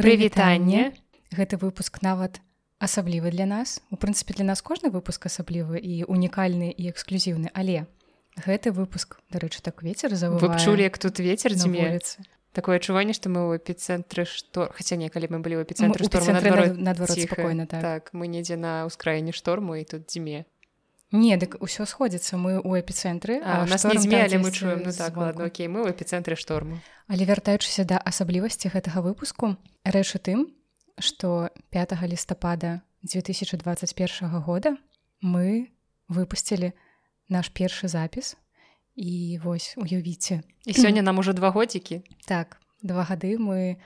прывітанне гэты выпуск нават асаблівы для нас. У прынцыпе для нас кожны выпуск асаблівы і унікальны і эксклюзіўны. Але гэты выпуск дарэчы так ветер за чулі як тут ветер дзімеліцца такое адчуванне што мы ў эпіцэнтры што хаця некалі мы былі ў эпіцэнтры надварот спакойна так. так мы недзе на ўскраіне шторму і тут дзіме Не, дык ўсё сходзіцца мы ў эпіцэнтры а, нас не але мы чуем. Ну, так, ладно, окей мы ў эпіцэнтры шторму але вяртаючыся да асаблівасці гэтага выпуску рэч у тым што 5 лістапада 2021 года мы выпусцілі наш першы запіс. І вось уявіце. І сёння нам ужо два годзікі. Так два гады мы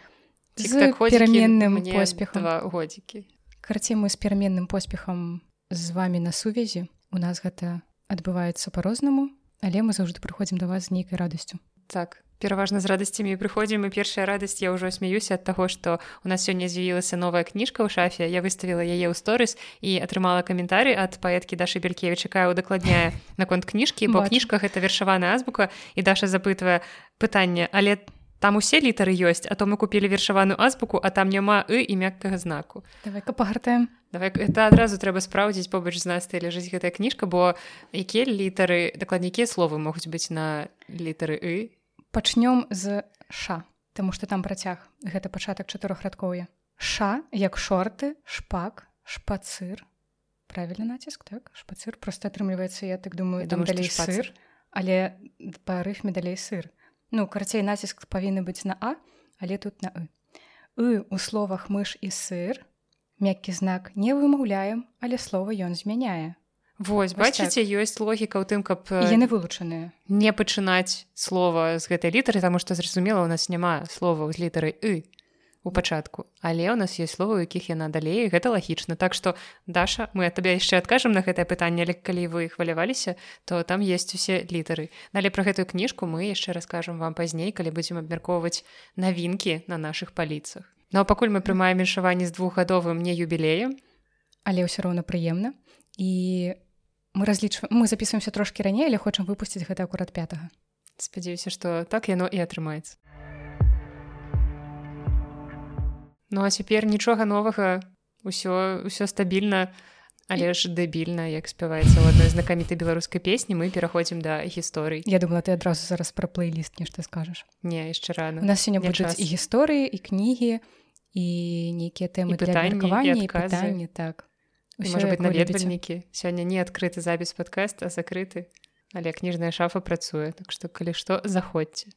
пераменным поспехам. годзікі. Карці мы з пераменным поспехам з вами на сувязі у нас гэта адбываецца по-рознаму але мы заўжды прыходзім да вас з нейкай радасцю. Так пераважна з радасцямі прыходзім і першая радасць я ўжо смяюся ад таго што у нас сёння з'явілася новая кніжка ў шафе. Я выставіла яе ў сторыс і атрымала каментары ад паэткі дашы белькевич якая удакладняе наконт кніжкі бо кніжка гэта вершаваная азбука і даша запытвае пытанне але ты там усе літары ёсць а то мы купілі вершаваную азбуку а там няма і і мяккага знаку. Давай-ка пагартаем. Давай это адразу трэба спраўдзіць побач з нас ляжыць гэтая кніжка бо якія літары дакладнікія словы могуць быць на літары і пачнём з ша Таму што там працяг гэта пачатак чатырохрадкоўя ша як шорты шпак шпацыр. Правильно націск так? Шпацыр. Просто атрымліваецца я так думаю там далей сыр але па рыфме далей сыр ну карацей націск павінны быць на а але тут на ы. Ы у словах мыш і сыр мяккі знак не вымаўляем але слова ён змяняе. Вось бачыце так. ёсць логіка ў тым каб яны вылучаныя. не пачынаць слова з гэтай літары таму што зразумела у нас няма слова з літарай ы у пачатку. Але у нас есть словы якіх яна далей гэта лагічна. Так что даша мы табе яшчэ адкажам на гэтае пытанне але калі вы хваляваліся то там есть усе літары. Але про гэтую кніжку мы яшчэ раскажам вам пазней калі будзем абмяркоўваць навінкі на наших паліцах. Ну а пакуль мы прымаем віншаванне з двухгадовым не юбілеем. Але ўсё роўна прыемна. І мы разлічваем мы записываемся трошки раней але хочам выпусціць гэта акурат 5 спадзяюся что так яно і атрымаецца Ну а цяпер нічога новага ўсё ўсё стабільна але ж дэбільна як спяваецца ў адной знакамітай беларускай песні. Мы пераходзім да гісторый. Я думала ты адразу зараз пра плейліст нешта скажаш. Не яшчэ рано у нас сёння будуць і гісторыі і кнігі і нейкія тэмы пытанні пытанні так. Можа быть наведвальнікі. Сёння не адкрыты запіс падкаст а закрыты. Але кніжная шафа працуе так што калі што заходзьце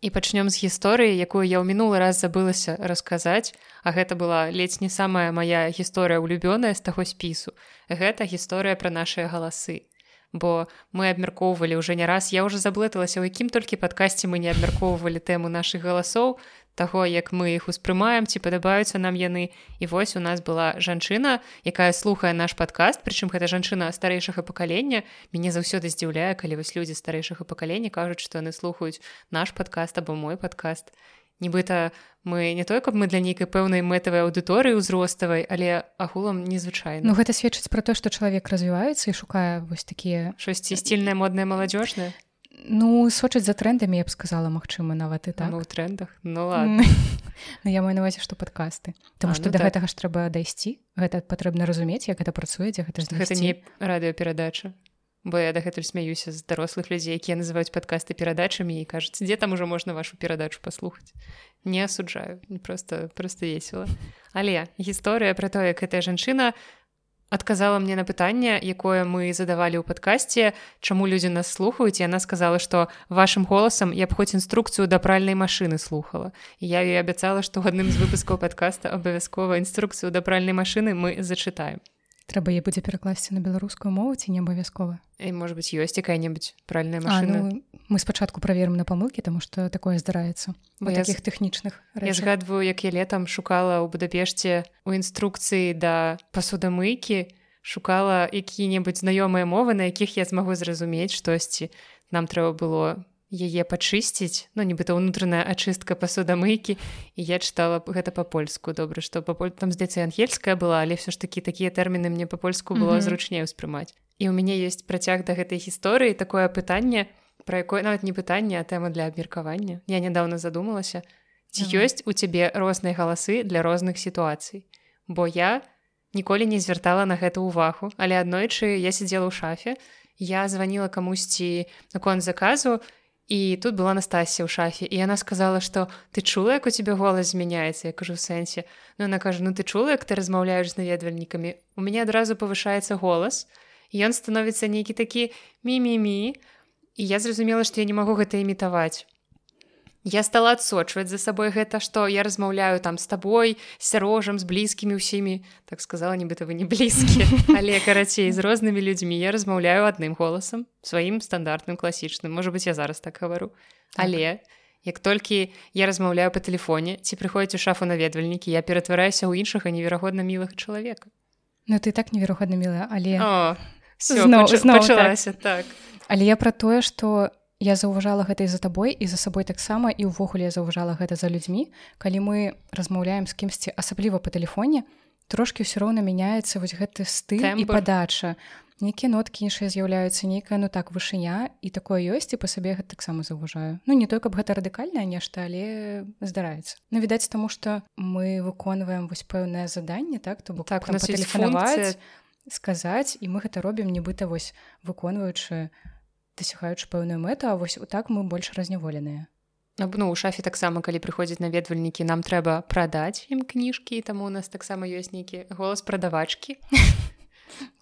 І пачнём з гісторыі, якую я ў мінулы раз забылася расказаць, а гэта была ледзь не самая мая гісторыя ўлюбёная з таго спісу. Гэта гісторыя пра нашыя галасы. Бо мы абмяркоўвалі ўжо не раз, я ўжо заблыталася, у якім толькі падкасці мы не абмяркоўвалі тэму нашых галасоў, таго як мы іх успрымаем ці падабаюцца нам яны. І вось у нас была жанчына якая слухае наш падкаст прычым гэта жанчына старэйшага пакалення. Мяне заўсёды здзіўляе калі вось людзі старэйшага пакалення кажуць што яны слухаюць наш падкаст або мой падкаст. Нібыта мы не той каб мы для нейкай пэўнай мэтавай аўдыторыі ўзроставай але агулам незвычайна. Ну гэта сведчыць пра то што чалавек развіваецца і шукае вось такія шасці сцільная модная маладзёжная Ну сочыць за трендамі я б сказала магчыма нават і так. У трендах? Ну Ну я маю навазе што падкасты. Таму што ну, да так. гэтага ж трэба дайсці. Гэта патрэбна разумець як гэта працуе дзе гэта гэта не радыёперадача. Бо я дагэтуль смяюся з дарослых людзей якія называюць падкасты перадачамі і кажуць дзе там ужо можна вашу перадачу паслухаць? Не асуджаю. Не просто просто весело але гісторыя пра то як гэтая жанчына адказала мне на пытанне якое мы задавалі ў падкасці чаму людзі нас слухаюць яна сказала што вашим голасам я б хоць інструкцыю да пральнай машыны слухала. Я ёй абяцала што адным з выпускаў падкаста абавязкова інструкцыю да пральнай машыны мы зачытаем трэба я будзе перакласці на беларускую мову ці не абавязкова і может быть ёсць якая-небудзь пральная машина ну, мы спачатку праверым на памылкі тому что такое здараецца. Бо таких тэхнічных я згадваю як я летом шукала ў будапешце у інструкцыі да пасудамыйкі шукала які-небудзь знаёмыя мовы на якіх я змагу зразумець штосьці. Нам трэба было яе пачысціць. Ну нібыта ўнутраная ачыстка пасудамыйкі. І я чытала гэта па-польску. Добра што паполь там здаецца ангельская была але ўсё ж такі такія тэрміны мне па-польску было mm -hmm. зручней успрымаць. І ў мяне ёсць працяг да гэтай гісторыі такое пытанне пра якое нават не пытанне а тэма для абмеркавання. Я нядаўна задумалася ці Давай. ёсць у цябе розныя галасы для розных сітуацый? Бо я ніколі не звяртала на гэта ўвагу. Але аднойчы я сидзела ў шафе я звонила камусьці наконт заказу і тут была Настасія ў шафе і яна сказала што ты чула як у тебе голас змяняецца? Я кажу сэнсе? Ну она кажа ну ты чула як ты размаўляеш з наведвальнікамі? У мяне адразу павышаецца голас ён становіцца нейкі такі мімімі і я зразумела што я не магу гэта імітаваць Я стала адсочваць за сабой гэта што я размаўляю там з табой сярожам з блізкімі ўсімі. Так сказала нібыта вы не блізкія але карацей з рознымі людзьмі. Я размаўляю адным голасам сваім стандартным класічным. Можа быть я зараз так гавару. Так. але як толькі я размаўляю по тэлефоне ці прыходзіць у шафу наведвальнікі я ператвараюся ў іншага неверагодна мілага чалавека. Ну ты так неверагодна мілая але О, всё, Зноў- пач- зноў так. пачалася так. Але я пра тое што я заўважала гэта і за табой і за сабой таксама і ўвогуле я заўважала гэта за людзьмі калі мы размаўляем з кімсьці асабліва па тэлефоне трошки ўсё роўна мяняецца вось гэты стыль і Тэмбр. падача нейкія ноткі іншыя з'яўляюцца нейкая ну так вышыня і такое ёсць і па сабе гэта таксама заўважаю ну не той каб гэта радыкальнае нешта але здараецца ну відаць таму што мы выконваем вось пэўнае заданне так то бок Так, у нас функцыя. сказаць і мы гэта робім нібыта вось выконваючы дасягаючы пэўную мэту а вось так мы больш разняволеныя ну у шафе таксама калі прыходзяць наведвальнікі нам трэба прадаць ім кніжкі таму у нас таксама ёсць нейкі голас прадавачкі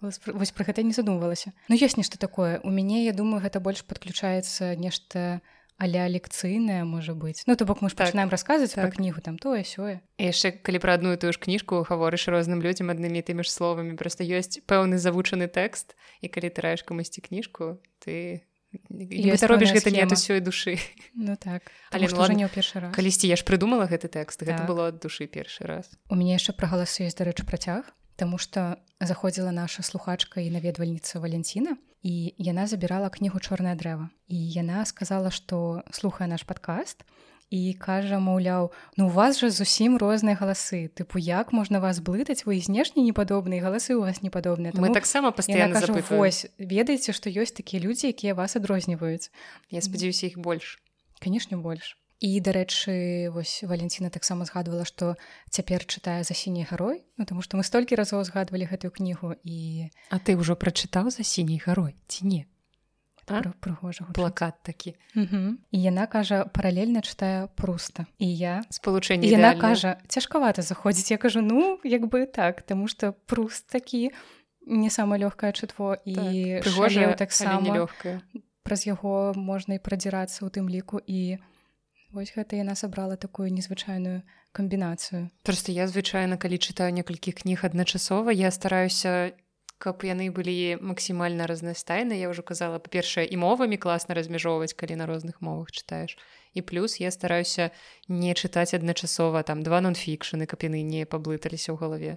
вось пр- вось пра гэта не задумвалася Ну ёсць нешта такое. У мяне я думаю гэта больш падключаецца нешта аля лекцыйнае можа быць ну то бок мы ж Так, пачынаем расказваць так. пра кнігу там тое сёе яшчэ калі пра адну і тую ж кніжку гаворыш розным людзям аднымі тымі ж словамі просто ёсць пэўны завучаны тэкст і калі ты раеш камусьці кніжку ты ты робіш гэта не ад усёй душы Ну так Але ну не ў першы раз калісьці я ж прыдумала гэты тэкст гэта Так. было ад душы першы раз. У мяне яшчэ пра галасы ёсць дарэчы працяг Таму што заходзіла наша слухачка і наведвальніца Валенціна і яна забірала кнігу чорнае дрэва і яна сказала што слухае наш падкаст і кажа маўляў ну у вас жа зусім розныя галасы. Тыпу як можна вас блытаць? Вы і знешне непадобныя галасы у вас непадобныя мы таксама пастаянна вось ведаеце што ёсць такія людзі якія вас адрозніваюць Я спадзяюся іх больш. Канешне больш. І дарэчы вось валенціна таксама згадвала што цяпер чытае за сіняй гарой ну таму што мы столькі разоў згадвалі гэтую кнігу і А ты ўжо прачытаў за сіняй гарой ці не прыгожа гучыць. плакат такі. Мгм. і яна кажа паралельна чытае пруста і я спалучэнне яна ідэальнае. кажа цяжкавата заходзіць я кажу ну як бы так таму што пруст такі не самае лёгкае чытво і так, Шалеў прыгожая таксама нелёгкая праз яго можна і прадзірацца ў тым ліку і вось гэта яна сабрала такую незвычайную камбінацыю. Просто я звычайна калі чытаю некалькі кніг адначасова я стараюся каб яны былі максімальна разнастайны я ўжо казала па-першае і мовамі класна размяжоўваць калі на розных мовах чытаеш і плюс я стараюся не чытаць адначасова там два нон-фікшаны каб яны не паблыталіся ў галаве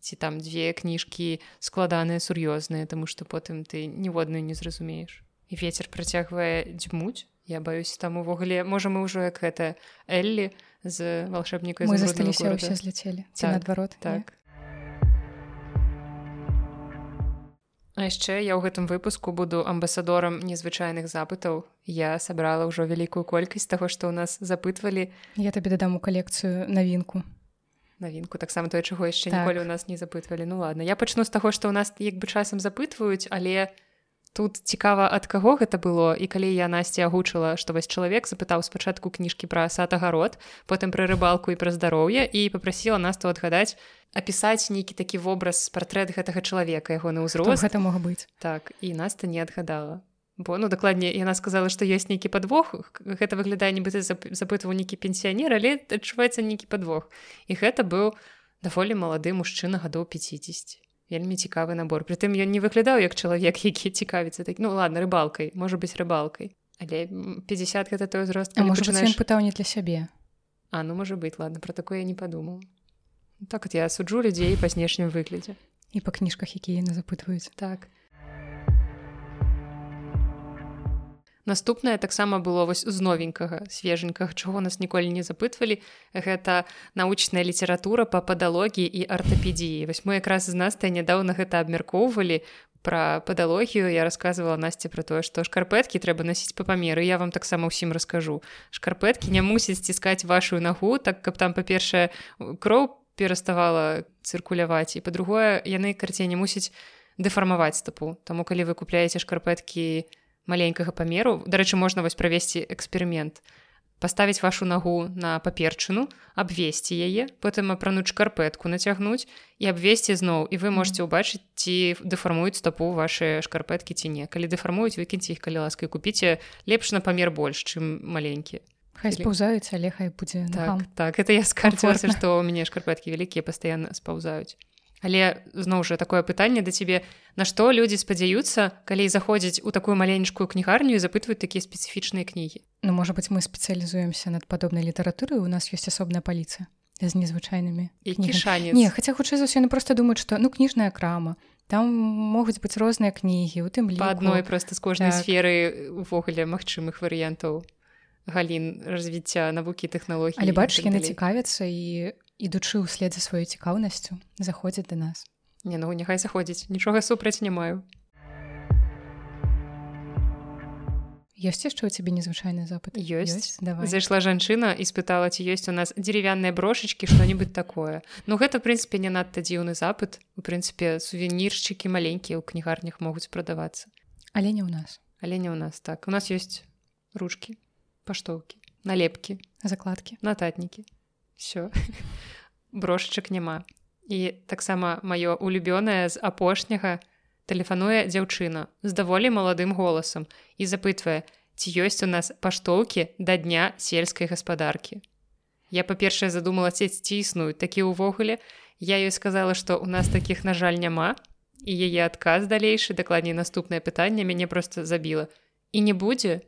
ці там дзве кніжкі складаныя сур'ёзныя тому што потым ты ніводную не зразумееш і ветер працягвае дзьмуць я баюсь там увогуле можа мы ўжо як гэта Эллі з волшебніка мы засталіся ўсе зляцелі ці Так, наадварот не? А яшчэ я ў гэтым выпуску буду амбасадорам незвычайных запытаў. Я сабрала ўжо вялікую колькасць таго што ў нас запытвалі. Я табе дадам у калекцыю навінку. Навінку таксама тое чаго яшчэ Так. ніколі ў нас не запытвалі. Ну ладно я пачну з таго што ў нас як бы часам запытваюць але тут цікава ад каго гэта было і калі я насці агучыла што вось чалавек запытаў спачатку кніжкі пра сад агарод потым пра рыбалку і пра здароўе і попрасіла нас то адгадаць апісаць нейкі такі вобраз партрэт гэтага чалавека яго на ўзрост. Гэта мог быць? Так і наста не адгадала. Бо ну дакладней яна сказала што ёсць нейкі падвох гэта выглядае нібыта зап- запытваў нейкі пенсіянер але адчуваецца нейкі падвох. І гэта быў даволі малады мужчына гадоў 50 вельмі цікавы набор. Притым ён не выглядаў як чалавек які цікавіцца так ну ладно рыбалкай можа быць рыбалкай. Але м, 50 гэта той узрост А можа пачынаеш- пытаў не для сябе? А ну можа быць ладно про такое я не падумаў так от я суджу людзей па знешнім выглядзе. І па кніжках якія яны запытваюць. Так наступнае таксама было вось з новенькага свеженькага чаго нас ніколі не запытвалі. Гэта научная літаратура па падалогіі і артапедіі. Вось мы якраз з настай нядаўна гэта абмяркоўвалі пра падалогію. Я рассказывала насце пра тое што шкарпэткі трэба насіць па памеры. Я вам таксама ўсім раскажу. Шкарпэткі не мусіць сціскаць вашу нагу так каб там па-першае кроў пераставала цыркуляваць і па-другое яны карцей не мусіць дэфармаваць стапу. Таму калі вы купляеце шкарпэткі маленькага памеру. Дарэчы можна вось правесці эксперымент. Паставіць вашу нагу на паперчыну абвесці яе потым апрануць шкарпэтку нацягнуць і абвесці зноў. І вы можете ўбачыць ці дэфармуюць стапу ваши шкарпэткі ці не. Калі дэфармуюць выкіньце іх калі ласкай купіце лепш на памер больш чым маленькі. Хай спаўзаюць але хай будзе так, так это я скарцілася што ў мяне шкарпэткі вялікія пастаянна спаўзаюць Але зноў жа такое пытанне да цябе. Нашто людзі спадзяюцца калі заходзяць у такую маленькую кнігарню і запытваюць такія спецыфічныя кнігі? Ну можа быть мы спецыялізуемся над падобнай літаратуры у нас ёсць асобная паліца з незвычайнымі не хаця хутчэй за ўсё просто думаюць што ну кніжная крама. Там могуць быць розныя кнігі у тым па адной проста з кожнай так. сферы увогуле магчымых варыянтаў галін развіцця навукі тэхналогій але бачыш яны цікавяцца і ідучы ўслед за сваёй цікаўнасцю заходзяць да нас. Не ну няхай заходзіць нічога супраць не маю. Ёсць яшчэ у цябе незвычайны запад ёсць. Зайшла жанчына і спытала ці ёсць у нас дзеревянныя брошачкі што-нибудь такое. Ну гэта в прынцыпе не надта дзіўны запад у прынцыпе сувеніршчыкі маленькія ў кнігарнях могуць прадавацца. Але не ў нас. Але не ў нас так. У нас ёсць ручки паштоўкі налепкі закладкі. нататнікі все брошачак няма. І таксама маё улюбёнае з апошняга тэлефануе дзяўчына з даволі маладым голасам і запытвае ці ёсць у нас паштоўкі да дня сельскай гаспадаркі. Я па-першае задумала ці ці існуюць такі ўвогуле. Я ёй сказала што у нас такіх на жаль няма і яе адказ далейшы дакладней наступнае пытанне мяне просто забіла. І не будзе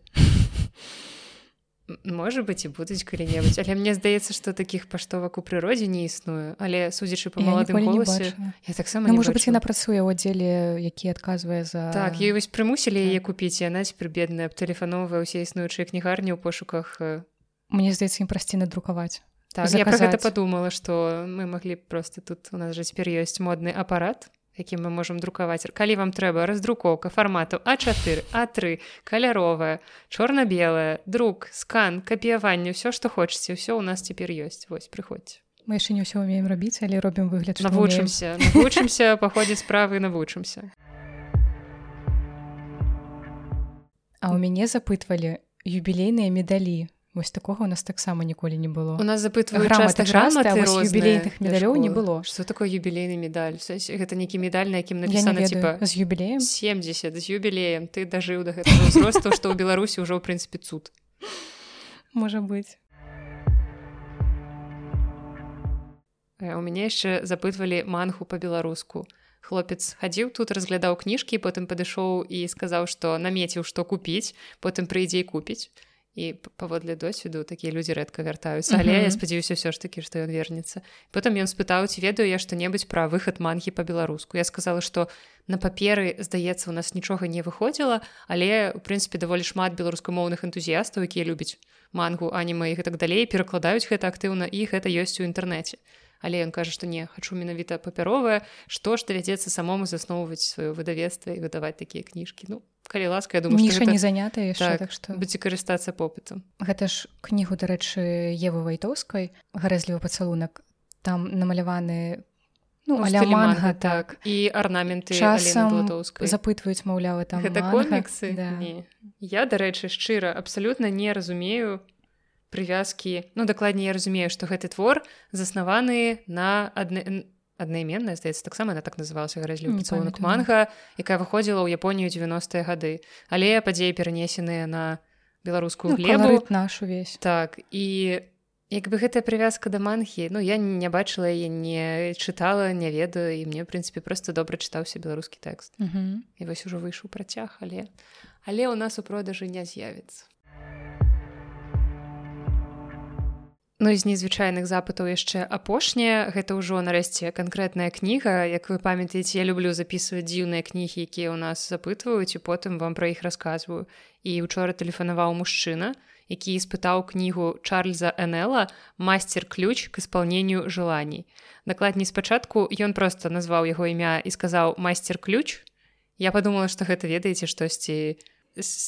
можа быть і будуць калі-небудзь але мне здаецца что таких паштовак у прыродзе не існуе але судзячы по маладым голасе я таксама ну, можа быть яна працуе ў аддзеле які адказвае за так ёй вось прымусілі яе так. купіць яна цяпер бедная тэлефановая ўсе існуючыя кнігарні ў пошуках э. мне здаецца ім прасці надрукаваць так, я про гэта подумала что мы маглі просто тут у нас жа цяпер ёсць модны апарат якім мы можемм друкаваць калі вам трэба раздрукоўка фармату а4 а3 каляровая чорна-белая друк скан капіяванне ўсё што хочаце ўсё у нас цяпер ёсць вось прыходзьце мы яшчэ не ўсё умеем рабіць але робім выгляд навучымся навучымся паходзіць справы навучымся а ў мяне запытвалі юбілейныя медалі Вось такога у нас таксама ніколі не было. У нас запытваю юбілейных медалёў не было. что такое юбілейны медаль? Гэта нейкі медаль на якім напісана типа з юбілеем 70 з юбілеем ты дажыў да гэтага ўзросту што ў беларусі ўжо ў прынцыпе цуд. Можа быть. Э, у мяне яшчэ запытвалі манху по-беларуску хлопец хадзіў тут разглядаў кніжкі потым падышоў і сказаў што намеціў што купіць потым прыйдзе і купіць і паводле досведу такія людзі рэдка вяртаюцца але mm -hmm. я спадзяюся ўсё ж такі што ён вернецца потым ён спытаў ці ведаю я што-небудзь пра выхад мангі па-беларуску я сказала што на паперы здаецца у нас нічога не выходзіла але у прынцыпе даволі шмат беларускамоўных энтузіястаў якія любяць мангу аніма і гэтак далей перакладаюць гэта актыўна і гэта ёсць у інтэрнэце але ён кажа што не хачу менавіта папяровае што ж давядзецца самому засноўваць сваё выдавецтва і выдаваць такія кніжкі ну калі ласка я думаю гэта... не занятая так, так што будзе карыстацца попытам гэта ж кнігу дарэчы евы вайтоўскай гарэзлівы пацалунак там намаляваны Ну, ну, манга, так. і арнаменты часам запытваюць маўлява там гэта коміксы? Да. я дарэчы шчыра абсалютна не разумею прывязкі. Ну дакладней я разумею што гэты твор заснаваны на адны аднайменная здаецца таксама она так называлася гаразлюцоўнак манга якая выходзіла ў японію 90-е гады але падзеі перанесеныя на беларускую ну, глебу. нашу весь. Так і як бы гэтая прывязка да манхі ну я не бачыла яе не чытала не ведаю і мне прынцыпе просто добра чытаўся беларускі тэкст -huh. і вось ужо выйшаў працяг але але ў нас у продажы не з'явіцца Ну з незвычайных запытаў яшчэ апошняе гэта ўжо нарэшце канкрэтная кніга. Як вы памятаеце я люблю записывать дзіўныя кнігі якія ў нас запытваюць і потым вам пра іх расказваю. І учора тэлефанаваў мужчына які спытаў кнігу чарльза энела мастер ключ к исполнению желаний накладней спачатку ён просто назваў яго імя і сказаў мастер ключ я подумала что гэта ведаеце штосьці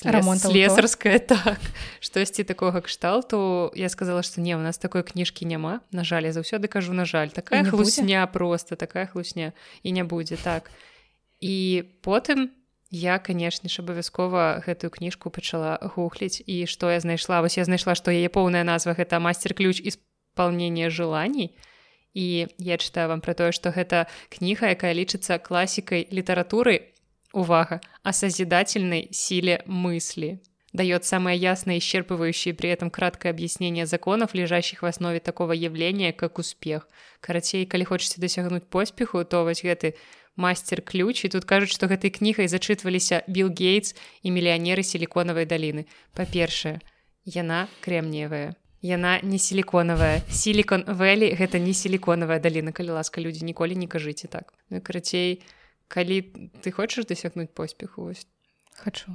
Рамонт аўто. слесарская так штосьці такога кшталту. Я сказала што не у нас такой кніжкі няма на жаль я заўсёды кажу на жаль такая хлусня просто такая хлусня. І не будзе так. І потым я канешне ж абавязкова гэтую кніжку пачала гухліць і што я знайшла? Вось я знайшла што яе поўная назва гэта мастер-ключ исполнение желаний і я чытаю вам пра тое што гэта кніга якая лічыцца класікай літаратуры увага, о созидательной силе мысли. Дает самое ясное, исчерпывающее и при этом краткое объяснение законов, лежащих в основе такого явления, как успех. Карацей, калі хочаце дасягнуць поспеху, то вось гэты мастер-ключ і тут кажуць, што гэтай кнігай зачытваліся Билл Гейтс і мільянеры сіліконавай даліны. Па-першае, яна крэмніевая. Яна не сіліконавая. Сілікон Вэлі гэта не сіліконавая даліна, калі ласка людзі ніколі не кажыце так. Ну, карацей, калі ты хочаш дасягнуць поспеху вось. Хочу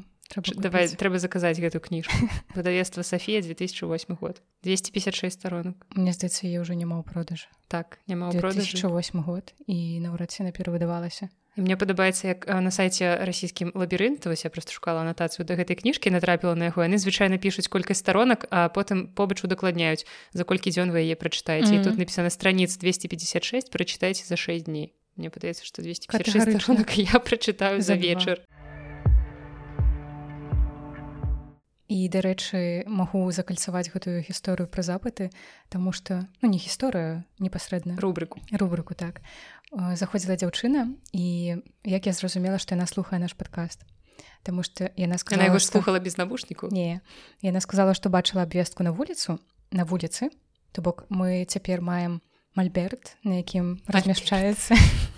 давай трэба заказаць гэту кніжку. Выдавецтва Сафія 2008 год. 256 сторонок Мне здаецца я ўжо няма ў продажы. Так няма 2008 год і наўрад ці напер выдавалася мне падабаецца як на сайце расійскім лабірынту вось я просто шукала анатацыю да гэтай кніжкі натрапіла на яго. Яны звычайна пішуць колькасць сторонок а потым побач удакладняюць за колькі дзён вы яе прачытаеце. Mm -hmm. і тут напісана страніц 256 прачытайце за 6 дней мне падаецца што 256 сторонок я прачытаю за вечар і дарэчы магу закальцаваць гэтую гісторыю пра запыты Таму што ну не гісторыя непасрэдна. Рубрыку рубрыку так. Заходзіла дзяўчына і як я зразумела што яна слухае наш падкаст. Таму што яна сказала яго слухала без навушніку? Не. Яна сказала што бачыла абвестку на вуліцу на вуліцы то бок мы цяпер маем мальберт на якім размяшчаецца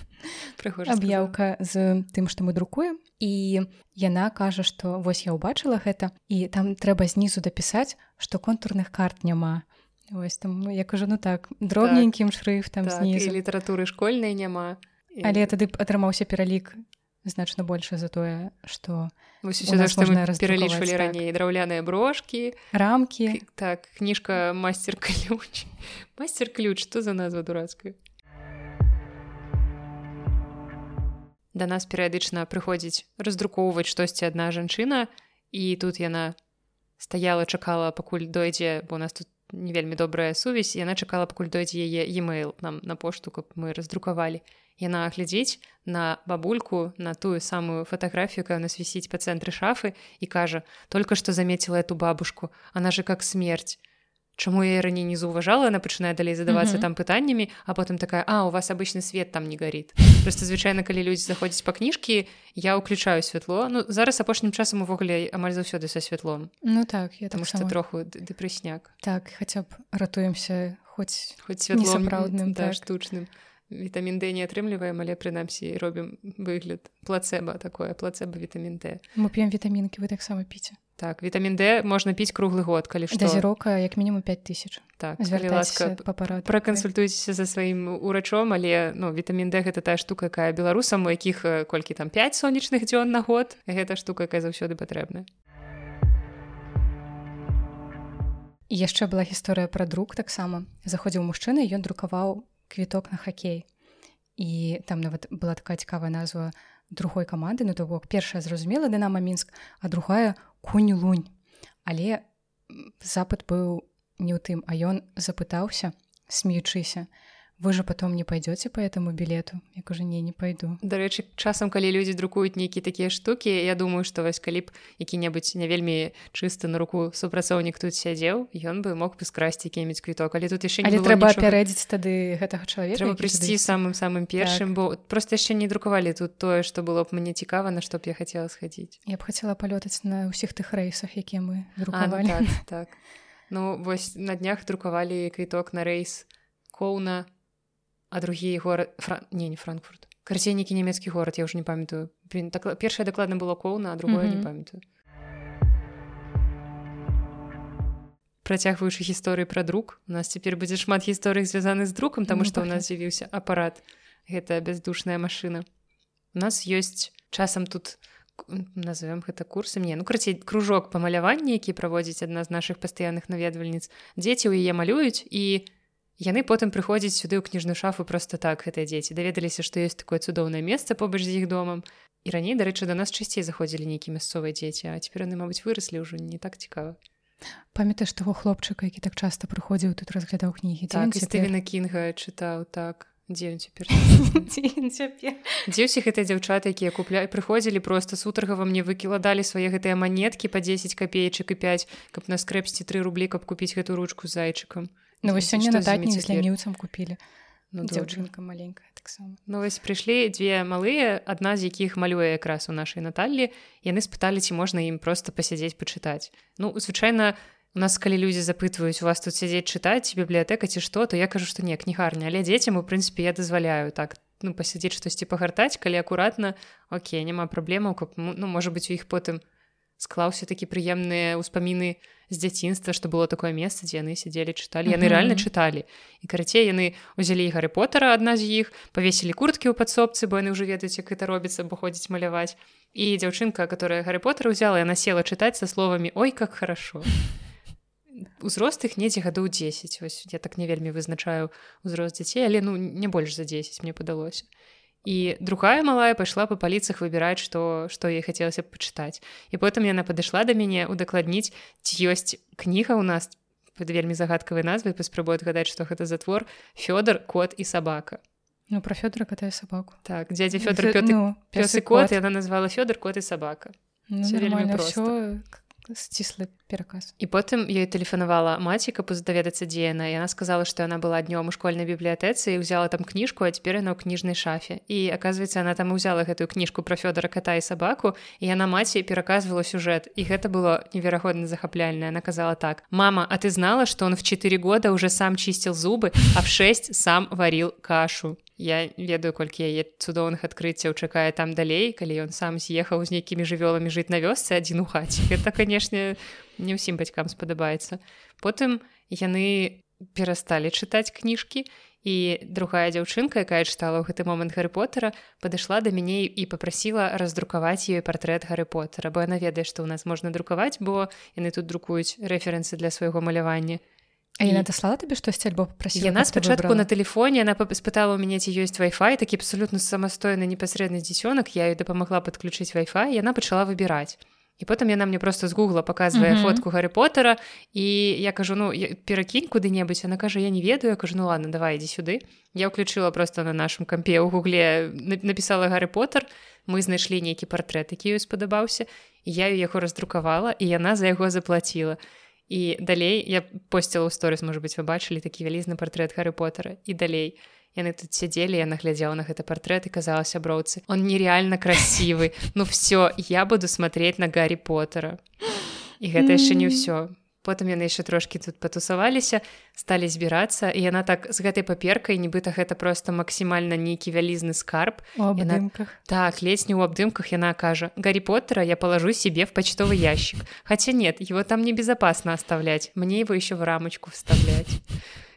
аб'яўка з тым што мы друкуем. І яна кажа што вось я ўбачыла гэта і там трэба знізу дапісаць што контурных карт няма. Вось там я кажу ну так дробненькім так, шрыфтам так, літаратуры школьнай няма і... але тады атрымаўся пералік значна больше за тое что пералічвалі так. раней драўляныя брошки рамки. так кніжка мастер ключ мастер ключ что за назва дурацкая? Да нас перыядычна прыходзіць раздрукоўваць штосьці адна жанчына і тут яна стаяла чакала пакуль дойдзе бо у нас тут не вельмі добрая сувязь яна чакала пакуль дойдзе яе e-mail нам на пошту каб мы раздрукавалі яна глядзіць на бабульку на тую самую фатаграфію у нас вісіць па цэнтры шафы і кажа только што заметила эту бабушку она же как смерть Чаму я раней не заўважала она пачынае далей задавацца mm -hmm. там пытаннямі а потым такая а у вас обычны свет там не гарит просто звычайна калі людзі заходзяць па кніжкі я ўключаю святло ну зараз апошнім часам увогуле амаль заўсёды са святлом. Ну так я там что троху дэпрэсняк так хаця б ратуемся хоць хоць сапраўдным да, так. штучным вітамін Д не атрымліваем але прынамсі робім выгляд. Плацеба такое плацеба вітамін Д мы п'ем вітамінкі вы таксама піце так вітамін Д можна піць круглы год калі што зірока як мінімум 5000 так ласка папарат пракансультуйцеся за сваім урачом але ну вітамін Д гэта тая штука якая беларусам у якіх колькі там 5 сонечных дзён на год гэта штука якая заўсёды патрэбная яшчэ была гісторыя пра друк таксама. Заходзіў мужчына ён друкаваў квіток на хакей і там нават была такая цікавая назва другой каманды ну то бок першая зразумела дынама мінск а другая кунь лунь але запыт быў не ў тым а ён запытаўся смеючыся вы же потом не пойдете по этому билету. Як уже не не пойду дарэчы часам калі людзі друкуюць нейкія такія штуки я думаю что вось калі б які-небудзь не вельмі чысты на руку супрацоўнік тут сядзеў ён бы мог бы скрасці які-нибудь квіток але тут яшчэ не трэба апярэдзіць тады гэтага чалавека прыйсці самым самым першым так. бо просто яшчэ не друкавалі тут тое что было б мне цікава на што б я хотела схадзіць я б хацела палётаць на ўсіх тых рэйсах якія мы друкавалі а, ну, так, так. Ну вось на днях друкавалі квіток на рэйс коўна а другі горад Фран... не не франкфурт. Карцейнікі нямецкі горад я ўжо не памятаю. Так, першае дакладна было коўна а другое mm -hmm. не памятаю працягваючы гісторыі пра друк у нас цяпер будзе шмат гісторый звязаны з друкам таму што ну, ў нас з'явіўся апарат гэта бяздушная машына у нас ёсць часам тут назовем гэта курсы мне ну крацей кружок па маляванні які праводзіць адна з нашых пастаянных наведвальніц дзеці ў яе малююць і у яны потым прыходзяць сюды ў кніжную шафу просто так гэтыя дзеці даведаліся што ёсць такое цудоўнае месца побач з іх домам і раней дарэчы да нас часцей заходзілі нейкія мясцовыя дзеці а цяпер яны мабыць выраслі ўжо не так цікава памятаеш таго хлопчыка які так часта прыходзіў тут разглядаў кнігі так, Стывена кінга чытаў так. Дзе цяпер дзе ўсіх гэтыя дзяўчаты якія купля прыходзілі просто сутаргава мне выкіладалі свае гэтыя манеткі па 10 капеечак і 5 каб на скрэпсці тры рублі каб купіць гэту ручку зайчыкам Ну вось сёння на датні з лянніўцам купілі ну, дзяўчынка маленькая таксама Ну вось прыйшлі дзве малыя адна з якіх малюе якраз у нашай Наталлі яны спыталі ці можна ім просто пасядзець пачытаць Ну звычайна у у нас калі людзі запытваюць у вас тут сядзець чытаць бібліятэка ці што то я кажу што не кнігарня але дзецям у прынцыпе я дазваляю так ну пасядзець штосьці пагартаць калі акуратна Окей няма праблемаў каб ну можа быть у іх потым склаўся такі прыемныя ўспаміны з дзяцінства што было такое месца дзе яны сядзелі чыталі яны реально чыталі і карацей яны узялі гары потара адна з іх павесілі курткі ў падсобцы бо яны ўжо ведаюць як это робіцца бо ходзіць маляваць і дзяўчынка которая гары потара ўзяла яна села чытаць са словамі ой как хорошо узрост іх недзе гадоў 10 ось я так не вельмі вызначаю узрост дзяцей але ну не больш за 10 мне падалося і другая малая пайшла па паліцах выбіраць што што ей хацелася пачытаць і потым яна падышла да мяне удакладніць ці ёсць кніга у нас под вельмі загадкавай назвай паспрабую адгадаць што гэта за твор. Фёдор кот і сабака ну про фёдора катае сабаку так дзядзя фёдор пёты ну, пёс і кот яна назвала фёдор кот і сабака ну, вельмі просто. сціслы пераказ і потым ёй тэлефанавала маці каб даведацца дзе яна яна сказала што яна была днём у школьнай бібліятэцы і ўзяла там кніжку а цяпер яна ў кніжнай шафе. І аказваецца она там узяла гэтую кніжку пра фёдора ката і сабаку і яна маці пераказвала сюжэт і гэта было неверагодна захапляльна она казала так. Мама а ты знала что он в четыре года уже сам чисціл зубы а в 6 сам варил кашу? Я ведаю колькі яе цудоўных адкрыццяў чакае там далей калі ён сам з'ехаў з нейкімі жывёламі жыць на вёсцы адзін у хаце. Это канешне не ўсім бацькам спадабаецца. Потым яны перасталі чытаць кніжкі і другая дзяўчынка якая чытала ў гэты момант гары потара падышла да мяне і попрасіла раздрукаваць ёй партрэт гары потара бо яна ведае што ў нас можна друкаваць бо яны тут друкуюць рэферэнсы для свайго малявання. А яна даслала табе штосьці альбо прасіла яна спачатку на тэлефоне она спытала у мяне ці ёсць вай-фай такі абсалютна самастойны непасрэдны дзіцёнак я ёй дапамагла падключыць вай-фай яна пачала выбіраць і потым яна мне просто з гугла показвае mm -hmm. фотку гары потара і я кажу ну перакінь куды-небудзь она кажа я не ведаю кажу ну ладно давай ідзі сюды я ўключыла просто на нашым кампе ў гугле напісала гары потар мы знайшлі нейкі партрэт які ёй спадабаўся я яго раздрукавала і яна за яго заплатила і далей я посціла ў сторыс можа быть вы бачылі такі вялізны партрэт Гары потара і далей яны тут сядзелі я наглядзеў на гэты партрэт і казала сяброўцы он нереально красивы ну все я буду смотреть на Гаррі потара і гэта яшчэ не ўсё потым яны яшчэ трошки тут патусаваліся сталі збірацца і яна так з гэтай паперкай нібыта гэта просто максімальна нейкі вялізны скарб. Яна... так ледзь не ў абдымках яна кажа гарри поттера я положу себе в пачтовы ящик хотя нет его там небезопасно оставлять мне его еще в рамочку вставлять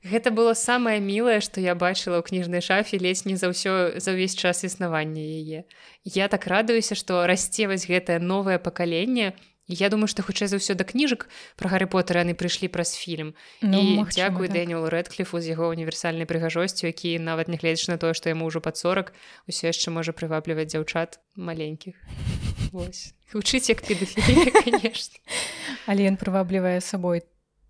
Гэта было самае мілае, што я бачыла ў кніжнай шафе ледзь не за ўсё за ўвесь час існавання яе. Я так радуюся, што расце вось гэтае новае пакаленне, Я думаю што хутчэй за ўсё да кніжак пра гары потара яны прыйшлі праз фільм. Ну, дзякуй так. дэніл рэдкліфу з яго універсальнай прыгажосцю які нават не гледзяч на тое што яму ўжо пад 40 усё яшчэ можа прывабліваць дзяўчат маленькіх. Хутчыць як педафі але ён прываблівае сабой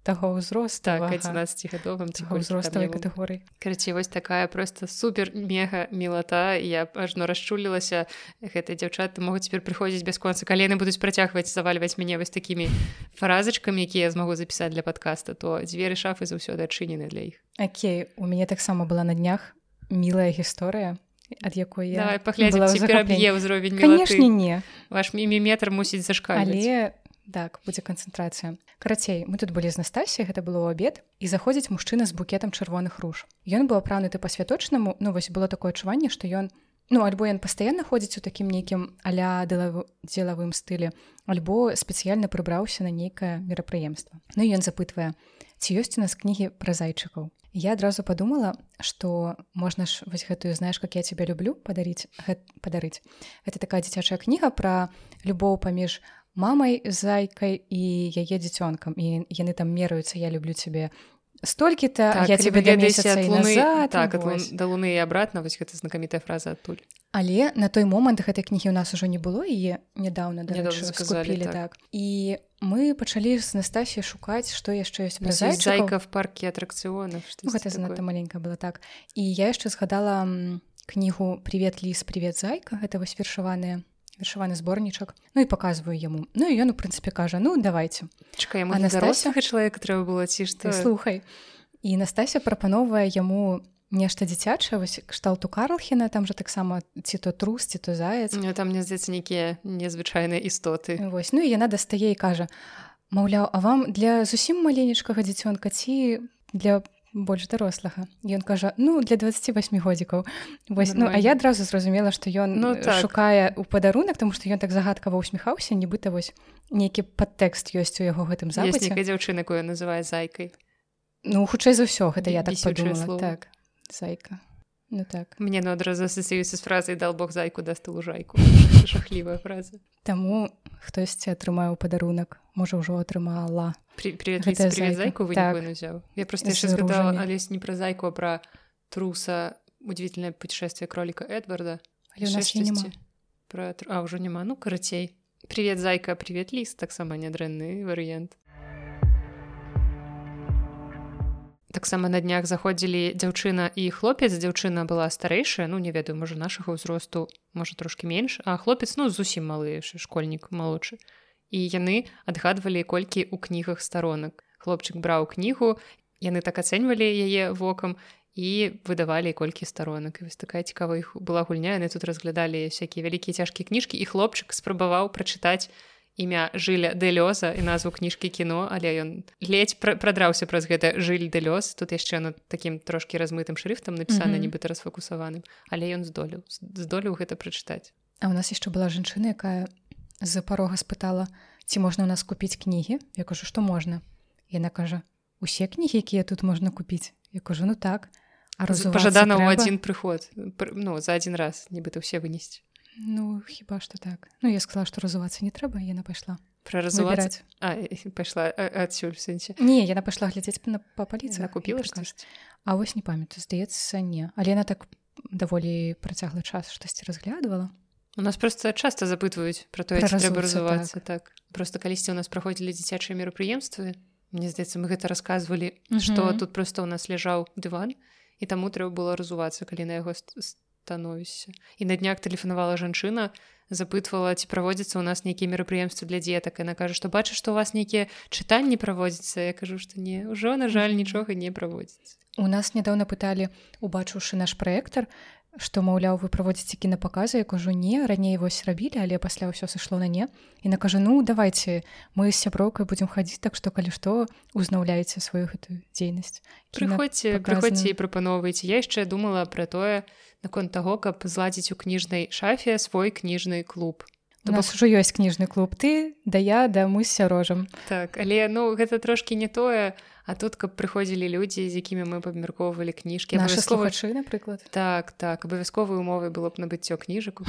таго ўзроста так, 11гадовым узроставай катэгорыі карці вось такая просто супер мега мілата я ажно расчулілася гэтыя дзяўчаты могуць цяпер прыходзіць бясконца калі яны будуць працягваць завальваць мяне вось такімі фразачкамі якія я змагу запісаць для подкаста. То дзверы шафы заўсёды адчынены для іх Окей у мяне таксама была на днях мілая гісторыя ад якой я паглядзеце ўзровень канешне не. Ваш міміметр мусіць зашкалі але так будзе канцэнтрацыя. Карацей мы тут былі з настасі гэта было абед і заходзіць мужчына з букетам чырвоных руж. Ён быў апрануты па-святочнаму ну вось было такое адчуванне што ён ну альбо ён пастаянна ходзіць у такім нейкім аля дзелавым стылі альбо спецыяльна прыбраўся на нейкае мерапрыемства. Ну ён запытвае ці ёсць у нас кнігі пра зайчыкаў? Я адразу подумала что можна ж вось гэтую знаешь как я тебя люблю падарыць падарыць. Это такая дзіцячая кніга пра любоў паміж мамай зайкай і яе дзіцёнкам і яны там мераюцца я люблю цябе столькі-то так, я тебе месяца луны, назад, так, лун, да луны і обратно. Вось гэта знакамітая фраза адтуль але на той момант гэтай кнігі у нас ужо не было і нядаўна скупілі так. так. І мы пачалі з Настасі шукаць што яшчэ ёсць зайка в парке атракцыёнах ну, гэта занадта маленькая была так. І я яшчэ згадала кнігу привет ліс привет зайка гэта вось вершаваныя вершаваны зборнічак ну і показываю яму. Ну і ён у прынцыпе кажа ну давайте чакай Настасья чалавека трэба было ці што слухай. І Настасья прапановвае яму нешта дзіцячае вось кшталту карлхіна там же таксама ці то трус ці то заяц. Ну, там мне здаецца нейкія незвычайныя істоты. Вось ну і яна дастае і кажа маўляў а вам для зусім маленечкага дзіцёнка ці для больш дарослага ён кажа ну для 28 годзікаў вось ну а я адразу зразумела што ён ну, так. шукае у падарунак тому што ён так загадкава усміхаўся нібыта вось нейкі падтэкст ёсць у яго гэтым запасе дзяўчына якую называе зайкай Ну хутчэй за ўсё гэта я так падумала так зайка ну так мне на адразу асацыюецца з фразай дал бог зайку даст лужайку жахлівая фраза таму хтосьці атрымаў падарунак можа ўжо атрымала зайку так. взяў я просто згадала алесь не пра зайку пра труса удивительное путешествие кролика эдварда про а ўжо няма ну карацей привет зайка привет ліст таксама нядрэнны варыянт Таксама на днях заходзілі дзяўчына і хлопец. Дзяўчына была старэйшая ну не ведаю можа нашага ўзросту можа трошки менш а хлопец ну зусім малышы школьнік малодшы. І яны адгадвалі колькі ў кнігах старонак. Хлопчык браў кнігу яны так ацэньвалі яе вокам і выдавалі колькі старонак. І вось такая цікава іх была гульня. Яны тут разглядалі всякие вялікія цяжкія кніжкі і хлопчык спрабаваў прачытаць імя жылля дэлёза і назву кніжкі кіно але ён ледзь прадраўся праз гэта жыль дэлёз тут яшчэ на такім трошки размытым шрифтам напісана mm -hmm. нібыта расфокусаваным але ён здолеў здолеў гэта прачытаць. А у нас яшчэ была жанчына якая з-за парога спытала ці можна у нас купіць кнігі? Я кажу што можна? Яна кажа усе кнігі якія тут можна купіць? Я кажу ну так а пожадана ў адзін прыход ну за адзін раз нібыта ўсе вынесці Ну хіба што так. Ну я сказала што разувацца не трэба яна пайшла праразуваць пайшла адсюль сэнсе не яна пайшла глядзець на па паліцы купіла А вось не памятаю здаецца не. Але яна так даволі працяглы час штосьці разглядывала. У нас просто часта запытваюць про тое трэба разувацца так. так. Просто калісьці у нас праходзілі дзіцячыя мерапрыемствы Мне здаецца мы гэта расказвалі што тут просто у нас ляжаў дыван і таму трэба было разувацца калі на яго становішся і на днях тэлефанавала жанчына запытвала ці праводзіцца ў нас нейкія мерапрыемствы для дзетак яна кажа што бачыш што у вас нейкія чытанні праводзіцца я кажу што не ўжо на жаль нічога не праводзіць у нас нядаўна пыталі убачыўшы наш праектар што маўляў вы праводзіце кінапаказы як ужо не раней вось рабілі але пасля ўсё сышло на не і на кажу ну давайте мы з сяброўкай будзем хадзіць так што калі што узнаўляеце сваю гэтую дзейнасць прыходзьце прыходзьце і прапаноўваеце я яшчэ думала пра тое наконт таго каб зладзіць у кніжнай шафе свой кніжны клуб У нас ужо ёсць кніжны клуб ты да я да мы з сярожам так але ну гэта трошки не тое а тут каб прыходзілі людзі з якімі мы пабмяркоўвалі кніжкі наша слухачы напрыклад так так абавязковай умовай было б набыццё кніжак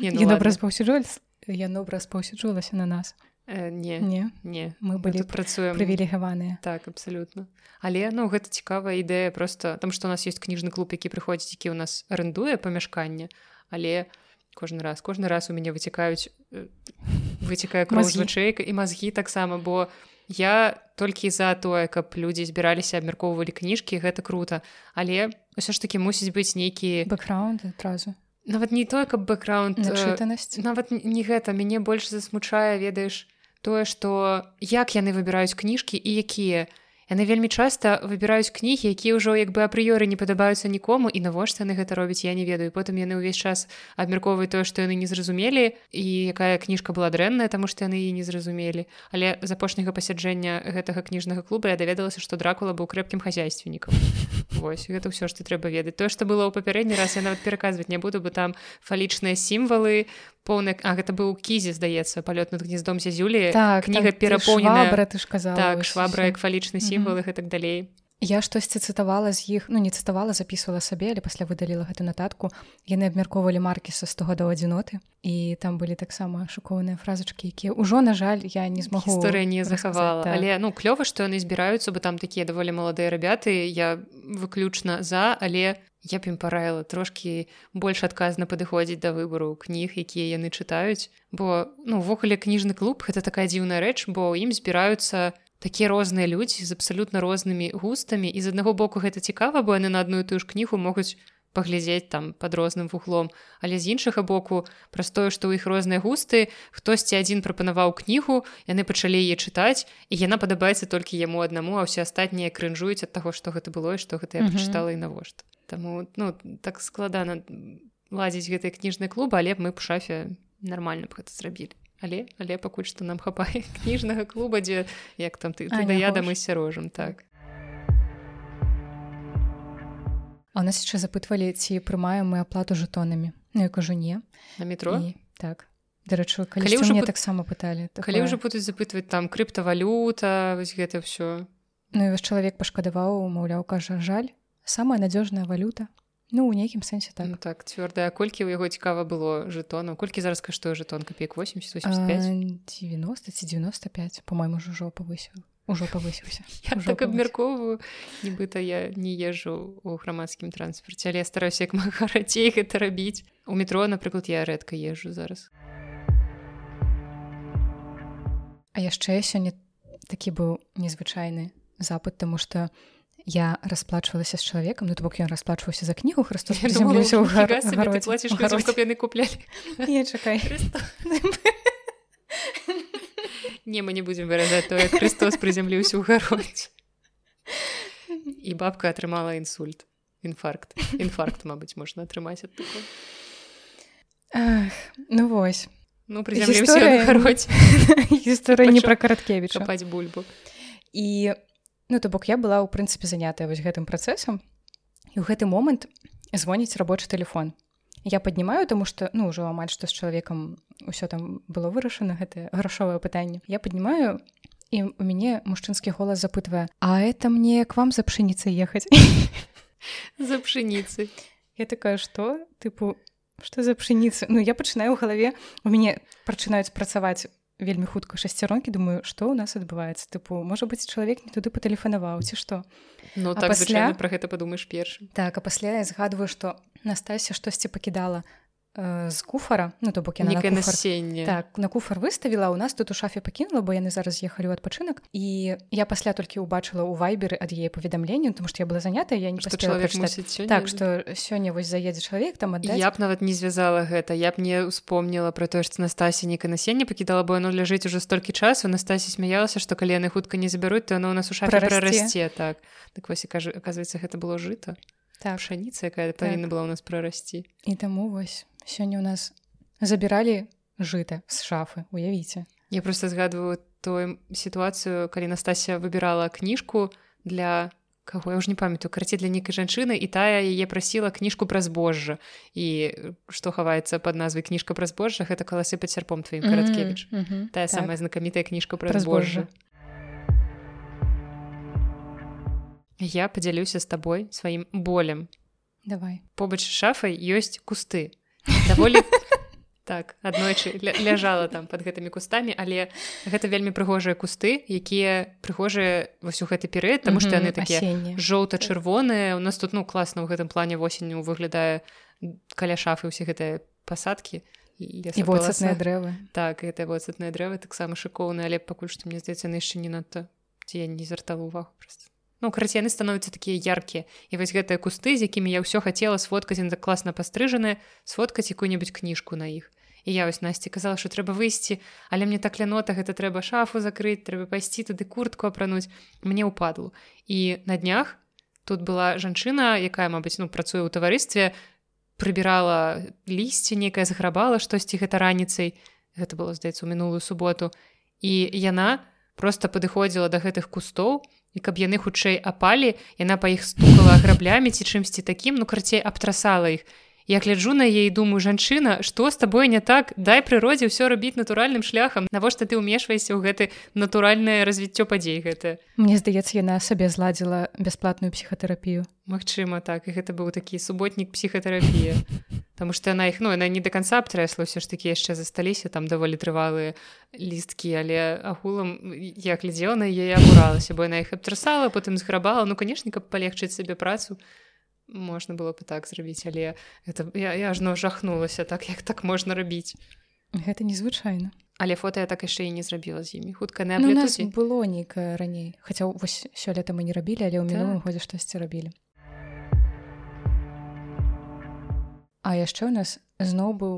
ну распаўсюджвалі яно б распаўсюджвалася на нас. Э, не не? не. Мы былі працуем. прывілегаваныя так абсалютна але ну гэта цікавая ідэя просто там што у нас ёсць кніжны клуб які прыходзіць які ў нас арендуе памяшканне але кожны раз. Кожны раз у мяне выцікаюць э, выцікае кроў звычайка і мазгі таксама бо у я толькі за тое каб людзі збіраліся абмяркоўвалі кніжкі гэта круто. Але ўсё ж таки мусіць быць нейкі бэкграунд адразу. Нават не тое каб бэкграунд чытанасць нават не гэта. Мяне больш засмучае ведаеш тое што як яны выбіраюць кніжкі і якія яны вельмі часта выбіраюць кнігі якія ўжо як бы апрыёры не падабаюцца нікому і навошта яны гэта робяць я не ведаю. Потым яны ўвесь час абмяркоўваюць тое што яны не зразумелі і якая кніжка была дрэнная таму што яны і не зразумелі. Але з апошняга пасяджэння гэтага кніжнага клуба я даведалася што дракула быў крэпкім хозяйственнікам Вось гэта ўсё што трэба ведаць. То што было ў папярэдні раз я нават пераказваць не буду бо там фалічныя сімвалы поўны А гэта быў кізе здаецца палёт над гнездом зязюлі так, кніга перапоўненая брат ты ж казала так швабра як фалічны сімвал і гэтак далей я штосьці цытавала з іх ну не цытавала записывала сабе але пасля выдаліла гэту нататку. Яны абмяркоўвалі маркіса 100 гадоў адзіноты і там былі таксама шукоўныя фразачкі якія ўжо на жаль я не змагу гісторыя не захавала. так. але ну клёва што яны збіраюцца бы там такія даволі маладыя рабяты я выключна за але я б ім параіла трошкі больш адказна падыходзіць да выбару кніг якія яны чытаюць. Бо ну увогуле кніжны клуб гэта такая дзіўная рэч бо ім збіраюцца такія розныя людзі з абсалютна рознымі густамі. І з аднаго боку гэта цікава бо яны на адну тую ж кнігу могуць паглядзець там под розным вуглом. Але з іншага боку праз тое што ў іх розныя густы хтосьці адзін прапанаваў кнігу яны пачалі яе чытаць і яна падабаецца толькі яму аднаму а ўсе астатнія крынжуюць ад таго што гэта было і што гэта я прачытала і навошта. Таму ну так складана ладзіць гэты кніжны клуб але мы б шафе нармальна б гэта зрабілі але але пакуль што нам хапае кніжнага клуба дзе як там ты, ты да яда мы сярожам так. А нас яшчэ запытвалі ці прымаем мы аплату жетонамі Ну я кажу не. На метро? І, так. Дарэчы калі, калі ўжо мне таксама пыталі такое... калі ўжо будуць запытваць там крыптавалюта вось гэта все Ну і ваш чалавек пашкадаваў маўляў кажа жаль самая надзёжная валюта Ну у нейкім сэнсе так. Ну, так цвёрдая колькі ў яго цікава было жетону колькі зараз каштуе жетон копеек 80 90 ці 95 по-мойму ўжо павысіў ужо павысіўся так абмяркоўваю нібыта я не езжу у грамадскім транспарце але я стараюся як мага рацей гэта рабіць у метро напрыклад я рэдка езжу зараз. А яшчэ сёння такі быў незвычайны запыт тому что я расплачвалася з чалавекам ну бок ён расплачваўся за кнігу Христос яны куплялі чакай не мы не будзем выразаць то Христос прызямліўся ў гародзь і бабка атрымала інсульт інфаркт інфаркт Мабыць можна атрымаць ад ну вось. Ну прызямліўся гісторыя не пра караткевіча бульбу. І у Ну то бок я была ў прынцыпе занятая вось гэтым працэсам і ў гэты момант звоніць рабочы телефон. Я паднімаю, таму што ну ўжо амаль што з чалавекам усё там было вырашана гэтае грашовае пытанне. Я паднімаю і у мяне мужчынскі голас запытвае: А это мне к вам за пшаніцай ехаць за пшаніцы. Я такая што тыпу што за пшаніцы Ну я пачынаю ў галаве у мяне пачынаюць працаваць вельмі хутка шасцяронкі думаю што ў нас адбываецца? Тыпу можа быць чалавек не туды патэлефанаваў ці што? Ну так пасля... пра гэта падумаеш першым. Так а пасля я згадваю што Настасья штосьці пакідала з куфара ну то бок яна насенне. Так на куфар выставіла у нас тут у шафе пакінула бо яны зараз ехалі ў адпачынак. І я пасля толькі ўбачыла ў вайберы ад яе паведамленню тому што я была занята я не так што сёння вось заедзе чалавек там аддаць. я б нават не звязала гэта я б не успомніла про тое што Настасі нейка насенне пакідала бо яно ляжыць уже столькі часу. Настасі смяялася што калі яны хутка не забяруць то яно у нас у шафе прарасце. так. Так вось і кажу оказывается гэта было жыта. Так. Шаніца якая так. павінна была у нас прарасці. І таму вось сёння у нас забіралі жыта з шафы уявіце я просто згадваю тую сітуацыю калі Настасія выбірала кніжку для каго я ўж не памятаю карці для нейкай жанчыны і тая яе прасіла кніжку пра збожжа і што хаваецца под назвай кніжка пра збожжа гэта каласы пад сярпом тваім караткевіч mm -hmm. тая так. самая знакамітая кніжка пра збожжа я падзялюся з табой сваім болем. Давай. Побач шафай ёсць кусты даволі так аднойчы ляжала там под гэтымі кустамі але гэта вельмі прыгожыя кусты якія прыгожыя вось у гэты перыяд тому што яны такія жоўта-чырвоныя. У нас тут ну класна ў гэтым плане восенню выглядае каля шафы усе гэтыя пасадкі воцатныя дрэвы. Так гэта воцатныя дрэвы таксама шыкоўныя але пакуль што мне здаецца яны яшчэ не надта ці я не звяртала увагу просто ну караці яны становяцца такія яркія і вось гэтыя кусты з якімі я ўсё хацела сфоткаць так класна пастрыжаны сфоткаць якую-небудзь кніжку на іх і я вось насці казала що трэба выйсці але мне так лянота гэта трэба шафу закрыць трэба пайсці тады куртку апрануць мне ўпадлу і на днях тут была жанчына якая мабыць ну працуе ў таварыстве прыбірала лісце некая заграбала штосьці гэта раніцай. Гэта было здаецца у мінулую суботу. І яна просто падыходзіла да гэтых кустоў і каб яны хутчэй апалі яна па іх стукала граблямі ці чымсьці такім ну карцей абтрасала іх я гляджу на яе думаю жанчына што з табой не так? Дай прыродзе ўсё рабіць натуральным шляхам. Навошта ты ўмешваешся ў гэты натуральнае развіццё падзей гэта Мне здаецца яна сабе зладзіла бясплатную псіхатэрапію. Магчыма так. І гэта быў такі суботнік псіхатэрапія Таму што яна іх ну яна не до конца абтрэсла ўсё ж такі яшчэ засталіся там даволі трывалыя лісткі але агулам я глядзела на яе абуралася бо яна іх абтрасала потым зграбала. Ну канешне каб палегчыць сабе працу можна было бы так зрабіць але это я, я ажно жахнулася так як так можна рабіць. Гэта незвычайна. Але фото я так яшчэ і не зрабіла з імі. Хутка не ну, было нейкае раней. Хаця вось сёлета мы не рабілі але ў мінулым так. годзе штосьці рабілі. А яшчэ ў нас зноў быў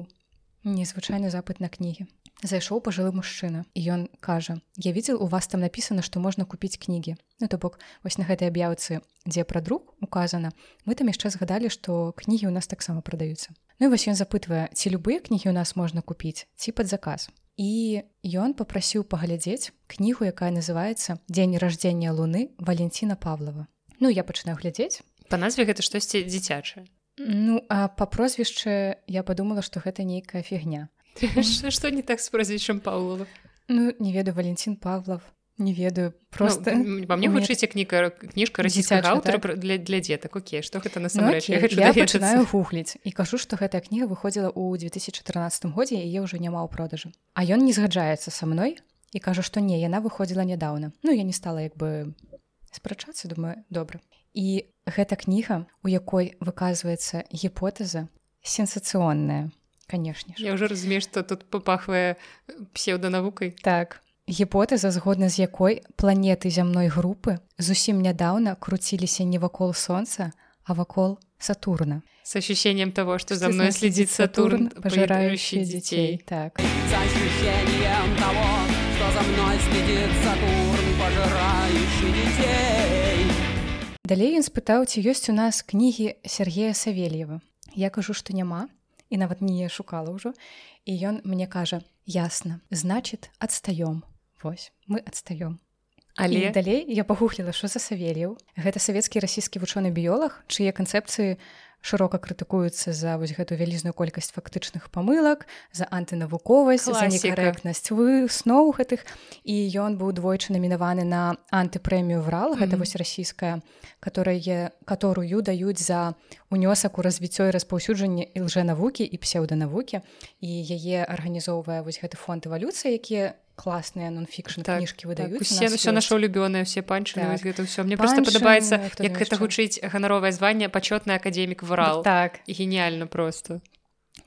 незвычайны запыт на кнігі зайшоў пажылы мужчына і ён кажа я видел у вас там написано что можна купіць кнігі ну то бок вось на гэтай аб'яўцы дзе пра друк указана мы там яшчэ згадалі что кнігі у нас таксама прадаюцца. Ну і вось ён запытвае ці любыя кнігі у нас можна купіць ці пад заказ? І ён попрасіў паглядзець кнігу якая называется дзень рождения луны валенціна павлова. Ну я пачынаю глядзець. По назве гэта штосьці дзіцячае. Ну а по прозвішчы я подумала что гэта нейкая фігня что не так с прозвищем Павлова? Ну не ведаю Валентин Павлов. Не ведаю просто ну, по мне вучыце кніка кніжка расійскага аўтара так? для, для дзетак Окей что гэта на ну, я пачынаю гугліць і кажу что гэтая кніга выходзіла ў 2014 годзе яе ўжо няма ў продажы А ён не згаджаецца са мной і кажу што не яна выходзіла нядаўна Ну я не стала як бы спрачацца думаю добра і гэта кніга у якой выказваецца гіпотэза сенсацыонная канешне я ўжо разумею што тут папахвае псеўданавукай так. Гіпотэза згодна з якой планеты зямной групы зусім нядаўна круціліся не вакол сонца а вакол сатурна. С ощущением того что за мной следит сатурн пожирающий детей. так. Далей ён спытаў ці ёсць у нас кнігі Сергея савельева. Я кажу што няма і нават не шукала ўжо і ён мне кажа ясна значит адстаём Вось мы адстаём але? І далей я пагухліла що за савельяў гэта савецкі расійскі вучоны біёлаг чые канцэпцыі шырока крытыкуюцца за вось гэту вялізную колькасць фактычных памылак за антынавуковасць за некарэктнасць вы сноў гэтых і ён быў двойчы намінаваны на антыпрэмію врал. Mm -hmm. гэта вось расійская которая которую даюць за унёсак у развіццё і распаўсюджанне лжэнавукі і псеўданавукі і яе арганізоўвае вось гэты фонд эвалюцыі якія класныя нонфікшн так, кніжкі выдаюць так, усе все наша улюбёныя все панчы так. гэта ўсё мне просто падабаецца як гэта гучыць ганаровае званне пачётны академік врал так. І геніяльна просто.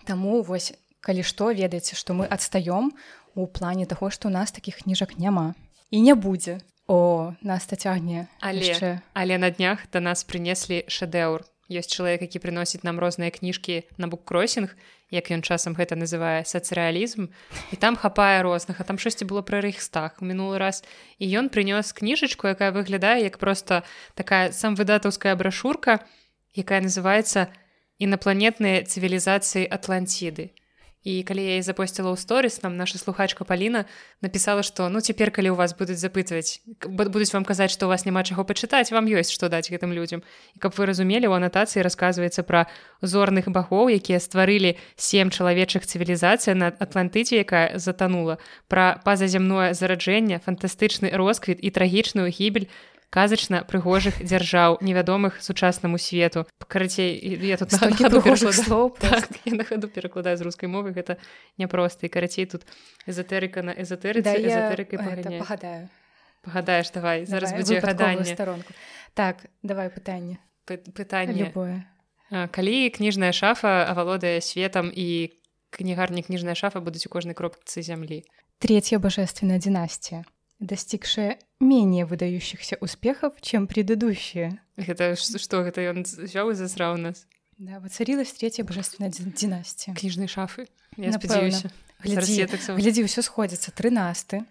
Таму вось калі што ведаеце што мы адстаём у плане таго што у нас такіх кніжак няма. І не будзе. О нас цягне але яшчэ. але на днях да нас прынеслі шэдэўр ёсць чалавек які прыносіць нам розныя кніжкі на буккросінг як ён часам гэта называе сацыялізм і там хапае розных а там штосьці было пра рэйхстах мінулы раз і ён прынёс кніжачку якая выглядае як просто такая сам выдатаўская брашурка якая называется інапланетныя цывілізацыі атлантиды і калі я запосціла ў сторыс нам наша слухачка паліна напісала што ну цяпер калі у вас будуць запытваць будуць вам казаць што у вас няма чаго пачытаць вам ёсць што даць гэтым людзям і каб вы разумелі у анатацыі расказваецца пра зорных багоў якія стварылі сем чалавечых цывілізацыя на атлантыце якая затанула пра пазаземное зараджэнне фантастычны росквіт і трагічную гібель казачна прыгожых дзяржаў невядомых сучаснаму свету. Карацей я тут слоў так, на хаду перакладаю з рускай мовы гэта няпроста. І карацей тут эзотэрыка на эзотэры да, пагадаю. Пагадаеш давай зараз будзе гаданне. старонку. Так давай пытанне. Пытанне. Любое. Калі кніжная шафа авалодае светам і кнігарні кніжная шафа будуць у кожнай кропцы зямлі? Третья божественная династия достигшая менее выдающихся успехов, чем предыдущие. Это что, это он взял и засрал нас? Да, воцарилась третья божественная династия. Книжные шафы. Я сподеюсь. Гляди, гляди, все сходится. Тринасты.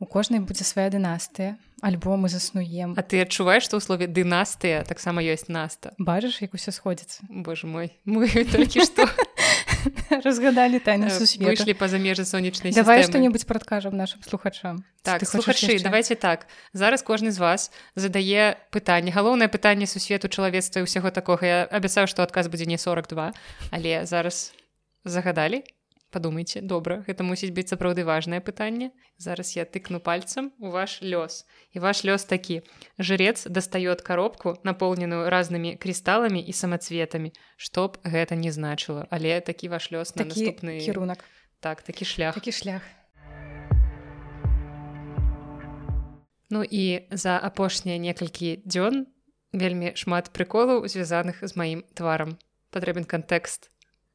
У кожнай будзе свая дынастыя альбомы заснуем А ты адчуваеш што ў слове дынастыя таксама ёсць наста бачыш як усё сходзіцца Боже мой мы толькі што разгадалі тайны Э, сусвету выйшлі па-за межы сонечнай давай што-небудзь прадкажам нашим слухачам Так, слухачы, давайте так. Зараз кожны з вас задае пытанне. Галоўнае пытанне сусвету чалавецтва і ўсяго такога. Я абяцаю, што адказ будзе не 42, але зараз загадалі. Падумайце, добра, гэта мусіць быць сапраўды важнае пытанне. Зараз я тыкну пальцам у ваш лёс. І ваш лёс такі. Жрец дастаёт коробку, наполненую разнымі крысталамі і самацветамі, што б гэта не значыла, але такі ваш лёс на такі наступны кірунак так такі шлях. такі шлях Ну і за апошнія некалькі дзён вельмі шмат прыколаў звязаных з маім тварам. Патрэбен кантэкст.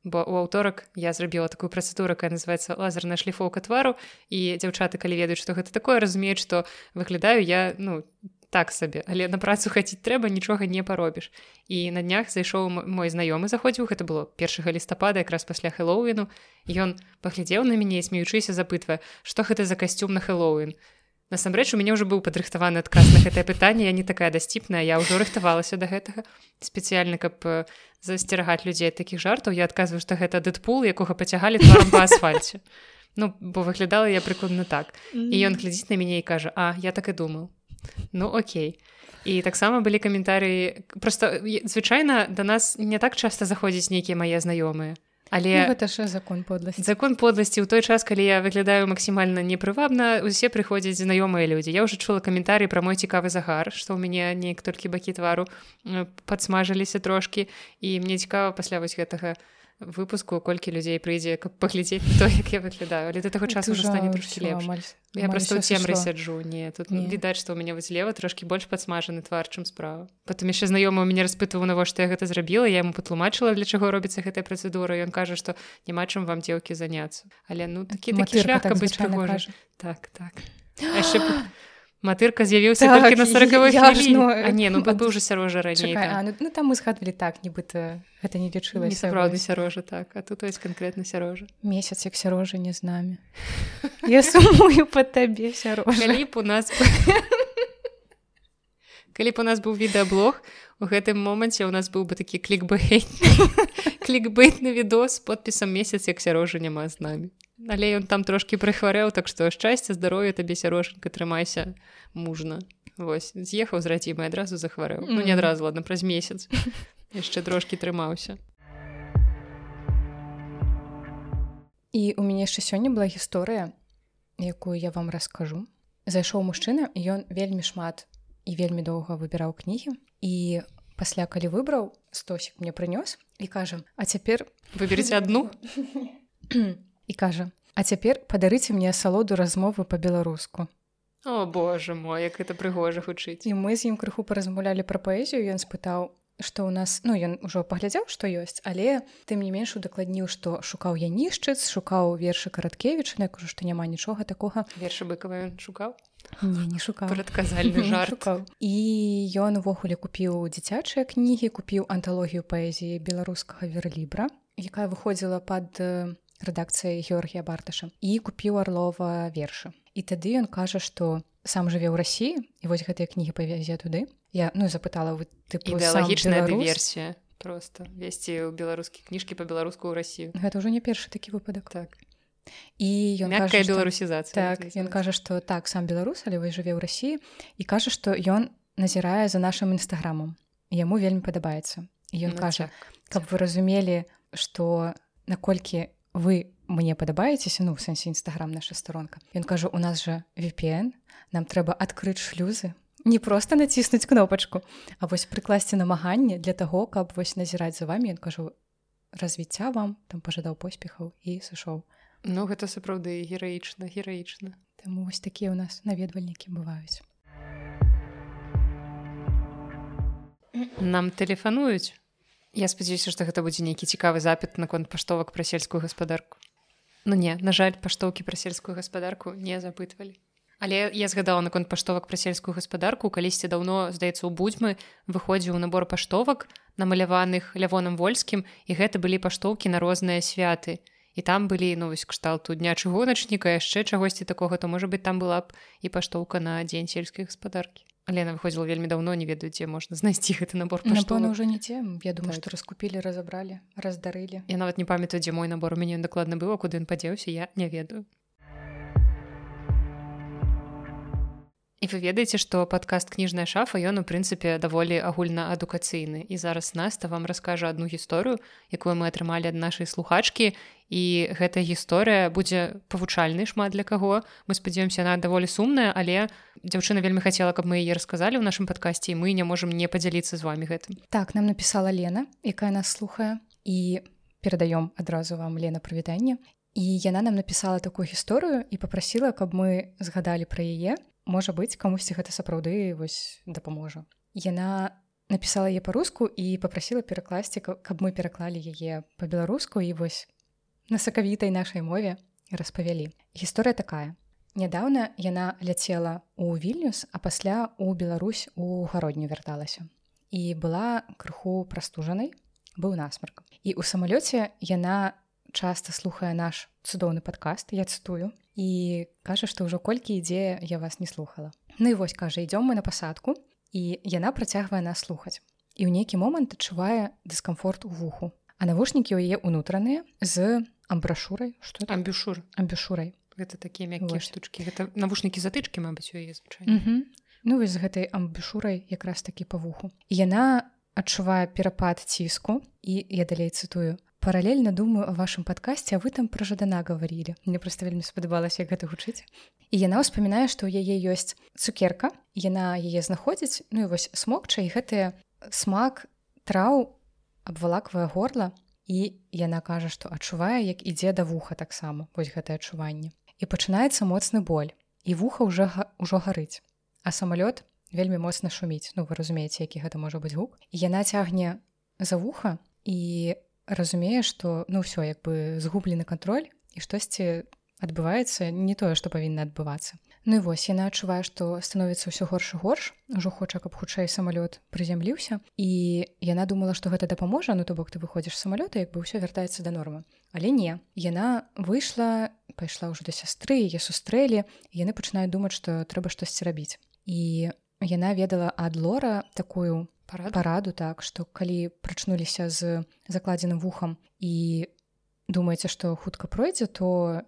Бо ў аўторак я зрабіла такую працэдуру, якая называецца лазерная шліфоўка твару і дзяўчаты, калі ведаюць, што гэта такое, разумеюць, што выглядаю я ну так сабе, але на працу хацець трэба нічога не паробіш. І на днях зайшоў мой знаёмы заходзіў, гэта было 1 лістапада якраз пасля хэллоуіну. Ён паглядзеў на мяне смеючыся запытвае, што гэта за касцюм на хэллоуін. Насамрэч у мяне ўжо быў падрыхтаваны адказ на гэтае пытанне, я не такая дасціпная, я ўжо рыхтавалася да гэтага спецыяльна, каб э, засцерагаць людзей такіх жартаў, я адказваю, што гэта дэдпул, якога пацягалі па асфальце. Ну, бо выглядала я прыкладна так. І ён глядзіць на мяне і кажа: « А я так і думаў. Ну окей. І таксама былі каментарыі просто звычайна да нас не так часта заходзяць нейкія мае знаёмыя. Але ну, гэта ж закон подласці. закон подласці ў той час калі я выглядаю максімальна непрывабна усе прыходзяць знаёмыя людзі. Я ўжо чула каментарый пра мой цікавы загар што ў мяне неяк толькі бакі твару падсмажыліся трошкі. І мне цікава пасля вось гэтага выпуску колькі людзей прыйдзе каб паглядзець то як я выглядаю. Але да таго часу ўжо стане трошки лепш. я просто ў цемры сяджу. Не тут Не. відаць што ў мяне вось лева трошки больш падсмажаны твар чым справа. Потым яшчэ знаёмы у мяне распытываў навошта я гэта зрабіла. Я ему патлумачыла для чаго робіцца гэтая працэдура. Ён кажа што няма чым вам дзеўкі заняцца. Але ну такі такі шлях так быць прыгожа так так. Яшчэ матырка з'явіўся Так, на сорокавой я ж, хвіліне ну, а не ну быў уже сярожа раней Чакай, а, ну, ну там мы згадвалі так нібыта гэта не лічылася не сапраўды сярожа так а тут вось канкрэтна сярожа месяц як сярожа не з намі я сумую по табе сярожа б у нас калі б у нас быў відэаблог у гэтым моманце у нас быў бы такі клікбейт клікбейтны відос з подпісам месяц як сярожа няма з намі але ён там трошки прыхварэў так што шчасця здароўя табе сярожанька трымайся мужна Вось з'ехаў з радзімай адразу захварэў ну не адразу ладно праз месяц. Яшчэ трошки трымаўся і у мяне яшчэ сёння была гісторыя якую я вам раскажу зайшоў мужчына і ён вельмі шмат і вельмі доўга выбіраў кнігі і пасля калі выбраў стосік мне прынёс і кажа а цяпер выберыце адну і кажа а цяпер падарыце мне асалоду размовы па-беларуску о боже мой як это прыгожа гучыць. І мы з ім крыху паразмаўлялі пра паэзію ён спытаў што ў нас ну ён ужо паглядзеў што ёсць але тым не менш удакладніў што шукаў я нішчыц шукаў вершы караткевіч на кажу што няма нічога такога. Вершы быкава ён шукаў? Не не шукаў. Прадказальны жарт. шукаў. і ён увогуле купіў дзіцячыя кнігі купіў анталогію паэзіі беларускага верлібра якая выходзіла пад рэдакцыяй георгія барташа і купіў арлова вершы і тады ён кажа што сам жыве ў рассіі і вось гэтыя кнігі павязе туды я ну запытала вы тыпу, ідэалагічная дыверсія просто. Весці ў беларускі кніжкі па-беларуску ў Росію гэта ўжо не першы такі выпадак так. І ён мяккая беларусізацыя так ён кажа што так сам беларус але вось жыве ў рассіі і кажа што ён назірае за нашым нстаграмам яму вельмі падабаецца і Ну, ён кажа каб вы разумелі што наколькі вы мне падабаецеся ну у сэнсе нстаграм наша старонка ён кажа у нас жа VPN нам трэба адкрыць шлюзы не проста націснуць кнопачку а вось прыкласці намаганне для таго каб вось назіраць за вами ён кажу развіцця вам там пажадаў поспехаў і сышоў. Ну гэта сапраўды гераічна гераічна. Таму вось такія ў нас наведвальнікі бываюць. Нам тэлефануюць Я спадзяюся што гэта будзе нейкі цікавы запіт наконт паштовак пра сельскую гаспадарку. Ну не на жаль паштоўкі пра сельскую гаспадарку не запытвалі. Але я згадала наконт паштовак пра сельскую гаспадарку. Калісьці даўно здаецца у будзьмы выходзіў набор паштовак намаляваных лявонам вольскім і гэта былі паштоўкі на розныя святы. І там былі ну вось кшталту дня чыгуначніка яшчэ чагосьці такога то можа быть там была б і паштоўка на дзень сельскай гаспадаркі Лена выходзіла вельмі даўно не ведаю дзе можна знайсці гэты набор напэўна уже не дзе я думаю так. што раскупілі разабралі раздарылі я нават не памятаю дзе мой набор. У мяне дакладна было куды ён падзеўся я не ведаю І вы ведаеце, што падкаст кніжная шафа ён у прынцыпе даволі агульнаадукацыйны і зараз наста вам раскажа адну гісторыю, якую мы атрымалі ад нашай слухачкі і гэтая гісторыя будзе павучальны шмат для каго. Мы спадзяёмся на даволі сумная, але дзяўчына вельмі хацела, каб мы яе расказалі ў нашым падкасці і мы не можам не падзяліцца з вами гэтым. Так нам напісала Лена, якая нас слухае і перадаём адразу вам Лена прывітанне. І яна нам напісала такую гісторыю і попрасіла, каб мы згадалі пра яе можа быць камусьці гэта сапраўды вось дапаможа яна напісала яе па-руску і попрасіла перакласці каб мы пераклалі яе па-беларуску і вось на сакавітай нашай мове распавялі гісторыя такая. Нядаўна яна ляцела у вільнюс а пасля у Беларусь у гародню вярталася і была крыху прастужанай быў насмарк і у самалёце яна часта слухае наш цудоўны падкаст я цытую і кажа што ўжо колькі ідзе я вас не слухала. Ну і вось кажа ідём мы на пасадку і яна працягвае нас слухаць і ў нейкі момант адчувае дыскамфорт у вуху а навушнікі ў яе унутраныя з амбрашурай что амбюшур амбюшурай гэта такія мяккія штучкі гэта навушнікі затычкі мабыць у яе Ну вось з гэтай амбюшурай якраз такі па вуху яна адчувае перапад ціску і я далей цытую паралельна думаю о вашем подкасте а вы там про жадана говорили. Мне просто вельмі спадабалася як гэта гучыць і яна ўспамінае што ў яе ёсць цукерка яна яе знаходзіць ну і вось смокча і гэтыя смак траў абвалаквае горла і яна кажа што адчувае як ідзе да вуха таксама вось гэтае адчуванне. І пачынаецца моцны боль і вуха уже ўжо гарыць а самалёт вельмі моцна шуміць. Ну вы разумееце які гэта можа быць гук. Яна цягне за вуха і разумее што ну ўсё як бы згублены кантроль і штосьці адбываецца не тое што павінна адбывацца Ну і вось яна адчувае што становіцца ўсё горш і горш ужо хоча каб хутчэй самалёт прызямліўся і яна думала што гэта дапаможа ну то бок ты выходзіш самалёта як бы ўсё вяртаецца да нормы. Але не яна выйшла пайшла ўжо да сястры яе сустрэлі яны пачынаюць думаць што трэба штосьці рабіць і яна ведала ад лора такую параду, параду так што калі прачнуліся з закладзеным вухам і думаеце што хутка пройдзе то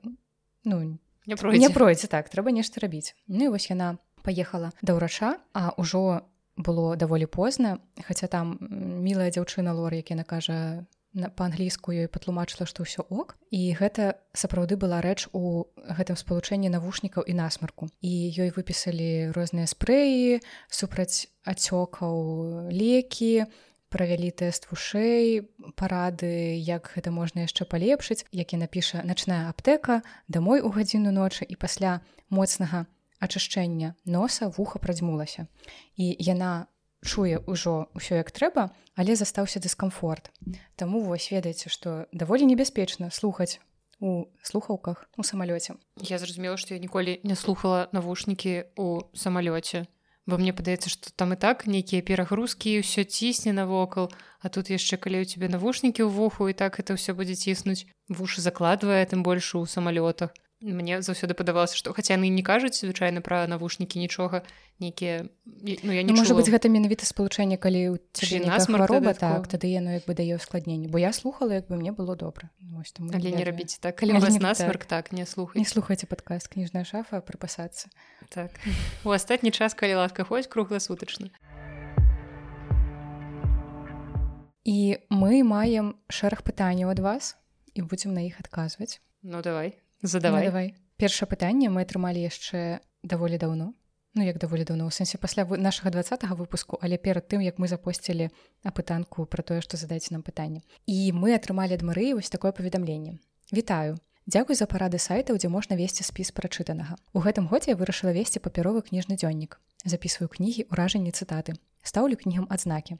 ну не пройдзе. не пройдзе так трэба нешта рабіць Ну і вось яна паехала да ўрача а ўжо было даволі позна хаця там мілая дзяўчына лор як яна кажа па-англійску ёй патлумачыла што ўсё ок. І гэта сапраўды была рэч у гэтым спалучэнні навушнікаў і насмарку. І ёй выпісалі розныя спрэі супраць ацёкаў лекі правялі тэст вушэй парады як гэта можна яшчэ палепшыць як і напіша начная аптэка дамой у гадзіну ночы і пасля моцнага ачышчэння носа вуха прадзьмулася. І яна чуе ўжо ўсё як трэба але застаўся дыскамфорт. Таму вось ведаеце што даволі небяспечна слухаць у слухаўках у самалёце. Я зразумела што я ніколі не слухала навушнікі у самалёце. Бо мне падаецца што там і так нейкія перагрузкі ўсё цісне навокал а тут яшчэ калі ў цябе навушнікі ў вуху і так это ўсё будзе ціснуць. Вушы закладвае тым больш у самалётах мне заўсёды падавалася што хаця яны не кажуць звычайна пра навушнікі нічога нейкія ну, я не можа быць гэта менавіта спалучэнне калі хвароба так тады яно як бы дае ускладненне бо я слухала як бы мне было добра. Ну, але не рабіць так. калі вас насмарк так. так не слухай не слухайце падказ кніжная шафа прыпасацца. Так. У астатні час калі ласка хоць кругласутачна. І мы маем шэраг пытанняў ад вас і будзем на іх адказваць. Ну давай задавай. Ну, давай. Першае пытанне мы атрымалі яшчэ даволі даўно. Ну як даволі даўно у сэнсе пасля нашага двадцатого выпуску але перад тым як мы запосцілі апытанку про тое што задайце нам пытанне. І мы атрымалі ад Марыі вось такое паведамленне. Вітаю. Дзякуй за парады сайтаў дзе можна весці спіс прачытанага. У гэтым годзе я вырашыла весці папяровы кніжны дзённік. Записываю кнігі ўражанні цытаты. Стаўлю кнігам адзнакі.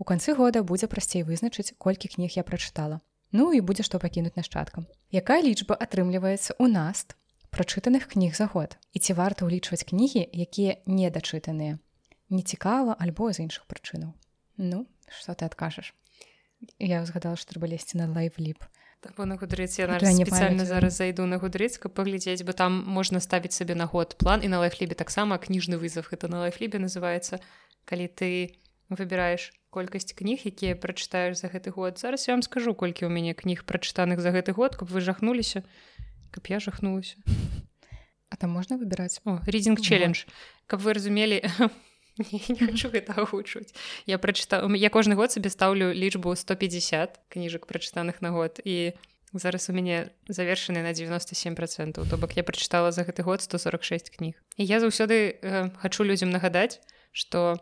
У канцы года будзе прасцей вызначыць колькі кніг я прачытала Ну і будзе што пакінуць нашчадкам. Якая лічба атрымліваецца ў нас прачытаных кніг за год і ці варта ўлічваць кнігі, якія недачытаныя. Нецікава альбо з іншых прычынаў. Ну, што ты адкажаш? Я згадала, што трэба лезці на лайв-ліп на гудрыц я не спецыяльна зараз зайду на гудрыц каб паглядзець бы там можна ставіць сабе на год план і на лайфлібе таксама кніжны вызов это на лайфлібе называется калі ты выбираешь колькасць кніг якія прачытаеш за гэты год. Зараз я вам скажу колькі ў мяне кніг прачытаных за гэты год каб вы жахнуліся каб я жахнулася. А там можна выбіраць? Рідинг челлендж каб вы разумелі не хочу гэта агучваць. Я прачытаў я кожны год сабе стаўлю лічбу 150 кніжак прачытаных на год і зараз у мяне завершаны на 97 процентаў. То бок я прачытала за гэты год 146 кніг. І я заўсёды э, хачу людзям нагадаць что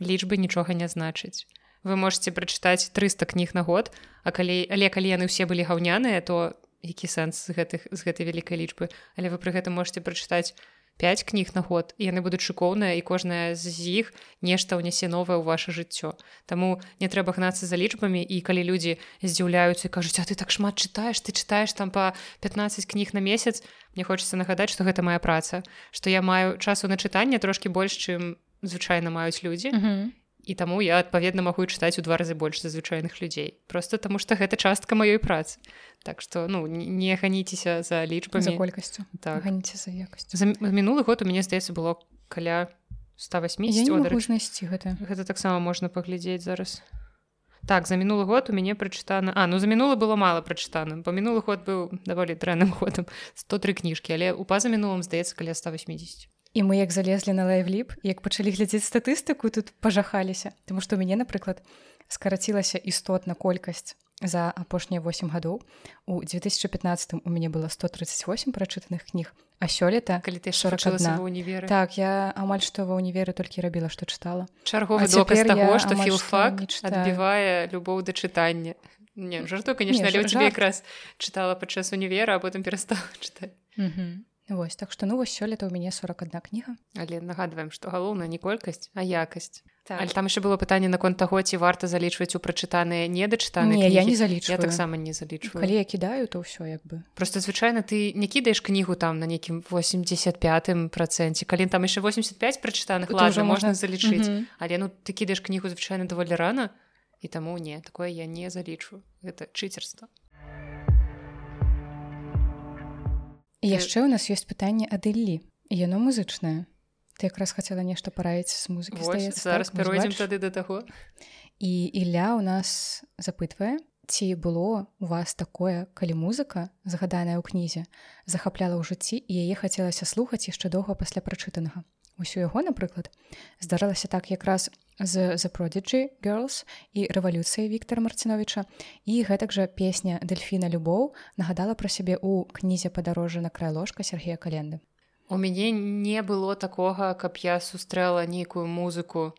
лічбы нічога не значыць. Вы можете прачытаць 300 кніг на год а калі але калі яны ўсе былі гаўняныя то які сэнс з гэтых з гэтай вялікай лічбы? Але вы пры гэтым можете прачытаць 5 кніг на год яны будуць шыкоўныя і кожная з іх нешта ўнясе новае ў ваше жыццё. Таму не трэба гнацца за лічбамі і калі людзі здзіўляюцца і кажуць а ты так шмат чытаеш ты чытаеш там па 15 кніг на месяц? Мне хочется нагадаць што гэта моя праца што я маю часу на чытанне трошки больш чым звычайна маюць людзі mm -hmm і таму я адпаведна магу чытаць у два разы больш за звычайных людзей. Просто таму што гэта частка маёй працы. Так што ну не ганіцеся за лічбамі. За колькасцю. Так. Ганіце за якасць за мінулы год у мяне здаецца было каля 180 знайсці гэта. Гэта таксама можна паглядзець зараз. Так за мінулы год у мяне прачытана А ну за мінулы было мала прачытана по мінулы год быў даволі дрэнным годам. 103 кніжкі але у паза мінулым здаецца каля 180 і мы як залезлі на лайвліп як пачалі глядзець статыстыку тут пажахаліся. Таму што ў мяне напрыклад скарацілася істотна колькасць за апошнія 8 гадоў. У 2015 у мяне было 138 прачытаных кніг а сёлета калі ты 41 універ так я амаль што ва ўніверы толькі рабіла што чытала. Чарговы доказ таго што філфак адбівае любоў да чытання. Не жарту конечно але тебе якраз чытала падчас універа а потым перастала чытаць Вось так што ну вось сёлета ў мяне 41 кніга. Але нагадваем што галоўна не колькасць а якасць. Так. Але там яшчэ было пытанне наконт таго ці варта залічваць у прачытаныя недачытаны я не залічу я таксама не залічваю. Калі я кідаю то ўсё як бы. Просто звычайна ты не кідаеш кнігу там на нейкім 85 проценце калі там яшчэ 85 прачытаных лажа можна залічыць. Mm -hmm. але ну ты кідаеш кнігу звычайна даволі рана і таму не такое я не залічу. Это чыцерства яшчэ ў нас ёсць пытанне ад Іллі яно музычнае ты якраз хацела нешта параіць з музыкі зараз так, перайдзем тады да таго. І Ілля ў нас запытвае ці было у вас такое калі музыка загаданая ў кнізе захапляла ў жыцці і яе хацелася слухаць яшчэ доўга пасля прачытанага. Усё яго напрыклад здаралася так якраз з The Prodigy Girls і рэвалюцыі Віктора Марціновича і гэтак жа песня Дельфіна Любоў нагадала пра сябе ў кнізе падарожжа на край ложка Сергея календы. У мяне не было такога, каб я сустрэла нейкую музыку.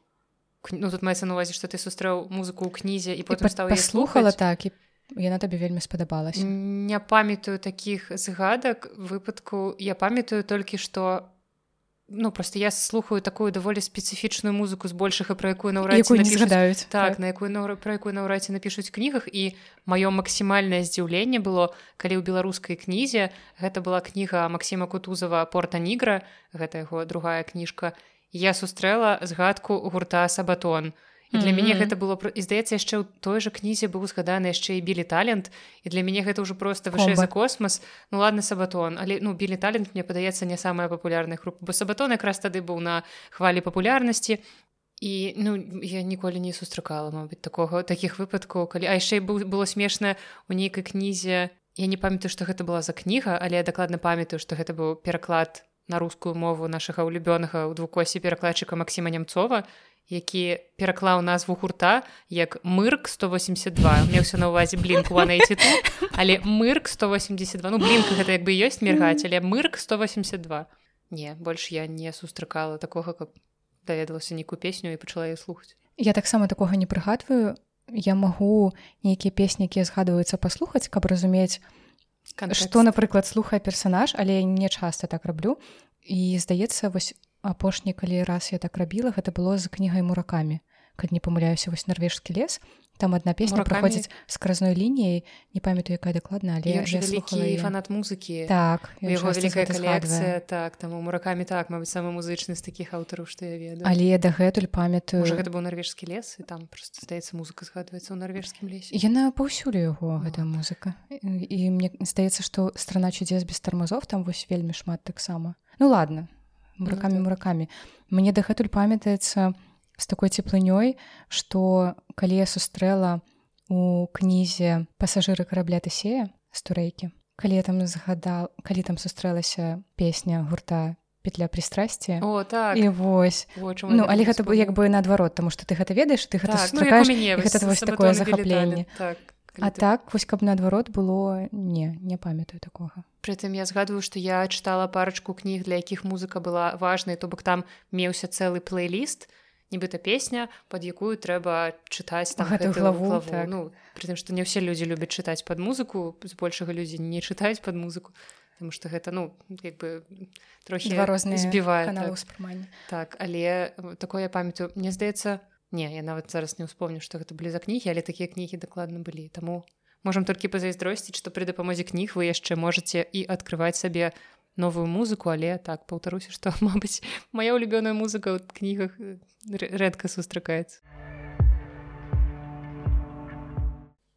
Ну, тут маецца на увазе, што ты сустрэў музыку ў кнізе і потым стаў слухала так і яна табе вельмі спадабалася. Не памятаю такіх згадак выпадку я памятаю толькі што ну просто я слухаю такую даволі спецыфічную музыку з большага пра якую наўрад згадаюць так, так. на якую наўра пра якую наўрадзе напішуць кнігах і маё максімальнае здзіўленне было калі ў беларускай кнізе гэта была кніга Масіма кутузава порта нігра гэта яго другая кніжка я сустрэла згадку гурта сабатон і і для mm -hmm. мяне гэта было і здаецца яшчэ ў той жа кнізе быў згаданы яшчэ і білі талент і для мяне гэта ўжо просто вышэй за космас ну ладно сабатон але ну білі талент мне падаецца не самая папулярная група бо сабатон якраз тады быў на хвалі папулярнасці і ну я ніколі не сустракала мабыць такога такіх выпадкаў калі а яшчэ быў было смешна у нейкай кнізе я не памятаю што гэта была за кніга але я дакладна памятаю што гэта быў пераклад на рускую мову нашага ўлюбёнага ў двукосе перакладчыка Масіма нямцова які пераклаў назву гурта як мырк 182 мне ўсё на увазе блінку але мырк 182 ну блінка гэта як бы ёсць мергаць але мырк 182 не больш я не сустракала такога каб даведалася нейкую песню і пачала я слухаць. Я таксама такога не прыгадваю. Я магу нейкія песні якія згадваюцца паслухаць каб разумець што напрыклад слухае персанаж але не часта так раблю і здаецца вось апошні калі раз я так рабіла гэта было з кнігай муракамі калі не памыляюся вось нарвежскі лес там одна песня Муракамі. праходзіць скразной лініяй не памятаю якая дакладна але я слухала фанат музыкі так У яго вялікая гэта калекцыя так там у муракамі так мабыць самы музычны з такіх аўтараў што я ведаю. Але дагэтуль памятаю. Можа, гэта быў нарвежскі лес і там просто здаецца музыка згадваецца ў нарвежскім лесе яна паўсюль яго гэтая музыка. І мне здаецца што страна чудес без тармазов там вось вельмі шмат таксама. Ну ладно муракамі так. муракамі мне дагэтуль памятаецца з такой цеплынёй што калі я сустрэла у кнізе пасажыры карабля тысея з турэйкі калі я там згадал калі там сустрэлася песня гурта петля прыстрасці О так. І вось. Я ну але гэта бы як бы наадварот таму што ты гэта ведаеш ты гэта Так, ну, сустракаеш мяне, і вось гэта вось такое захапленне так А ты- так вось каб наадварот было не не памятаю такога Прытым я згадваю, што я чытала парачку кніг, для якіх музыка была важнай, то бок там меўся цэлы плейліст, нібыта песня, пад якую трэба чытаць там Гэтую гэтую главу, так. Ну, прытым што не ўсе людзі любяць чытаць пад музыку, збольшага людзі не чытаюць пад музыку, Таму што гэта ну як бы трохі розныя збівае так. ўспрымання так, але э, такое я памятаю, мне здаецца, не, я нават зараз не ўспомню, што гэта былі за кнігі, але такія кнігі дакладна былі. Таму можам толькі пазайздросціць, што пры дапамозе кніг вы яшчэ можаце і адкрываць сабе новую музыку, але так паўтаруся, што мабыць, моя ўлюбёная музыка ў кнігах э, рэ- рэдка сустракаецца.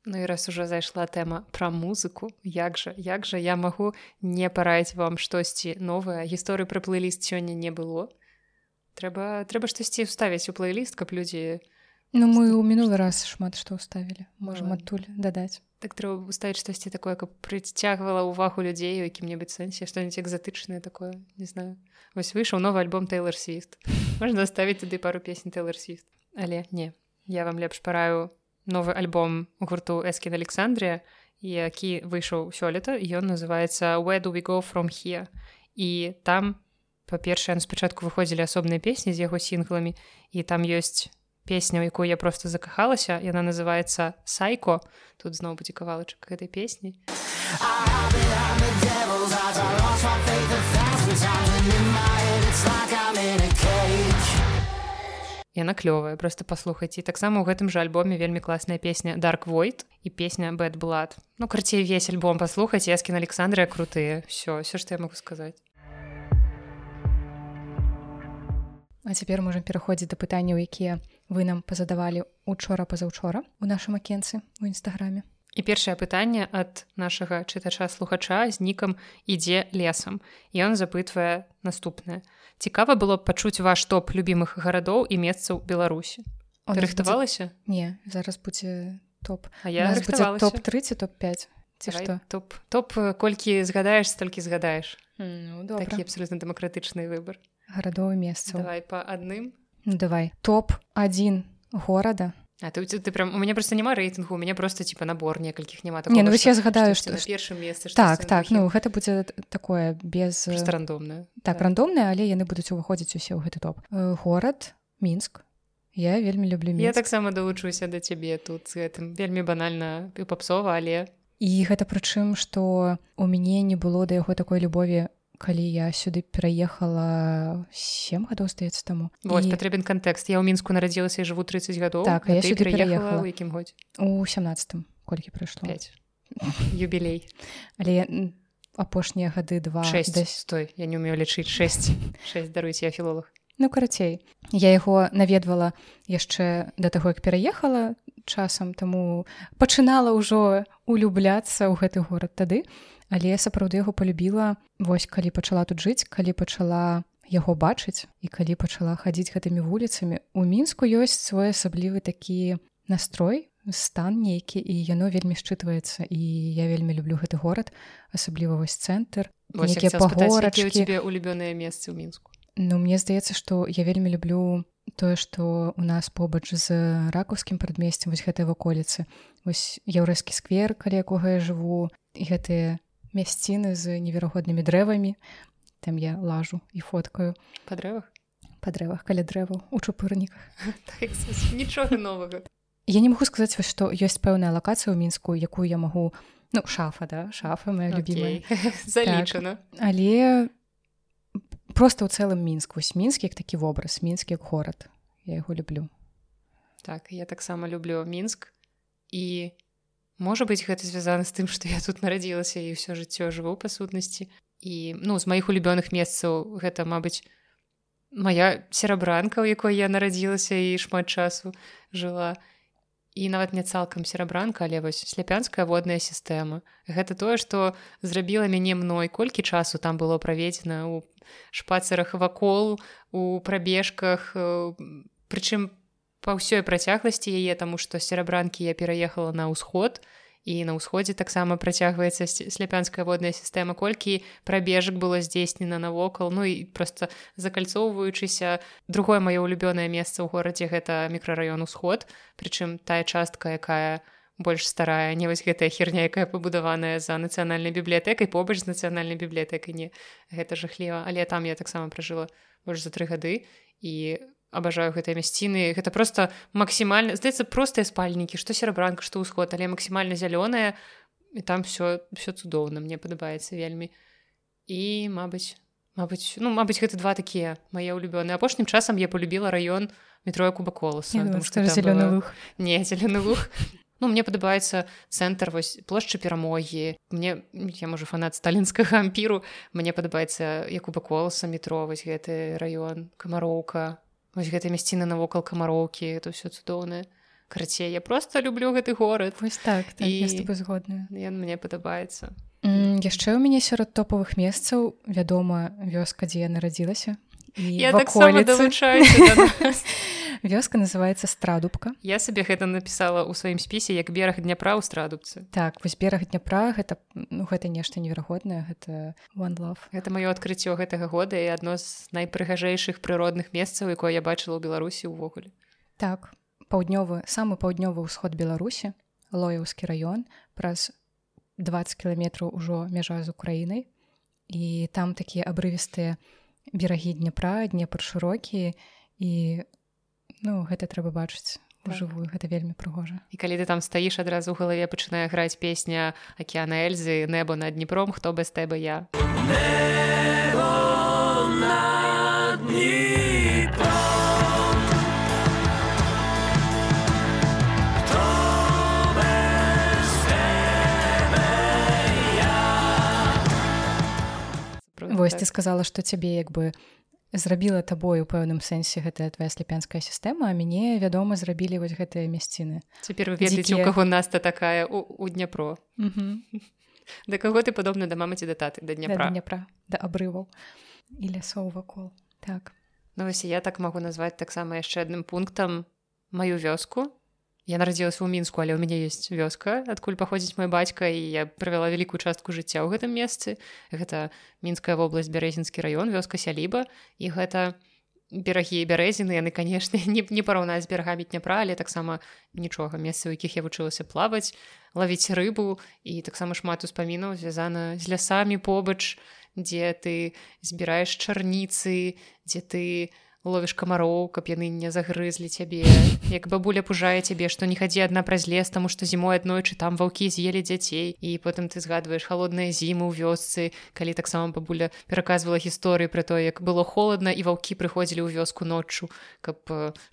Ну і раз уже зайшла тэма пра музыку, як жа як жа я магу не параіць вам штосьці новае гісторыі пра плейліст сёння не было. Трэба трэба штосьці ўставіць у плейліст, каб людзі Ну мы ў мінулы раз шмат што ўставілі можам адтуль дадаць так трэба уставіць штосьці такое, каб прыцягвала ўвагу людзей у якім-небудзь сэнсе што-нибудь экзатычнае такое не знаю. Вось выйшаў новы альбом Тейлор Свіфт. Можна ставіць туды пару песень Тейлор Свіфт. Але не. Я вам лепш параю новы альбом гурту Эскін Александрія, які выйшаў сёлета ён называецца Where do we go from here? І там па-першае спачатку выходзілі асобныя песні з яго сінгламі і там ёсць песня у якую я просто закахалася яна называется сайко тут зноў будзе кавалачак гэтай песні Яна клёвая просто паслухайце таксама ў гэтым жа альбоме вельмі класная песня dark void і песня bad blood ну карцей весь альбом паслухаць яскін александрыя крутыя все все што я могу сказаць А цяпер можам пераходзіць да пытанняў якія вы нам пазадавалі учора пазаўчора у нашым акенцы у нстаграме І першае пытанне ад нашага чытача слухача з нікам ідзе лесам. Ён запытвае наступнае. Цікава было б пачуць ваш топ любімых гарадоў і месцаў Беларусі. О, Ты рыхтавалася? будзе- не зараз будзе топ. А я будзе топ-3 ці топ-5 ці што? топ топ колькі згадаеш столькі згадаеш. Ну, такі абсолютно дэмакратычны выбар. Гарадоў месцаў. Давай па адным ну, давай. Топ-1 горада А ты, ты, ты прям у мяне просто няма рэйтынгу у мяне просто типа набор некалькіх няма Не, ну вось я згадаю, што- на першым месцы так так ну гэта будзе т- такое без э, рандомна так рандомныя але яны будуць уваходзіць усе ў гэты топ. Э, горад мінск я вельмі люблю я мінск таксама далучуся да цябе тут з гэтым вельмі банальна і папсова але і гэта прычым што у мяне не было да яго такой любові калі я сюды пераехала сем гадоў здаецца таму вось І патрэбен кантэкст я ў мінску нарадзілася і жыву 30 гадоў Так, я сюды пераехала якім годзе у 17 колькі прайшло 5 юбілей. Але апошнія гады два 6 десь. Стой я не умею лічыць 6 6 даруйте я філолог. Ну карацей я яго наведвала яшчэ да таго як пераехала часам таму пачынала ўжо улюбляцца ў гэты горад тады але я сапраўды яго полюбіла вось калі пачала тут жыць калі пачала яго бачыць і калі пачала хадзіць гэтымі вуліцамі у мінску ёсць свой асаблівы такі настрой стан нейкі і яно вельмі счытваецца і я вельмі люблю гэты горад асабліва вось цэнтр цябе улюбёныя месцы ў мінску? Ну мне здаецца што я вельмі люблю тое што у нас побач з ракаўскім прадмесцем вось гэтай ваколіцы. Вось яўрэскі сквер каля якога я жыву і гэтыя мясціны з неверагоднымі дрэвамі. Там я лажу і фоткаю. Па дрэвах? Па дрэвах каля дрэваў у чупырніках. Так, нічога новага. Я не магу сказаць вось што ёсць пэўная лакацыя ў мінску якую я магу ну шафа да шафа моя любимая Окей. залічана. Але просто ў цэлым мінск вось мінск як такі вобраз мінск як горад. Я яго люблю. Так я таксама люблю мінск. І можа быць гэта звязана з тым што я тут нарадзілася і ўсё жыццё жыву па сутнасці і ну з маіх улюбёных месцаў гэта мабыць моя серабранка у якой я нарадзілася і шмат часу жыла. І нават не цалкам серабранка але вось сляпянская водная сістэма. Гэта тое што зрабіла мяне мной. Колькі часу там было праведзена у шпацерах вакол у прабежках прычым па ўсёй працягласці яе таму што серабранкі я пераехала на ўсход і на ўсходзе таксама працягваецца сляпянская водная сістэма колькі прабежак было здзейснена навокал. Ну і просто закальцоўваючыся другое маё улюбёнае месца ў горадзе гэта мікрараён усход прычым тая частка якая больш старая не вось гэтая херня якая пабудаваная за нацыянальнай бібліятэкай побач з нацыянальнай бібліятэкай не гэта жахліва але там я таксама пражыла больш за тры гады і абажаю гэтыя мясціны гэта просто максімальна здаецца простыя спальнікі што серабранка што ўсход але максімальна зялёная і там все все цудоўна мне падабаецца вельмі і мабыць Мабыць ну мабыць гэта два такія мае ўлюбёныя апошнім часам я полюбіла раён метроя куба коласа зялёны лух не зялёны лух Ну, мне падабаецца цэнтр вось плошчы перамогі мне я можа фанат сталінскага ампіру мне падабаецца як куба коласа метро вось гэты раён камароўка Вось гэта мясціна навокал камароўкі это ўсё цудоўнае карацей я просто люблю гэты горад вось так, так і згодная ён мне падабаецца яшчэ ў мяне сярод топавых месцаў вядома вёска дзе я нарадзілася я таксама далучаю вёска называется страдубка я сабе гэта напісала ў сваім спісе як бераг дняпра ў страдубцы так вось бераг дняпра гэта ну гэта нешта неверагоднае гэта one love гэта маё адкрыццё гэтага года і адно з найпрыгажэйшых прыродных месцаў якое я бачыла ў беларусі ўвогуле. Так паўднёвы самы паўднёвы ўсход беларусі лояўскі раён праз 20 кіламетраў ужо мяжа з украінай. І там такія абрывістыя берагі дняпра днепр шырокія і ну гэта трэба бачыць так. жывую гэта вельмі прыгожа. І калі ты там стаіш адразу ў галаве пачынае граць песня акеана эльзы небо над дніпром хто без тэба я? Вось ты сказала што цябе як бы зрабіла табой у пэўным сэнсе гэтая твоя сляпянская сістэма а мяне вядома зрабілі вось гэтыя мясціны. Цяпер вы ведаеце у каго наста такая у, у дняпро. Да каго ты падобна да мамаці да таты да дняпра? Дняпра да абрываў і лясоў вакол. Так. Ну вось я так магу назваць таксама яшчэ адным пунктам маю вёску Я нарадзілася ў мінску, але ў мяне ёсць вёска, адкуль паходзіць мой бацька і я правяла вялікую частку жыцця ў гэтым месцы. Гэта мінская вобласць бярэзінскі раён, вёска сяліба і гэта берагі бярэзіны яны канешне не, не параўнаць з берагамі дняпра, але таксама нічога месцы, у якіх я вучылася плаваць, лавіць рыбу і таксама шмат успамінаў звязана з лясамі побач, дзе ты збіраеш чарніцы, дзе ты, ловіш камароў каб яны не загрызлі цябе як бабуля пужае цябе што не хадзі адна праз лес таму што зімой аднойчы там ваўкі з'елі дзяцей і потым ты згадваеш холодныя зімы ў вёсцы. Калі таксама бабуля пераказвала гісторыі пра то як было холодна і ваўкі прыходзілі ў вёску ноччу каб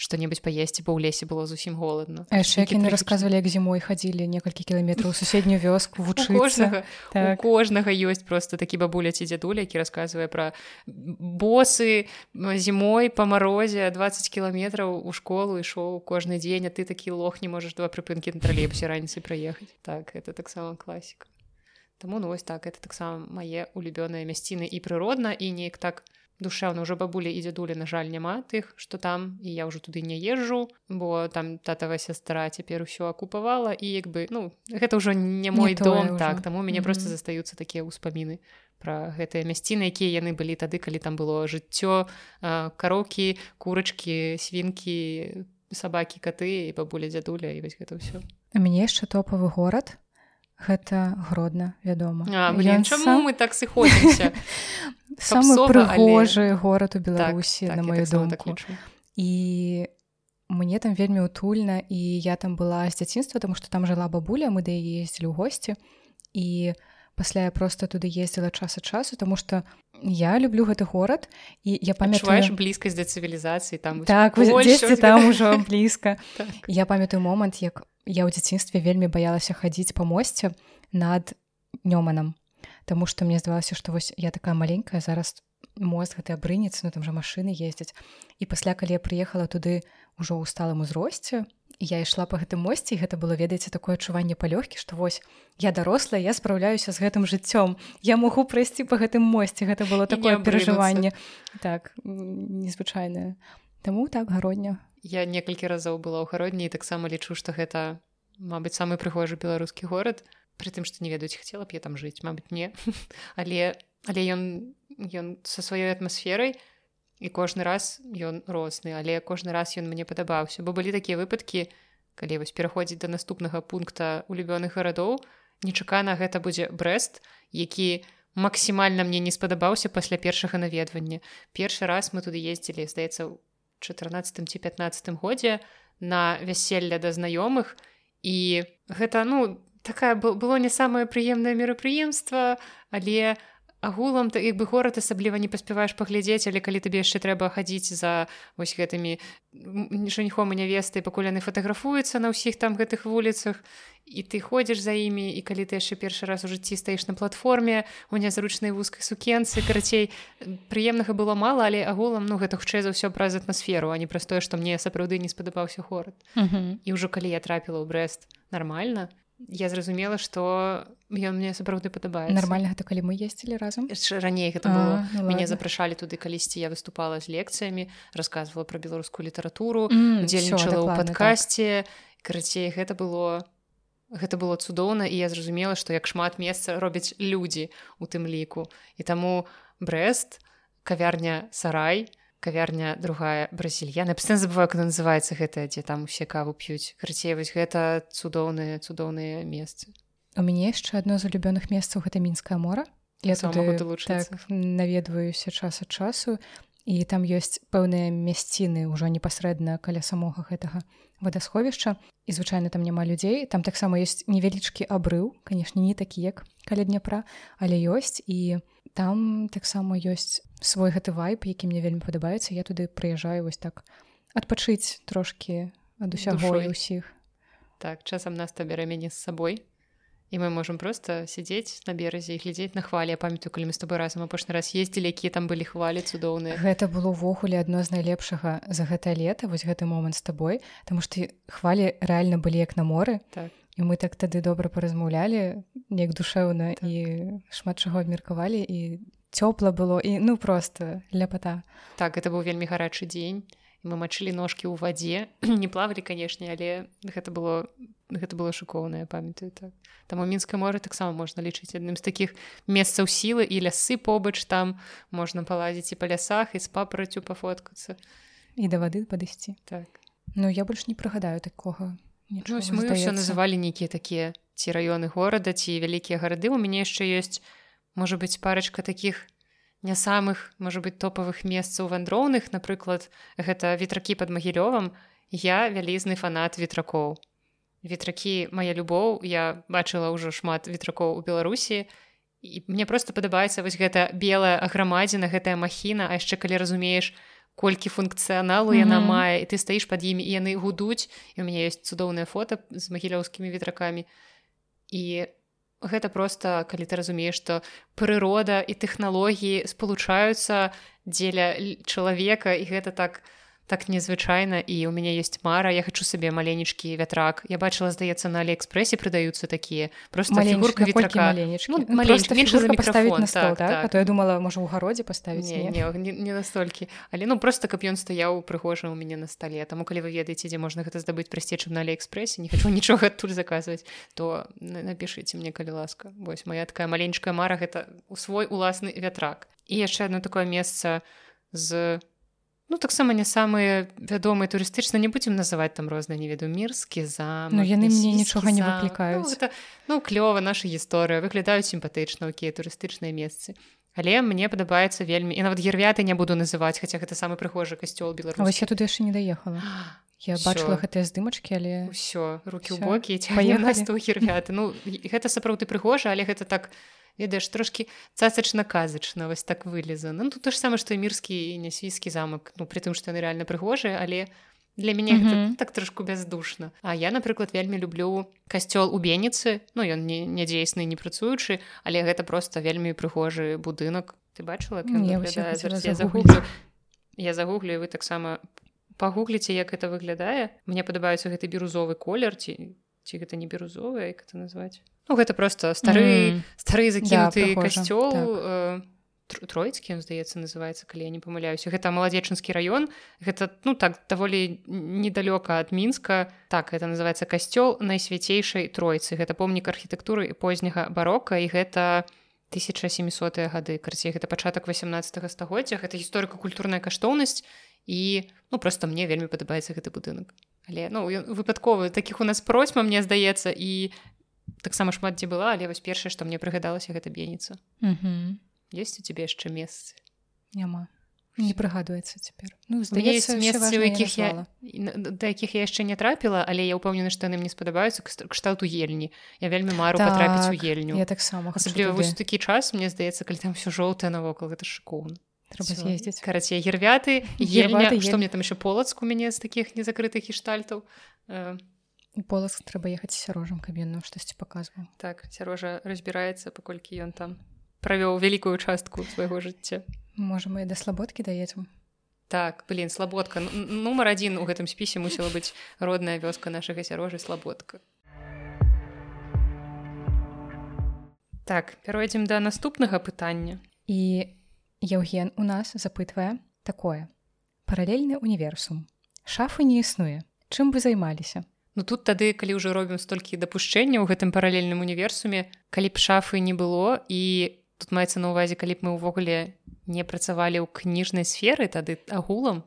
што-небудзь паесці па ў лесе было зусім голадна яшчэ яны расказвалі як зімой хадзілі некалькі кіламетраў суседнюю вёску вучыцца так. кожнага ёсць просто такі бабуля ці дзядуля які расказвае пра босы зімой па марозе 20 кіламетраў у школу ішоў кожны дзень а ты такі лох не можаш два прыпынкі на тралейбусе раніцай праехаць так это таксама класіка Таму ну вось так это таксама мае улюбёныя мясціны і прыродна і неяк так душэўна ўжо бабулі і дзядулі на жаль няма тых што там і я ўжо туды не езжу бо там татава сястра цяпер усё акупавала і як бы ну гэта ўжо не мой не дом так таму мяне mm -hmm. просто застаюцца такія ўспаміны пра гэтыя мясціны якія яны былі тады калі там было жыццё кароўкі курачкі свінкі сабакі каты і бабуля дзядуля і вось гэта ўсё. Мяне яшчэ топавы горад гэта гродна вядома. Чаму сам... мы так сыходзімся? Самы прыгожы але... горад у беларусі так, на так, мою думку. і мне там вельмі утульна і я там была з дзяцінства тому что там жыла бабуля мы да яе ездзілі ў госці. І у пасля я просто туды ездзіла час ад часу тому что я люблю гэты горад і я памятаю блізкасць да цывілізацыі там так дзесьці там ужо блізка. Так. я памятаю момант як я ў дзяцінстве вельмі баялася хадзіць па мосце над нёманам Таму што мне здавалася што вось я такая маленькая зараз мост гэты абрынецца ну там жа машыны ездзяць. І пасля калі я прыехала туды ўжо ў сталым узросце я ішла по гэтым мосце гэта было ведаеце такое адчуванне палёгкі што вось я дарослая я спраўляюся з гэтым жыццём. Я магу прайсці по гэтым мосце. Гэта было такое перажыванне. Так незвычайнае. Таму так гародня. Я некалькі разоў была ў гародні і таксама лічу што гэта мабыць самы прыгожы беларускі горад. Пры тым што не ведаюць хацела б я там жыць мабыць не. Але але ён ён са сваёй атмасферай і кожны раз ён розны але кожны раз ён мне падабаўся. Бо былі такія выпадкі калі вось пераходзіць да наступнага пункта улюбёных гарадоў нечакана гэта будзе брест які максімальна мне не спадабаўся пасля першага наведвання. Першы раз мы туды ездзілі здаецца ў 14 ці 15 годзе на вяселля да знаёмых. І гэта ну такая было не самае прыемнае мерапрыемства але у агулам ты як бы горад асабліва не паспяваеш паглядзець але калі табе яшчэ трэба хадзіць за вось гэтымі жаніхом і нявестай пакуль яны фатаграфуюцца на ўсіх там гэтых вуліцах і ты ходзіш за імі і калі ты яшчэ першы раз у жыцці стаіш на платформе у нязручнай вузкай сукенцы карацей прыемнага было мала але агулам ну гэта хутчэй за ўсё праз атмасферу а не праз тое што мне сапраўды не спадабаўся горад uh -huh. і ўжо калі я трапіла ў брест нармальна я зразумела что ён мне сапраўды падабае нормально гэта калі мы ездзілі разам? Раней гэта было. ну, мяне запрашалі туды калісьці я выступала з лекцыямі рассказывала про беларускую літаратуру удзельнічала ў падкасці так. карацей гэта было гэта было цудоўна і я зразумела што як шмат месца робяць людзі у тым ліку. І таму брест кавярня сарай кавярня другая бразільяна пастаянна забываю как называется гэта дзе там усе каву п'юць. Крыцей вось гэта цудоўныя цудоўныя месцы. У мяне яшчэ адно з улюбёных месцаў гэта мінскае мора. Я так, наведваюся час ад часу. І там ёсць пэўныя мясціны ўжо непасрэдна каля самога гэтага вадасховішча. І звычайна там няма людзей. Там таксама ёсць невялічкі абрыў канешне не такі як каля дняпра але ёсць. І у там таксама ёсць свой гэты вайп які мне вельмі падабаецца. Я туды прыязджаю вось так адпачыць трошки ад усяго і ўсіх. Так часам нас то бярэ мяне з сабой і мы можемм просто сядзець на беразе і глядзець на хвалі памятаю калі мы з тобой разам апошні раз ездзілі якія там былі хвалі цудоўныя гэта было ўвогуле адно з найлепшага за гэта лета вось гэты момант з табой Таму што хвалі рэальна былі як на моры так. І мы так тады добра паразмаўлялі неяк душэўна так. і шмат чаго абмеркавалі і цёпла было і ну просто ляпата так это быў вельмі гарачы дзень мы мачылі ножкі ў вадзе не плавалі канешне але гэта было гэта было шыкоўнае памятаю так. Там у мінскай моры таксама можна лічыць адным з такіх месцаў сілы і лясы побач там можна палазіць і па лясах і з папарацю пафоткацца і да вады падысці так. Ну я больш не прыгадаю такога Нічого, ну, мы ўсё называлі нейкія такія ці раёны горада ці вялікія гарады у мяне яшчэ ёсць можа быць парачка такіх не самых можа быть топавых месцаў вандроўных. Напрыклад гэта ветракі под магілёвам я вялізны фанат ветракоў ветракі моя любоў. Я бачыла ўжо шмат ветракоў у беларусі. І мне просто падабаецца вось гэта белая аграмадзіна гэтая махіна. А яшчэ калі разумееш колькі функцыяналу яна mm -hmm. мае і ты стаіш пад імі і яны гудуць. І у мяне ёсць цудоўнае фото з магілёўскімі ветракамі і гэта просто калі ты разумееш што прырода і тэхналогіі спалучаюцца дзеля чалавека і гэта так не так незвычайна і у мяне есть мара я хочу сабе маленечкі вятрак я бачыла здаецца на алиэкспрэсе прыдаюцца такія просто фігурка ну, поставить на стол, так, так, так. А то я думала можа у гародзе поставить не, не, не, не настолькі але ну просто каб ён стаяў прыгожа у мяне на стале таму калі вы ведаеце дзе можна гэта здабыць прасцей чым на алиэкспрэсе не хочу нічога адтуль заказваць то напишите мне калі ласка. Вось моя такая маленькая мара гэта у свой уласны вятрак і яшчэ одно такое месца з Ну таксама не самыя вядомыя турыстычна не будзем называць там розныя не веду мірскі за Ну яны мне нічога не выклікаюць ну, гэта, ну клёва наша гісторыя выглядаюць сімпатычна якія турыстычныя месцы але мне падабаецца вельмі і нават гервяты не буду называць хаця гэта самы прыгожы касцёл беларус я туды яшчэ не даехала я Всё. бачыла гэтыя здымачкі але ўсё руки ў бокі гірвяты Ну гэта сапраўды прыгожа але гэта так ведаеш трошки цацачна казачна вось так вылезана ну тут то ж самае што і мірскі і нясвійскі замак ну при тым што яны реально прыгожыя але для мяне гэта Мгм. так трошку бяздушна А я напрыклад вельмі люблю касцёл у беніцы Ну ён не нядзейсны не працуючы але гэта просто вельмі прыгожы будынак. Ты бачыла я загуглю. я загуглю і вы таксама пагугліце як это выглядае. Мне падабаецца гэты бірузовы колер ці ці гэта не бірузовы як это назваць? Ну гэта просто стары М, стары закінуты прыгожа, касцёл так. э, Тр- троіцкі ён здаецца называецца калі я не памыляюся. Гэта маладзечынскі раён. Гэта ну так даволі недалёка ад мінска. Так это называется касцёл найсвяцейшай тройцы. Гэта помнік архітэктуры позняга барока і гэта 1700 гады. Карцей гэта пачатак 18 стагоддзя. Гэта гісторыка-культурная каштоўнасць і ну просто мне вельмі падабаецца гэты будынак але ну ён выпадковы такіх у нас просьма мне здаецца і таксама шмат дзе была але вось першае што мне прыгадалася гэта б'еніца ёсць у цябе яшчэ месцы няма не прыгадваецца цяпер ну здаецца, месцы, у якіх я- на- да якіх я яшчэ не трапіла але я ўпэўнены што яны мне спадабаюцца кшталту ельні я вельмі мару так, патрапіць у ельню. я таксама асабліва вось такі час мне здаецца калі там все жоўтае навокал гэта шыкоўна трэба з'ездзіць карацей гервяты ельня, што мне там яшчэ полацк у мяне з такіх незакрытых гештальтаў э, у полас трэба ехаць сярожам каб ён нам штосьці паказваў так сярожа разбіраецца паколькі ён там правёў вялікую частку свайго жыцця можа мы да слабодкі даедзем Так, блин, слабодка. Ну, Нумар адзін у гэтым спісе мусіла быць родная вёска нашага сярожы слабодка. Так, перайдзем да наступнага пытання. і Яўген у нас запытвае такое. Паралельны універсум шафы не існуе. Чым вы займаліся? Ну тут тады, калі ўжо робім столькі дапушчэнняў у гэтым паралельным універсуме, калі б шафы не было і тут маецца на ўвазе, калі б мы ўвогуле не працавалі ў кніжнай сферы, тады агулам,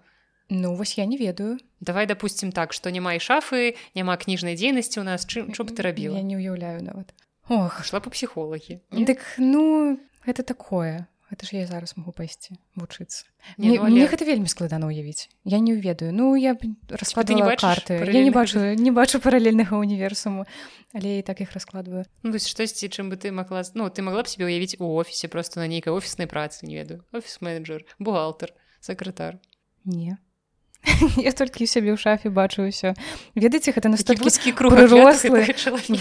Ну вось я не ведаю. Давай дапусцім так, што няма і шафы, няма кніжнай дзейнасці ў нас, чым чо б ты рабіла? я не ўяўляю нават. Ох. Шла па псіхолагі. дык ну гэта такое гэта ж я зараз могу пайсці вучыцца Не, мне, ну, але- мне гэта вельмі складана ўявіць я не ведаю ну я раскладывала бачыш карты. Я не паралельных бачу не бачу паралельнага універсуму але і так іх раскладваю Ну, штосьці чым бы ты могла ну ты могла б себе уявіць у офісе просто на нейкай офіснай працы не ведаю. Офіс-менеджер бухгалтер сакратар не я толькі сябе ў шафе бачу ўсё. Ведаеце гэта настолькі прырослы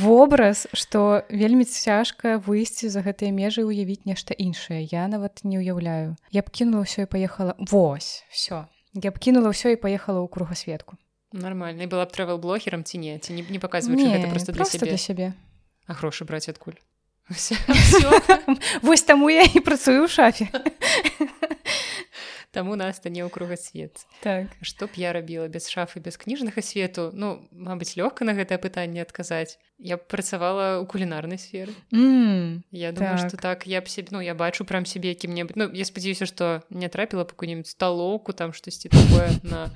вобраз што вельмі цяжка выйсці за гэтыя межы уявіць нешта іншае. Я нават не ўяўляю. Я б кінула ўсё і паехала Вось все я б кінула ўсё і паехала ў кругасветку. Нормально і была б трэвел блогерам ці не? Ці не, не показваючы гэта просто для сябе? для сябе. А грошы браць адкуль? Вось таму я і працую ў шафе таму нас то не ў кругасвет так. Што б я рабіла без шафы без кніжнага свету? Ну мабыць лёгка на гэтае пытанне адказаць я б працавала ў кулінарнай сферы. М, Я думаю, Так. что так. я б себе, ну, я бачу прям себе якім-небудзь Ну я спадзяюся, што не трапіла б какую-нибудь сталоўку там штосьці такое на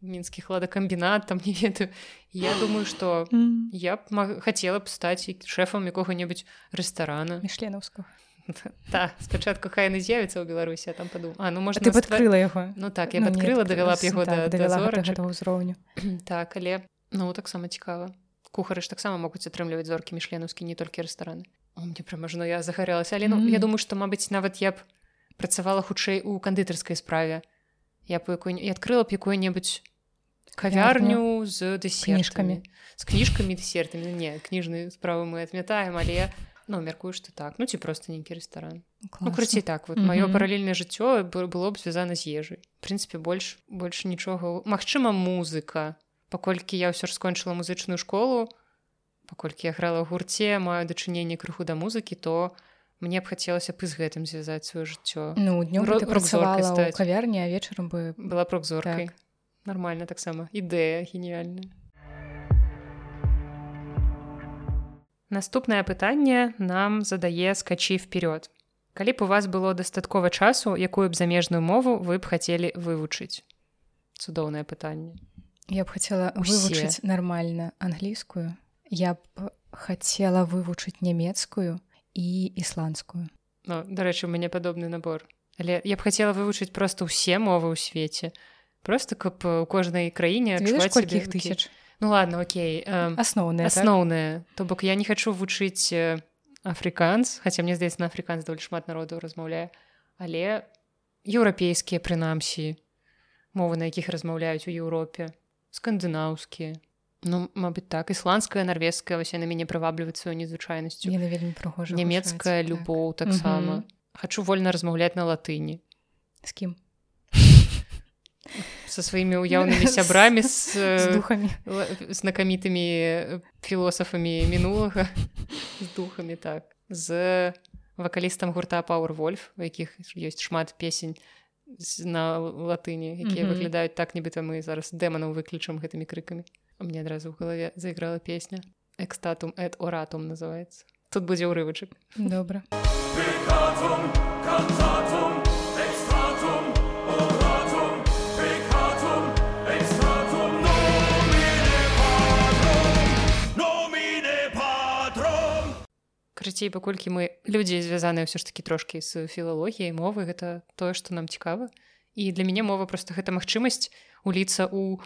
мінскі хладакамбінат там не ведаю. Я думаю, што м. я б маг- хацела б стаць шэфам якога-небудзь рэстарана мішленаўскага так спачатку хай яны з'явіцца ў беларусі там падум А ну можна ты падкрыла яго Ну так я Ну, падкрыла давяла б яго так, да, да ўзроўню так але ну таксама цікава кухары ж таксама могуць атрымліваць зоркі мішленаўскі не толькі рэстараны мне прямо ж ну я загарэлася але ну Мм. я думаю што мабыць нават я б працавала хутчэй у кандытарскай справе я б якой і адкрыла б якую-небудзь кавярню з дэсертамі Кніжкамі. з кніжкамі дэсертамі Ну, не кніжныя справы мы адмятаем але ну мяркую што так. Ну ці просто нейкі рэстаран Ну, крыцей так вот. Маё Мгм. паралельнае жыццё было б звязана з ежай прынцыпе больш больш нічога Магчыма музыка. Паколькі я ўсё ж скончыла музычную школу паколькі я грала ў гурце маю дачыненне крыху да музыкі то мне б хацелася б і з гэтым звязаць сваё жыццё Ну днём Ро- працавала кавярні а вечарам бы была прок-зоркай Так. нормально таксама ідэя геніяльная Наступнае пытанне нам задае скачі вперед. Калі б у вас было дастаткова часу, якую б замежную мову вы б хацелі вывучыць. Цудоўнае пытанне. я б хацела вывучыць нармальна англійскую я б хацела вывучыць нямецкую і ісландскую Ну, дарэчы, у мяне падобны набор. Але я б хацела вывучыць проста ўсе мовы ў свеце. просто каб у кожнай краіне каких тысяч ну ладно окей асноўныя асноўныя так? то бок я не хочу вучыць афрыканс хаця мне здаецца на афрыканс даволі шмат народу размаўляе але еўрапейскія прынамсі мовы на якіх размаўляюць у Еўропе скандынаўскія. Ну мабыць так ісландская нарвежская вось яна мяне прывабліваць сваю незвычайнасцю. Вельмі прыгожа нямецкая любоў так. таксама хочу вольна размаўляць на латыні. З кім со сваімі ўяўнымі сябрамі з, з духамі знакамітымі філосафамі мінулага з духамі так з вакалістам гурта пауэрвольф у якіх ёсць шмат песень на латыні якія mm -hmm. выглядаюць так нібыта мы зараз дэманаў выключым гэтымі крыкамі. Мне адразу ў галаве заіграла песня экстатум эт оратум называется тут будзе ўрывачак. Добра крыцей паколькі мы людзі звязаныя ўсё ж такі трошкі з філалогіяй мовы гэта тое што нам цікава і для мяне мова просто гэта магчымасць уліцца у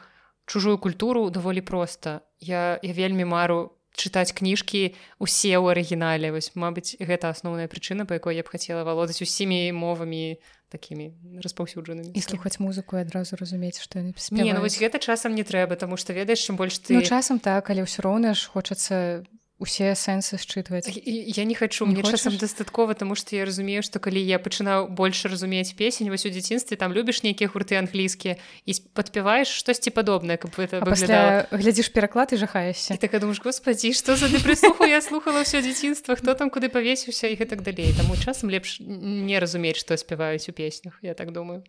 чужую культуру даволі проста я я вельмі мару чытаць кніжкі усе ў арыгінале. Вось Мабыць гэта асноўная прычына па якой я б хацела валодаць усімі мовамі такімі распаўсюджанымі. І слухаць музыку адразу разумець што не, ну, вось гэта часам не трэба таму што ведаеш чым больш ты ну, часам так але ўсё роўна ж хочацца усе сэнсы счытваць я не хочу мне часам дастаткова тому что я разумею что калі я пачынаў больше разумець песень вось у дзяцінстве там любіш нейкія гурты англійскія і падпяваеш штосьці падобнае каб это глядзіш пераклад і жахаешся так думаешь господи что за ты прыслуху я слухала ўсё дзяцінства хто там куды павесіўся і гэтак далей таму часам лепш не разумець што спяваюць у песнях я так думаю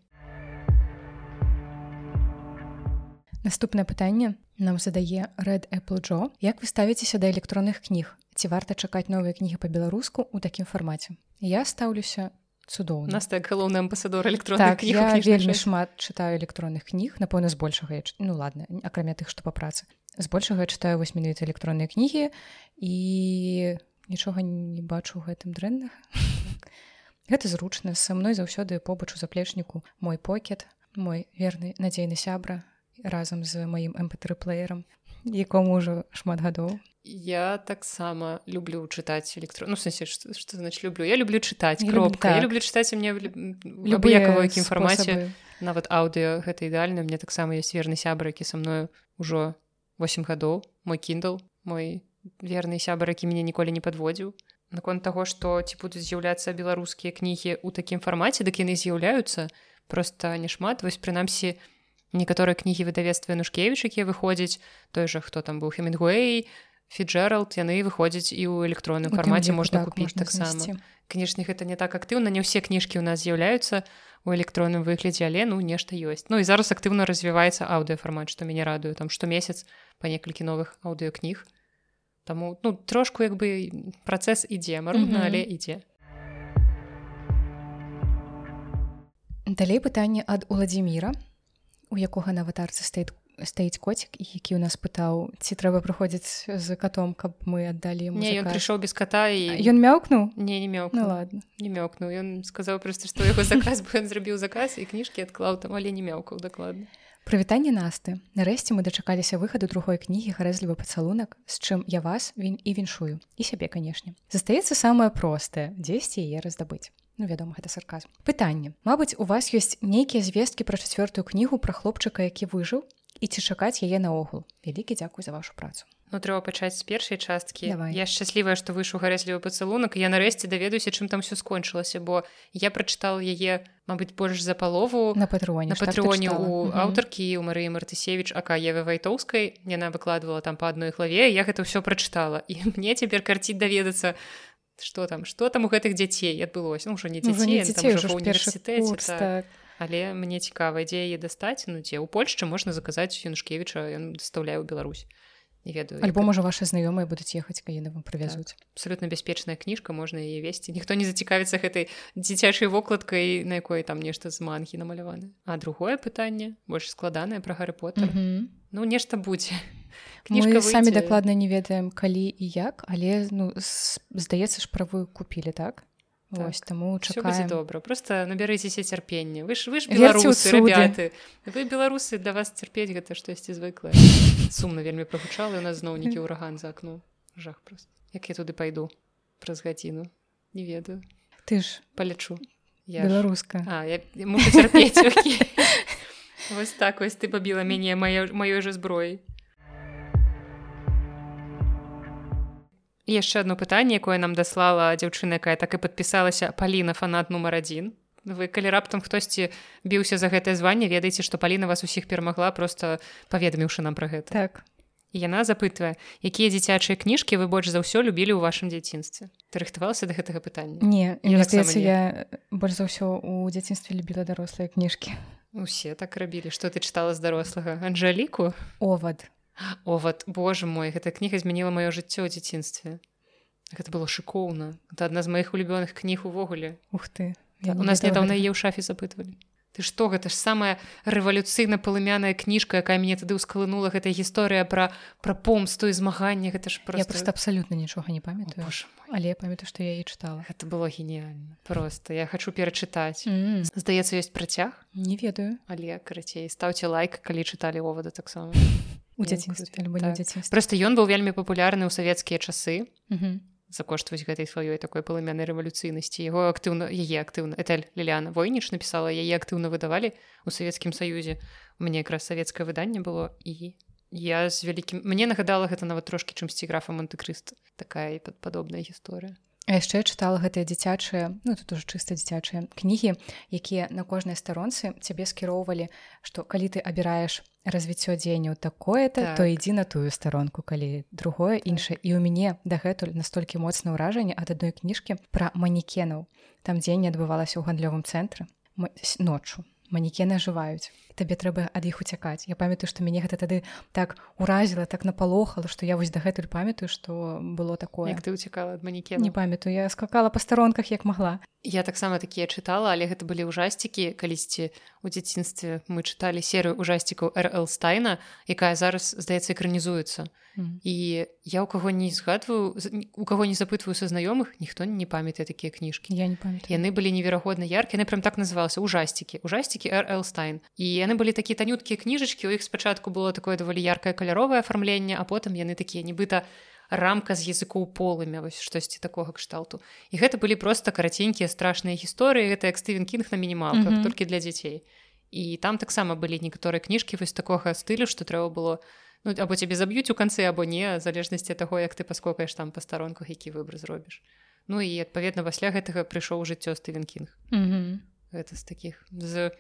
наступнае пытанне нам задае red apple Джо як вы ставіцеся да электронных кніг? Ці варта чакаць новыя кнігі па-беларуску у такім фармаце? Я стаўлюся цудоўна нас так галоўны амбасадор электронных так, кніг, вельмі шмат чытаю электронных кніг напэўна збольшага ну ладно акрамя тых што па працы. Збольшага чытаю вось менавіта электронныя кнігі і нічога не бачу гэтым дрэнных гэта зручна са мной заўсёды побач у заплечніку мой покет мой верны надзейны сябра разам з маім mp3 плеерам якому ўжо шмат гадоў. Я таксама люблю чытаць электро ну, сэнсе что, что значит люблю? Я люблю чытаць кропка так. я люблю чытаць мне любы якім фармаце. Нават аўдыо гэта ідэальна. Мне таксама ёсць верны сябра які са мною ўжо 8 гадоў. Мой kindle мой верны сябар які мяне ніколі не падводзіў. Наконт таго што ці будуць з'яўляцца беларускія кнігі ў такім фармаце дык яны з'яўляюцца. Просто няшмат вось прынамсі у некаторыя кнігі выдавецтва нушкевіч якія выходзяць той жа хто там быў хемінгуэй фіджералд яны выходзяць і ў электронным фармаце можна так, купіць таксама. канешне гэта не так актыўна не ўсе кніжкі ў нас з'яўляюцца у электронным выглядзе але ну нешта ёсць. Ну і зараз актыўна развіваецца аўдыофармат што мяне радую там штомесяц па некалькі новых аўдыокніг Таму ну трошку як бы працэс ідзе марудна але ідзе. Далей пытанне ад уладзіміра у якога на аватарцы стаіць стаіць коцік які у нас пытаў ці трэба прыходзіць з катом каб мы аддалі ён прыйшоў без ката і ён мяўкнуў не не меў ну, ладно не мёкнуў ён сказаў просто што яго заказ бы ён зрабіў заказ і кніжкі адклаў там але не мяўкаў дакладна. Прывітанне насты нарэшце мы дачакаліся выхаду другой кнігі гарэзлівы пацалунак з чым я вас він і віншую. І сябе канешне. Застаецца самае простае. Дзесьці яе раздабыць Ну, вядома гэта сарказм. Пытанне. Мабыць у вас ёсць нейкія звесткі пра чацвёртую кнігу пра хлопчыка які выжыў і ці чакаць яе наогул? Вялікі дзякуй за вашу працу. Ну трэба пачаць з першай часткі. Давай. я шчаслівая што выйшаў гарэзлівы пацалунак я нарэшце даведаюся чым там все скончылася бо я прачытал яе Мабыць больш за палову. На патрыоне на патрыоне так у аўтаркі у Марыі мартысевич ака Евы вайтоўскай. Яна выкладывала там па адной хлаве я гэта ўсё прачытала. І мне цяпер карціць даведацца что там что там у гэтых дзяцей адбылося ну, ўжо не дзяцей, універсітэце так. так. але мне цікава ідзе яе дастаць ну дзе ў Польшчы можна заказаць юнушкевіча ён дастаўляю Беларусь не ведаю альбо можа ваши знаёмыя будуць ехаць калі вам прывязуць так. абсолютно бяспечная кніжка можна яе весці ніхто не зацікавіцца гэтай дзіцячай вокладкай на якой там нешта з манхі намаляваны а другое пытанне больш складанае пра гары пота mm -hmm. ну нешта будзе кніжка самі дакладна не ведаем калі і як але ну здаецца ж правую купілі так? Вось таму чакаем добра просто набярыцеся цярпення вы ж вы ж беларусы ребяты вы беларусы для вас цярпець гэта штосьці звыклае сумна вельмі прагучала у нас зноўнікі ўраган за акно жах просто. Як я туды пайду праз гадзіну не ведаю. Ты ж палячу я беларуска А, я я мушу цярпець окей. Вось так вось ты пабіла мяне маё- маёй жа зброі І яшчэ одно пытанне якое нам даслала дзяўчына якая так і падпісалася паліна фанат нумар адзін вы калі раптам хтосьці біўся за гэтае званне ведаеце што паліна вас усіх перамагла просто паведаміўшы нам пра гэта. Так. Яна запытвае якія дзіцячыя кніжкі вы больш за ўсё любілі ў вашым дзяцінстве? Ты рыхтавалася да гэтага пытання? Не Я здаецца не. я больш за ўсё у дзяцінстве любіла дарослыя кніжкі. Усе так рабілі. Што ты чытала з дарослага? Анжаліку? Овад О вот боже мой гэта кніга змяніла маё жыццё ў дзяцінстве гэта было шыкоўна это адна з маіх улюбёных кніг увогуле ух ты. Та, Я не у нас нядаўна гэтага. яе ў шафе запытвалі ты што гэта ж самая рэвалюцыйна палымяная кніжка якая мяне тады ўскалынула гэтая гісторыя пра пра помсту і змаганне гэта ж я просто абсалютна нічога не памятаю. Але я памятаю што я яе чытала гэта было геніальна просто я хочу перачытаць М, здаецца ёсць працяг не ведаю. Але карацей стаўце лайк калі чыталі овада таксама у дзяцінстве альбо Так. дзяцінстве просто ён быў вельмі папулярны ў савецкія часы. Мгм. за кошт вось гэтай сваёй такой палымянай рэвалюцыйнасці яго актыўна яе актыўна этель ліляна войніч напісала яе актыўна выдавалі у савецкім саюзе у мяне якраз савецкае выданне было і я з вялікім мне нагадала гэта нават трошкі чымсьці графа монте-крыста такая і пад- падобная гісторыя яшчэ чытала гэтыя дзіцячыя ну тут уже чыста дзіцячыя кнігі якія на кожнай старонцы цябе скіроўвалі што калі ты абіраеш развіццё дзеянняў такое-то Так. то ідзі на тую старонку калі другое іншае. І ў мяне дагэтуль настолькі моцна ўражанне ад адной кніжкі пра манекенаў. Там дзеянне адбывалася ў гандлёвым цэнтры. Ноччу. Манекены ажываюць табе трэба ад іх уцякаць Я памятаю што мяне гэта тады так уразіла так напалохала што я вось дагэтуль памятаю што было такое як ты уцікала ад манекена не памятаю я скакала па старонках як магла Я таксама такія чытала, але гэта былі ўжасцікі, калісьці у дзяцінстве мы чыталі серыю ўжасцікаў РЛ Стайна, якая зараз здаецца экранізуецца. Мгм. І я ў каго не згадваю у каго не запытваю са знаёмых, ніхто не памятае такія кніжкі. я не памятаю Яны былі неверагодна яркія, яны прям так называлася ўжасцікі, ўжасцікі РЛ Стайн. І яны былі такія танюткія кніжачкі, у іх спачатку было такое даволі яркае каляровае афармленне, а потым яны такія нібыта рамка з языкоў полымя вось штосьці такога кшталту і гэта былі просто караценькія страшныя гісторыі гэта як стывен кінг на мінімалках Мгм. толькі для дзяцей і там таксама былі некаторыя кніжкі вось такога стылю што трэба было ну або цябе заб'юць у канцы або не залежнасці таго як ты паскокаеш там па старонках які выбор зробіш Ну і адпаведна пасля гэтага прыйшоў жыццё стывен кінг Мгм. гэта з такіх з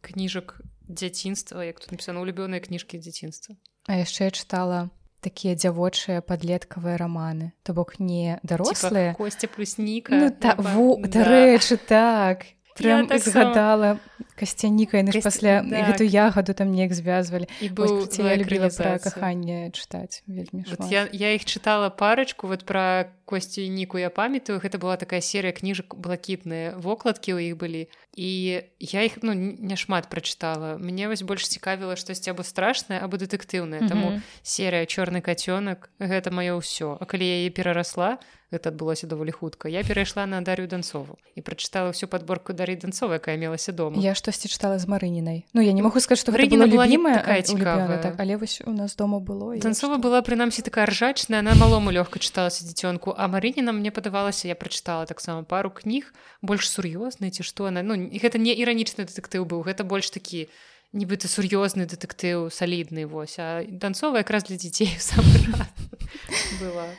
кніжак дзяцінства як тут напісана улюбёныя кніжкі дзяцінства. А яшчэ я чытала такія дзявочыя падлеткавыя раманы. То бок не дарослыя. Косця плюсніка ну та во дарэчы так прям таксама. згадала касцяніка яны ж Касця- пасля так. гэту ягоду там неяк звязвалі і Вось, быў прыце, я любіла пра каханне чытаць вельмі Вот я, я іх чытала парачку вот пра косцю і ніку я памятаю. Гэта была такая серыя кніжак блакітныя вокладкі ў іх былі і я іх ну няшмат прачытала мне вось больш цікавіла штосьці або страшнае або дэтэктыўнае таму Мгм. серыя чорны кацёнак гэта маё ўсё А калі я яе перарасла гэта адбылося даволі хутка. Я перайшла на дарю данцову і прачытала всю падборку дары данцова якая мелася дома. Я штосьці чытала з марынінай Ну я не што гэта Марыніна было была такая цікавая. так. Але вось у нас дома было Танцова была прынамсі такая ржачная она малому лёгка чыталася дзіцёнку а Марыніна мне падавалася я прачытала таксама пару кніг больш сур'ёзнай ці што она ну гэта не іранічны дэтэктыў быў гэта больш такі нібыта сур'ёзны дэтэктыў салідны вось. А данцова якраз для дзяцей раз была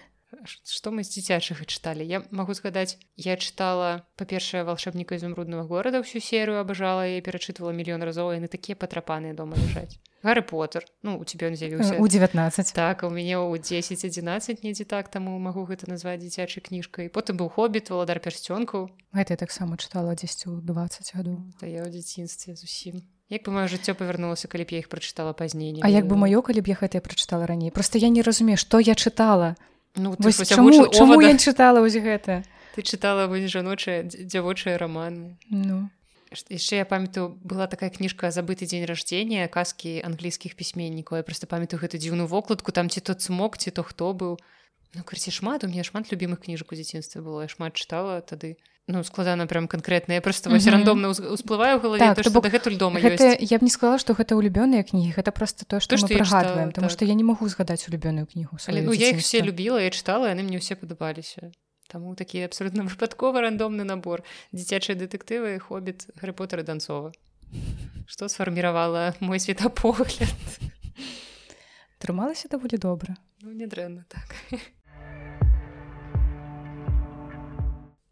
што мы з дзіцячага чыталі я магу згадаць я чытала па-першае волшебніка изумрудного горада всю серыю абажала я перачытвала мільён разоў яны такія патрапаныя дома ляжаць Гарры Поттер ну у тебе ён з'явіўся у 19 Так, у мяне ў 10-11 недзе так, таму магу гэта назваць дзіцячай кніжкай. Потым быў хобіт, валадар пярсцёнкаў, гэта таксама чытала 10 у 20 гадоў да я ў дзяцінстве зусім. Як бы маё жыццё павярнулася, калі б я іх прачытала пазней. не А як бы маё калі б я гэта прачытала раней просто я не разумею што я чытала Ну, ты вось чаму, чаму я чытала вось гэта? Ты чытала вось жаночыя дз- дзявочыя раманы. ну. Яшчэ я памятаю была такая кніжка забыты дзень рождения казкі англійскіх пісьменнікаў я просто памятаю гэту дзіўную вокладку там ці то цмок ці то хто быў ну карці шмат у меня шмат любимых кніжак у дзяцінстве было я шмат чытала тады ну складана прям канкрэтна я просто вось рандомна усплываю галаве Так, то, бок дагэтуль дома гэта, ёсць я б не сказала што гэта улюбёныя кнігі гэта просто то што То, мы што прыгадваем так. што я не магу згадаць улюбёную кнігу Але ну, я іх все любіла я чытала яны мне ўсе падабаліся Таму такі абсолютно выпадкова рандомны набор. Дзіцячыя дэтэктывы хобіт гарыпотер данцова што сфарміравала мой светапогляд трымалася даволі добра ну нядрэнна так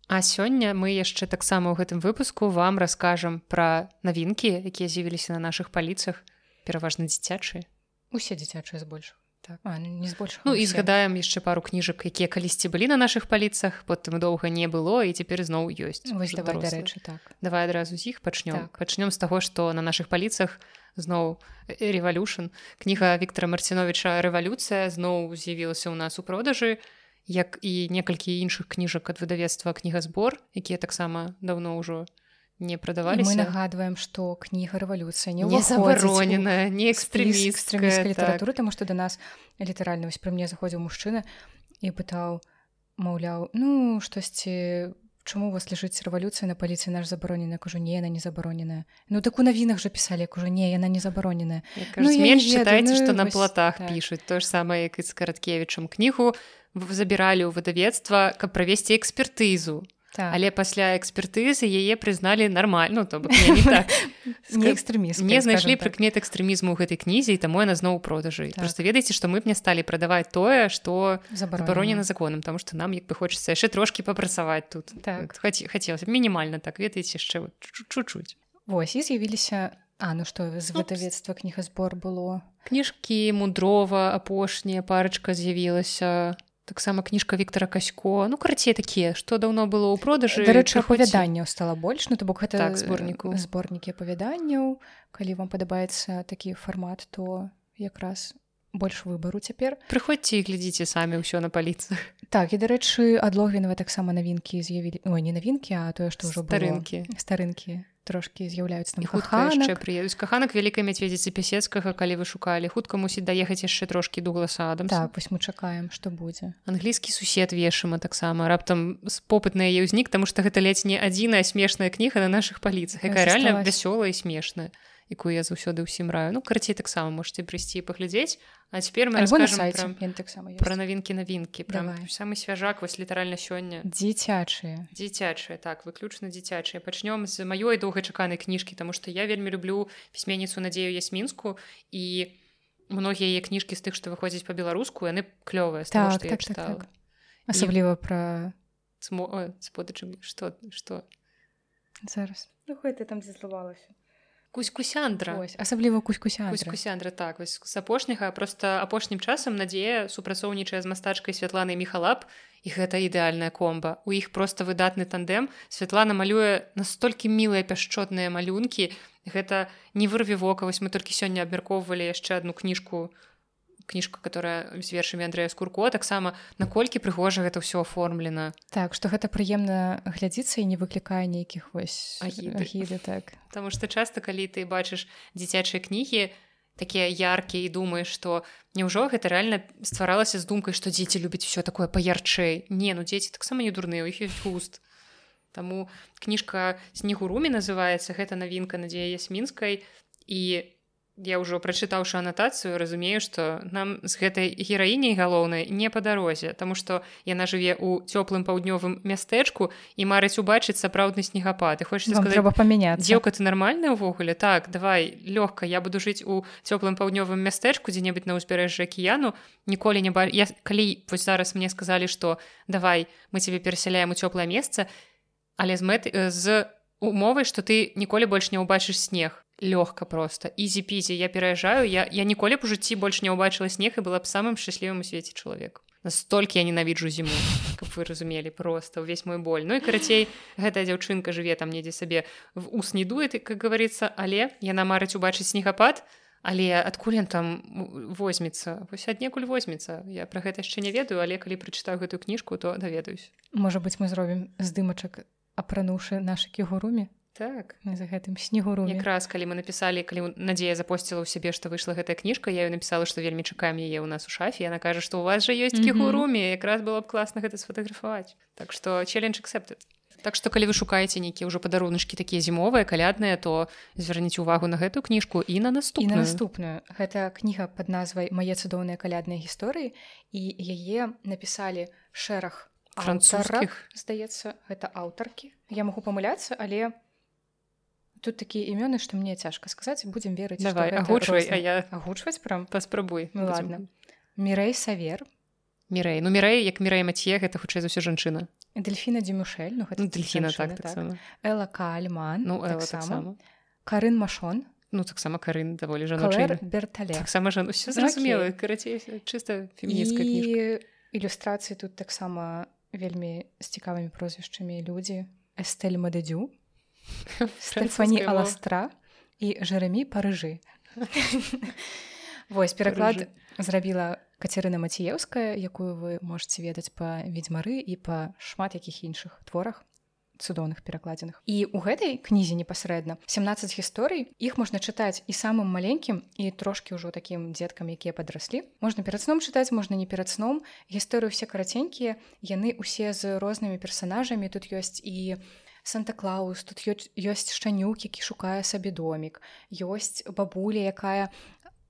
А сёння мы яшчэ таксама ў гэтым выпуску вам раскажам пра навінкі якія з'явіліся на нашых паліцах пераважна дзіцячыя. Усе дзіцячыя збольш Так. а, не збольш Ну і згадаем яшчэ пару кніжак якія калісьці былі на нашых паліцах потым доўга не было і цяпер зноў ёсць вось давай дарэчы так. Давай адразу з іх пачнём. Так. пачнём з таго што на нашых паліцах зноў рэвалюшн кніга Віктора марціновича рэвалюцыя зноў з'явілася ў нас у продажы як і некалькі іншых кніжак ад выдавецтва кнігазбор якія таксама даўно ўжо не І мы прадаваліся нагадваем што кніга рэвалюцыя не не ўваходзіць у забаронена не экстрэміскай экстрэміская так. літаратуры таму што да нас літаральна вось пры мне заходзіў мужчына і пытаў маўляў ну штосьці чаму у вас ляжыць рэвалюцыя на паліцыі наш забароненая кажу не яна не забароненая ну так у навінах жа пісалі кажу не яна не забароненая Ну, менш чытайце ну, што на платах так. пішуць. То ж самае як і з караткевічам. Кнігу забіралі ў выдавецтва каб правесці экспертызу так. але пасля экспертызы яе прызналі нармальна ну, то бок так. Экстрэміст не знайшлі прыкмет экстрэмізму ў гэтай кнізе і таму яна зноў продажы. Так. так. просто ведаеце што мы б не сталі прадаваць тое што забаронена. законам тому што нам як бы хочацца яшчэ трошкі папрацаваць тут. Так. хацелася мінімальна так ведаеце яшчэ чуть-чуть Вось і з'явіліся А ну што з выдавецтва кнігазбор было? Кніжкі мудрова апошняя парачка з'явілася таксама кніжка Віктора касько. Ну карацей такія што даўно было ў продажы дарэчы апавяданняў стала больш ну то бок гэта Так, зборніку. зборнікі апавяданняў калі вам падабаецца такі фармат то якраз больш выбару цяпер прыходзьце і глядзіце самі ўсё на паліцах так і дарэчы адлогвінава таксама навінкі з'явілі ой не навінкі а тое што ўжо было. старынкі старынкі трошкі з'яўляюцца там хутка яшчэ прыедуць каханак вялікай мядзведзіцы пясецкага калі вы шукалі. Хутка мусіць даехаць яшчэ трошкі дугласа адам так вось мы чакаем што будзе. Англійскі сусед вешама таксама раптам попыт на яе ўзнік таму што гэта ледзь не адзіная смешная кніга на нашых паліцах якая Засталась. вясёлая і смешная якую я заўсёды ўсім раю. Ну карацей таксама можете прыйсці і паглядзець а цяпер мы сайце таксама пра ёсць. навінкі навінкі прям Давай. самы свяжак вось літаральна сёння дзіцячыя дзіцячыя так выключна дзіцячыя пачнём з маёй доўгачаканай кніжкі таму што я вельмі люблю пісьменніцу надзею ясмінску і многія яе кніжкі з тых што выходзяць па-беларуску яны клёвыя так што я так так, чытала. так. асабліва пра Цмо... сподачым што што зараз. Ну, ты там дзе злавалася кусь-кусяндра. Асабліва кусь-кусяндра. так вось з апошняга просто апошнім часам надзея супрацоўнічае з мастачкай святланай міхалап і гэта ідэальная комба. У іх просто выдатны тандем Святлана малюе настолькі мілыя пяшчотныя малюнкі. Гэта не вырве вока вось мы толькі сёння абмяркоўвалі яшчэ одну кніжку кніжка которая з вершамі Андрэя скурко таксама наколькі прыгожа гэта ўсё оформлена так што гэта прыемна глядзіцца і не выклікае нейкіх вось Агіды. агіды так. Таму што часта калі ты бачыш дзіцячыя кнігі такія яркія і думаеш што няўжо гэта рэальна стваралася з думкай што дзеці любяць усё такое паярчэй? Не ну дзеці таксама не дурныя у іх ёсць густ. Таму кніжка снегу румі называецца гэта навінка надзея ясмінскай і я ўжо прачытаўшы анатацыю разумею што нам з гэтай гераіняй галоўнай не па дарозе Таму што яна жыве ў цёплым паўднёвым мястэчку і марыць убачыць сапраўдны снегапад і хочется Вам сказаць трэба памяняцца Дзеўка ты нармальная ўвогуле так давай лёгка я буду жыць у цёплым паўднёвым мястэчку дзе-небудзь на ўзбярэжжы акіяну ніколі не ба... я калі вось зараз мне сказалі што давай мы цябе перасяляем у цёплае месца але з мэт з умовай што ты ніколі больш не ўбачыш снег лёгка просто. Ізі-пізі я пераязджаю я, я ніколі б у жыцці больш не ўбачыла снег і была б самым шчаслівым у свеце чалавек настолькі я ненавіджу зіму каб вы разумелі просто ўвесь мой боль. Ну і карацей гэтая дзяўчынка жыве там недзе сабе в ус не дует как говорится але яна марыць убачыць снегапад але адкуль ён там возьмецца вось аднекуль возьмецца я про гэта яшчэ не ведаю. Але калі прачытаю гэтую кніжку то даведаюсь можа быць мы зробім здымачак апрануўшы нашы кігуруме так. За гэтым снегу ру якраз калі мы напісалі калі надзея запосціла ў сябе што выйшла гэтая кніжка я напісала што вельмі чакаем яе ў нас у шафе яна кажа што у вас жа ёсць кігуруме якраз было б класна гэта сфотаграфаваць так што челлендж accepted. Так што калі вы шукаеце нейкія ўжо падаруначкі такія зімовыя калядныя то звярніце увагу на гэтую кніжку і на наступную. наступную. Гэта кніга под назвай мае цудоўныя калядныя гісторыі і яе напісалі шэраг французскіх. здаецца гэта аўтаркі. Я магу памыляцца але тут такія імёны што мне цяжка сказаць будзем верыць давай агучвай а я агучваць прям? паспрабуй ну, ладно. Мірэй савер. Мірэй ну мірэй як мірэй маце гэта хутчэй за ўсё жанчына. Дельфіна дзімушель ну, ну, дельфіна так, так. эла кальман ну так таксама. карын машон. Ну таксама карын даволі жаночы бертале таксама жан усё зразумела карацей чыста феміністка ілюстрацыі тут таксама вельмі з цікавымі прозвішчамі людзі эстэль мададзю Стефані Аластра і Жэрэмі парыжы. Вось пераклад зрабіла Кацярына Маціеўская, якую вы можете ведаць па ведзьмары і па шмат якіх іншых творах цудоўных перакладзеных. І ў гэтай кнізе непасрэдна 17 гісторый іх можна чытаць і самым маленькім і трошкі ўжо такім дзеткам, якія падраслі. Можна перад сном чытаць, можна не перад сном. Гісторыі ўсе караценькія, яны ўсе з рознымі персанажамі тут ёсць і санта-клаус тут ёсць шчанюк які шукае сабе домік. Ёсць бабуля якая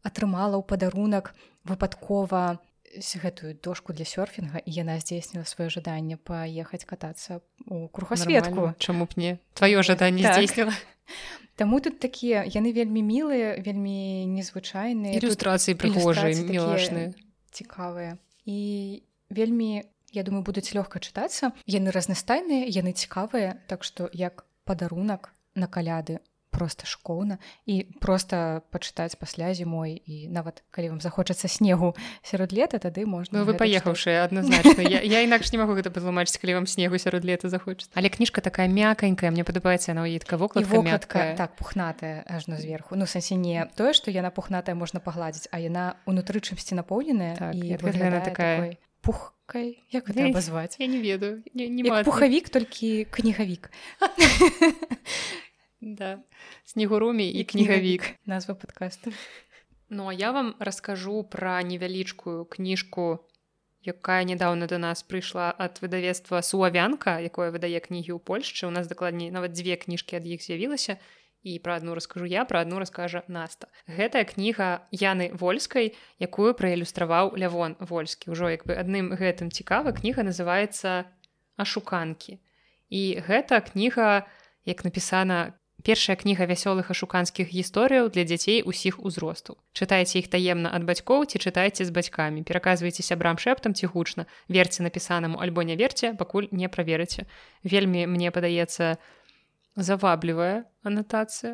атрымала ў падарунак выпадкова гэтую дошку для сёрфінга і яна здзейсніла сваё жаданне паехаць катацца у кругасветку. Чаму б не? Тваё жаданне так. здзейсніла. Таму тут такія яны вельмі мілыя вельмі незвычайныя. Ілюстрацыі прыгожыя мілашныя. цікавыя. І вельмі я думаю будуць лёгка чытацца яны разнастайныя яны цікавыя. Так што як падарунак на каляды просто шкоўна. І просто пачытаць пасля зімой. І нават калі вам захочацца снегу сярод лета тады можна ну, вы паехаўшы адназначна. Я, я інакш не магу гэта патлумачыць калі вам снегу сярод лета захочаць але кніжка такая мяканькая мне падабаецца на ітка вокладка так пухнатая ажно зверху ну сэнсе не тое што яна пухнатая можна пагладзіць а яна унутры чымсьці напоўненая так, і такая такой пухкай як гэта абазваць я не ведаю не, не пухавік толькі кнігавік да снегурумі і кнігавік назва падкаста Ну а я вам раскажу пра невялічкую кніжку якая нядаўна да нас прыйшла ад выдавецтва суавянка якое выдае кнігі ў Польшчы у нас дакладней нават дзве кніжкі ад іх з'явілася і пра адну раскажу я пра адну раскажа наста. Гэтая кніга яны вольскай якую праілюстраваў лявон вольскі. Ўжо як бы адным гэтым цікава кніга называется ашуканкі і гэта кніга як напісана першая кніга вясёлых ашуканскіх гісторыяў для дзяцей усіх узростаў чытайце іх таемна ад бацькоў ці чытайце з бацькамі. Пераказвайце сябрам шэптам ці гучна. Верце напісанаму альбо не верце пакуль не праверыце. Вельмі мне падаецца заваблівая анатацыя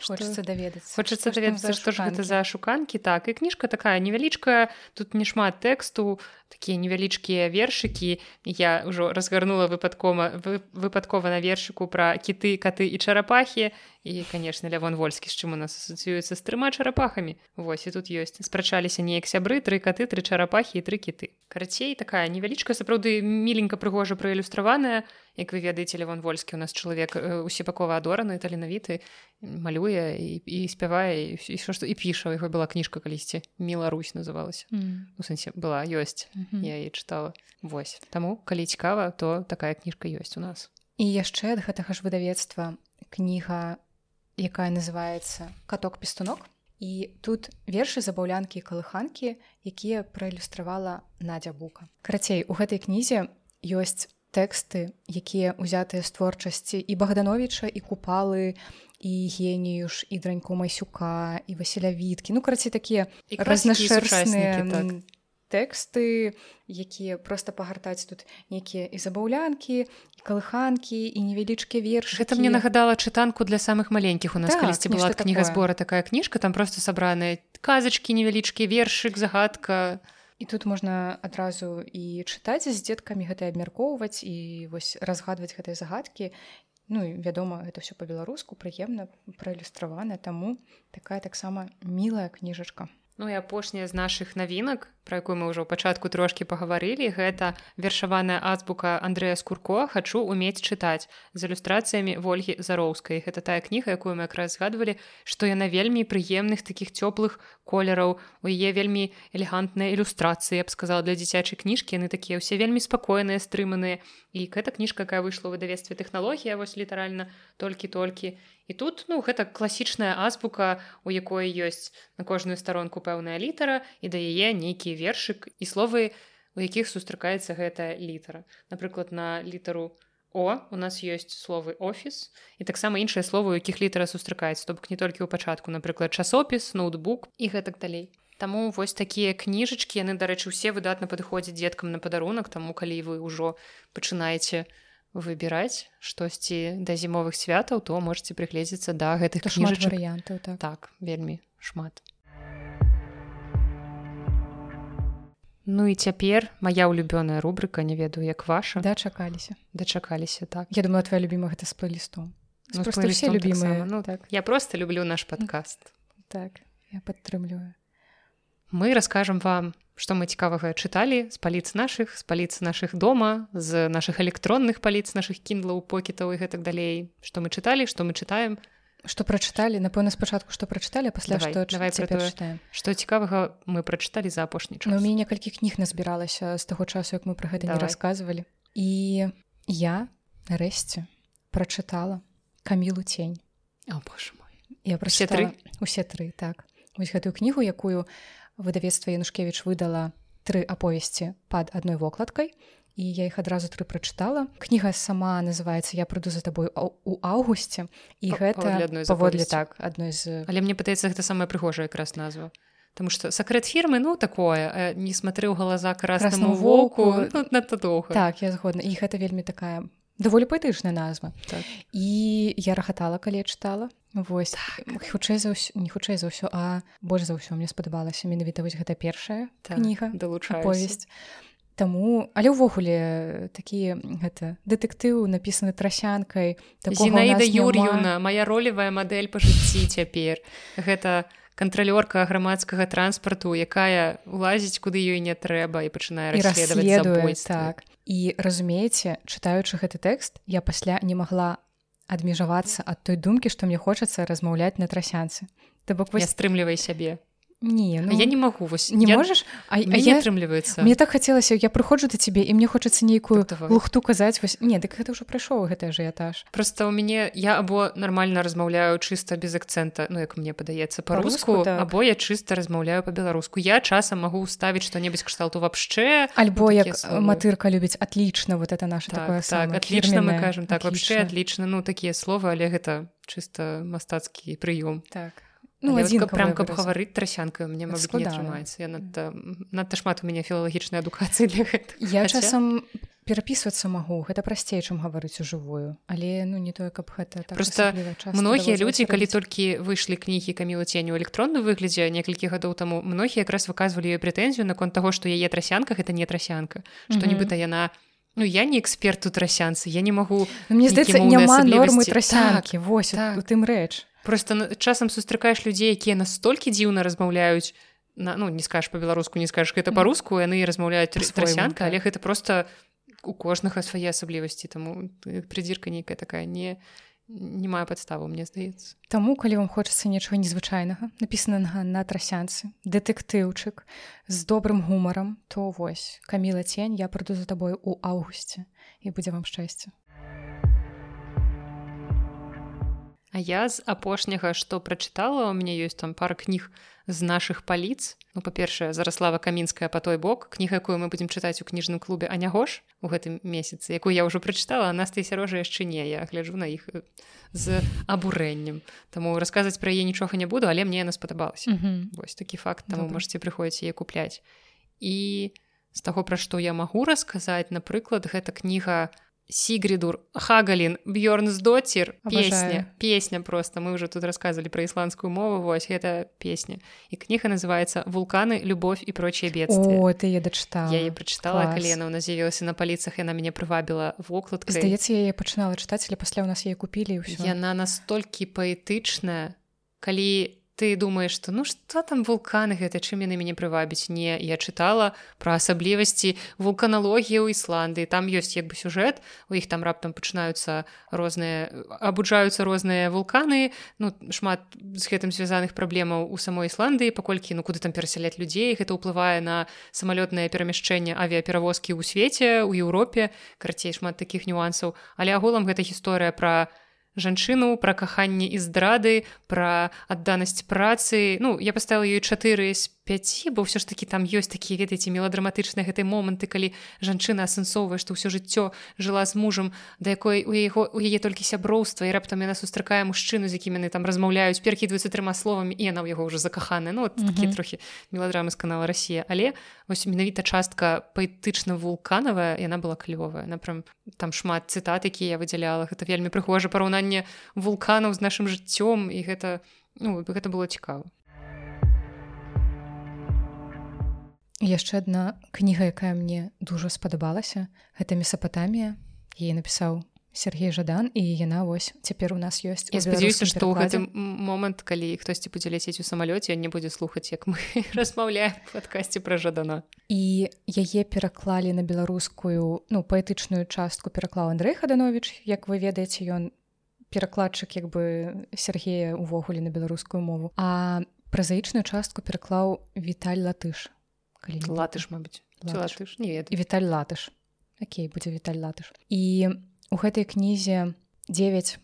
хочется даведацца хочется даведацца што ж гэта за шуканкі так і кніжка такая невялічкая тут не шмат тэксту такія невялічкія вершыкі я ўжо разгарнула выпадкова выпадкова на вершыку пра кіты каты і чарапахі і конечно лявон вольскі з чым у нас асацыюецца з трыма чарапахамі восьось і тут ёсць спрачаліся неяк сябры тры каты тры чарапахі і тры кіты карацей такая невялічка сапраўды міленька прыгожа праілюстраваная як вы ведаеце лявон вольскі у нас чалавек усепакова адораны таленавіты малюе і, і спявае і що што і піша яго была кніжка калісьці міла Русь называлася mm. у сэнсе была ёсць mm -hmm. я і чытала восьось таму калі цікава то такая кніжка ёсць у нас. І яшчэ ад гэтага ж выдавецтва кніга якая называется каток пестунок і тут вершы забаўлянкі калыханкі якія праілюстравала надзя бука. Карацей у гэтай кнізе ёсць тэксты якія ўзятыя з творчасці і богдановича і купалы і геніюш і дранько майсюка і васіля віткі ну карацей такія разнашэрсныя так. тэксты якія просто пагартаць тут нейкія і забаўлянкі калыханкі і невялічкія вершы это мне нагадала чытанку для самых маленькіх. У нас так, калісьці была кніга збора такая кніжка там просто сабраная казачкі невялічкі вершык загадка. І тут можна адразу і чытаць з дзеткамі гэта абмяркоўваць і вось разгадваць гэтай загадкі Ну і вядома это все по-беларуску прыемна праілюстравана таму такая таксама мілая кніжачка Ну і апошняя з нашых навінак про якую мы ўжо ў пачатку трошкі пагаварылі гэта вершаваная азбука Андрэя скурко хачу умець чытаць з ілюстрацыямі ольгі зароўскай. Гэта тая кніга якую мы якраз згадвалі што яна вельмі прыемных такіх цёплых колераў. У яе вельмі элегантныя ілюстрацыі я б сказала для дзіцячай кніжкі. Яны такія ўсе вельмі спакойныя стрыманыя. І гэта кніжка якая выйшла ў выдавестве тэхналогія вось літаральна толькі-толькі і тут ну гэта класічная азбука у якой ёсць на кожную старонку пэўная літара і да яе нейкія вершык і словы у якіх сустракаецца гэтая літара. Напрыклад на літару о у нас ёсць словы офіс і таксама іншыя словы у якіх літара сустракаецца то бок не толькі ў пачатку напрыклад часопіс ноутбук і гэтак далей. Таму вось такія кніжачкі яны дарэчы усе выдатна падыходзяць дзеткам на падарунак таму калі вы ўжо пачынаеце выбіраць штосьці да зімовых святаў то можете прыгледзецца да гэтых варыянтаў так. так вельмі шмат. Ну і цяпер моя улюбёная рубрыка не ведаю як ваша. Дачакаліся дачакаліся так. Я думаю твоя любима гэта з плейлістом. Ну, все любимые ну так. я просто люблю наш подкаст так я падтрымліваю мы расскажем вам что мы цікавага чыталі з паліц наших з паліц наших дома з наших электронных паліц наших кіндлаў покетаў і гэтак далей. Что мы чыталі что мы читаем что прачыталі напэўна спачатку что прачыталі пасля давай, што давай чытаем. что цікавага мы прачыталі за апошні час. У мяне некалькі кніг назбіралася з таго часу як мы про гэта давай. не рассказывалі і я нарэшце прачытала камілу тень о боже мой. Я пра все тры? усе тры так. Вось гэтую кнігу якую выдавецтва янушкевич выдала тры аповесці пад адной вокладкай і я іх адразу тры прачытала. Кніга сама называется я прыду за табой у авгусце і гэта паводле так адной з але мне пытаецца гэта самая прыгожая якраз назва. Таму что сакрэт фірмы ну такое не смотрыў галаза краснаму воку. ну, надта доўга. Так я згодна. І гэта вельмі такая даволі паэтычная назва. Так. і я рахатала калі чытала. Вось. Так. хутчэй за ўсё не хутчэй за ўсё а больш за ўсё мне спадабалася менавіта вось гэта першая так, кніга далучаю повесць Таму але ўвогуле такі гэта дэтэктыў напісаны трасянкай Зінаіда Юр'юна моя ролевая мадэль па жыцці цяпер гэта кантралёрка грамадскага транспарту якая улазіць куды ёй не трэба і пачынае расследаваць так. І разумееце чытаючы гэты тэкст я пасля не магла адмежавацца ад той думкі што мне хочацца размаўляць на трасянцы. То бок вось стрымлівай сябе не ну, я не могу вось не я... можаш а, а я атрымліваецца мне так хацелася я прыходжу да цябе і мне хочацца нейкую так, лухту казаць вось. Не дык гэта ўжо прайшоў гэты ажыятаж просто у мяне я або нармальна размаўляю чыста без акцэнта ну як мне падаецца по-руску так. або я чыста размаўляю по-беларуску. Я часам магу ставіць што-небудзь кшталту вообще. Альбо як матырка любіць атлічна вот это наше так, так, отлично мы кажем так вообще отлично ну такія словы але гэта чыста мастацкі прыём так ну, адзін прям каб гаварыць трасянка мне атрымаецца я надта надта шмат у мяне філалагічнай адукацыі для гэта я Хаця... часам перапісвацца магу гэта прасцей чым гаварыць у жывую але ну не тое каб гэта так просто многія людзі калі толькі выйшлі кнігі каміла ценю электронны выглядзе некалькі гадоў таму многія якраз выказвалі прэтэнзію наконт таго што яе трасянка гэта не трасянка. Што нібыта яна Ну я не эксперт у трасянцы я не магу ну, мне здаецца няма нормы трасянкі. Так, вось так. у тым рэч просто часам сустракаеш людзей якія настолькі дзіўна размаўляюць на ну не скажешь по-беларуску не скажешь гэта по-руску яны размаўляюць трасянка але гэта просто у кожнага свае асаблівасці таму прыдзірка нейкая такая не не маю падставу мне здаецца Таму калі вам хочацца нечага незвычайнага напісанага на трасянцы дэтэктыўчык з добрым гумарам то вось каміла цень я прыду за табой у авгусце і будзе вам шчасце А я з апошняга што прачытала у мяне ёсць там пара кніг з нашых паліц. Ну па-першае зараслава камінская по той бок кніга якую мы будзем чытаць у кніжным клубе анягош у гэтым месяцы якую я ўжо прачытала нас ты сярожа яшчэ не. Я гляджу на іх з абурэннем. Таму расказваць пра яе нічога не буду але мне яна спадабалася. Mm -hmm. вось такі факт там можете прыходзіць яе купляць. І з таго пра што я магу расказаць напрыклад гэта кніга б'ёрн з доцір песня песня просто. Мы уже тут рассказывали про ісландскую мову вось гэта песня. І кніга называется вулканы любовь і прочие бедствия ты я дачытала я прачытала калена у нас з'явілася на паліцах яна мяне прывабіла вокладка здаецца яе пачынала чытаць але пасля у нас яе купілі яна настолькі паэтычная калі ты думаешь что ну что там вулканы гэта чым яны мяне прывабіць не я чытала пра асаблівасці вулканалогіі ў ісландыі там ёсць як бы сюжэт у іх там раптам пачынаюцца розныя абуджаюцца розныя вулканы. Ну шмат з гэтым звязаных праблемаў у самой ісландыі паколькі ну куды там перасяляць людзей гэта ўплывае на самалётнае перамяшчэнне авіяперавозкі ў свеце у Еўропе карацей шмат такіх нюансаў але агулам гэта гісторыя пра жанчыну пра каханне і здрады пра адданасць працы. Ну я паставила ёй чатыры з 5 бо ўсё ж таки там ёсць такія ведаеце меладраматычныя гэтай моманты калі жанчына асэнсоўвае што ўсё жыццё жыла з мужам да якой у яго у яе толькі сяброўства і раптам яна сустракае мужчыну з якімі яны там размаўляюць перакідваюцца трыма словамі і яна ў яго ўжо закаханы ну вот, mm -hmm. такі трохі меладрамы з канала Росія але вось менавіта частка паэтычна вулканавая яна была клёвая напрям там шмат цытат якія я выдзяляла. Гэта вельмі прыгожа параўнанне вулканаў з нашим жыццём і гэта ну гэта было цікава яшчэ адна кніга якая мне дужа спадабалася гэта месапатамія е напісаў Сергей жадан і яна вось цяпер у нас ёсць я спадзяюся што ў гэты момант калі хтосьці будзе ляцець у самалёце не будзе слухаць як мы размаўляем падкасці пра жадана. І яе пераклалі на беларускую ну паэтычную частку пераклаў Андрей хаданович як вы ведаеце ён перакладчык як бы Сергея увогуле на беларускую мову. А празаічную частку пераклаў Віталь латыш калі латыш мабыць латыш. не і віталь латыш. Окей будзе віталь латыш. І у гэтай кнізе 9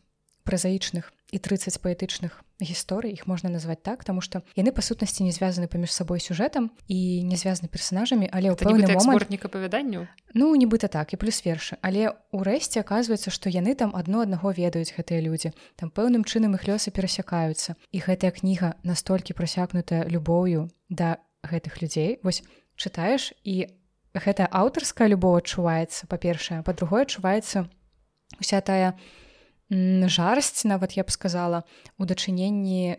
празаічных і 30 паэтычных гісторый. Іх можна назваць так тому что яны па сутнасці не звязаны паміж сабой сюжэтам і не звязаны персонажамі але ў пэўны момантніка павяданню ну нібыта так і плюс вершы. Але ўрэшце оказывается што яны там адно аднаго ведаюць гэтыя людзі. Там пэўным чынам іх лёсы перасякаюцца. І гэтая кніга настолькі прасякнутая любоўю да гэтых людзей. Вось чытаеш і гэта аўтарская любоў адчуваецца па-першае па-другое адчуваецца уся тая жарсць нават я б сказала у дачыненні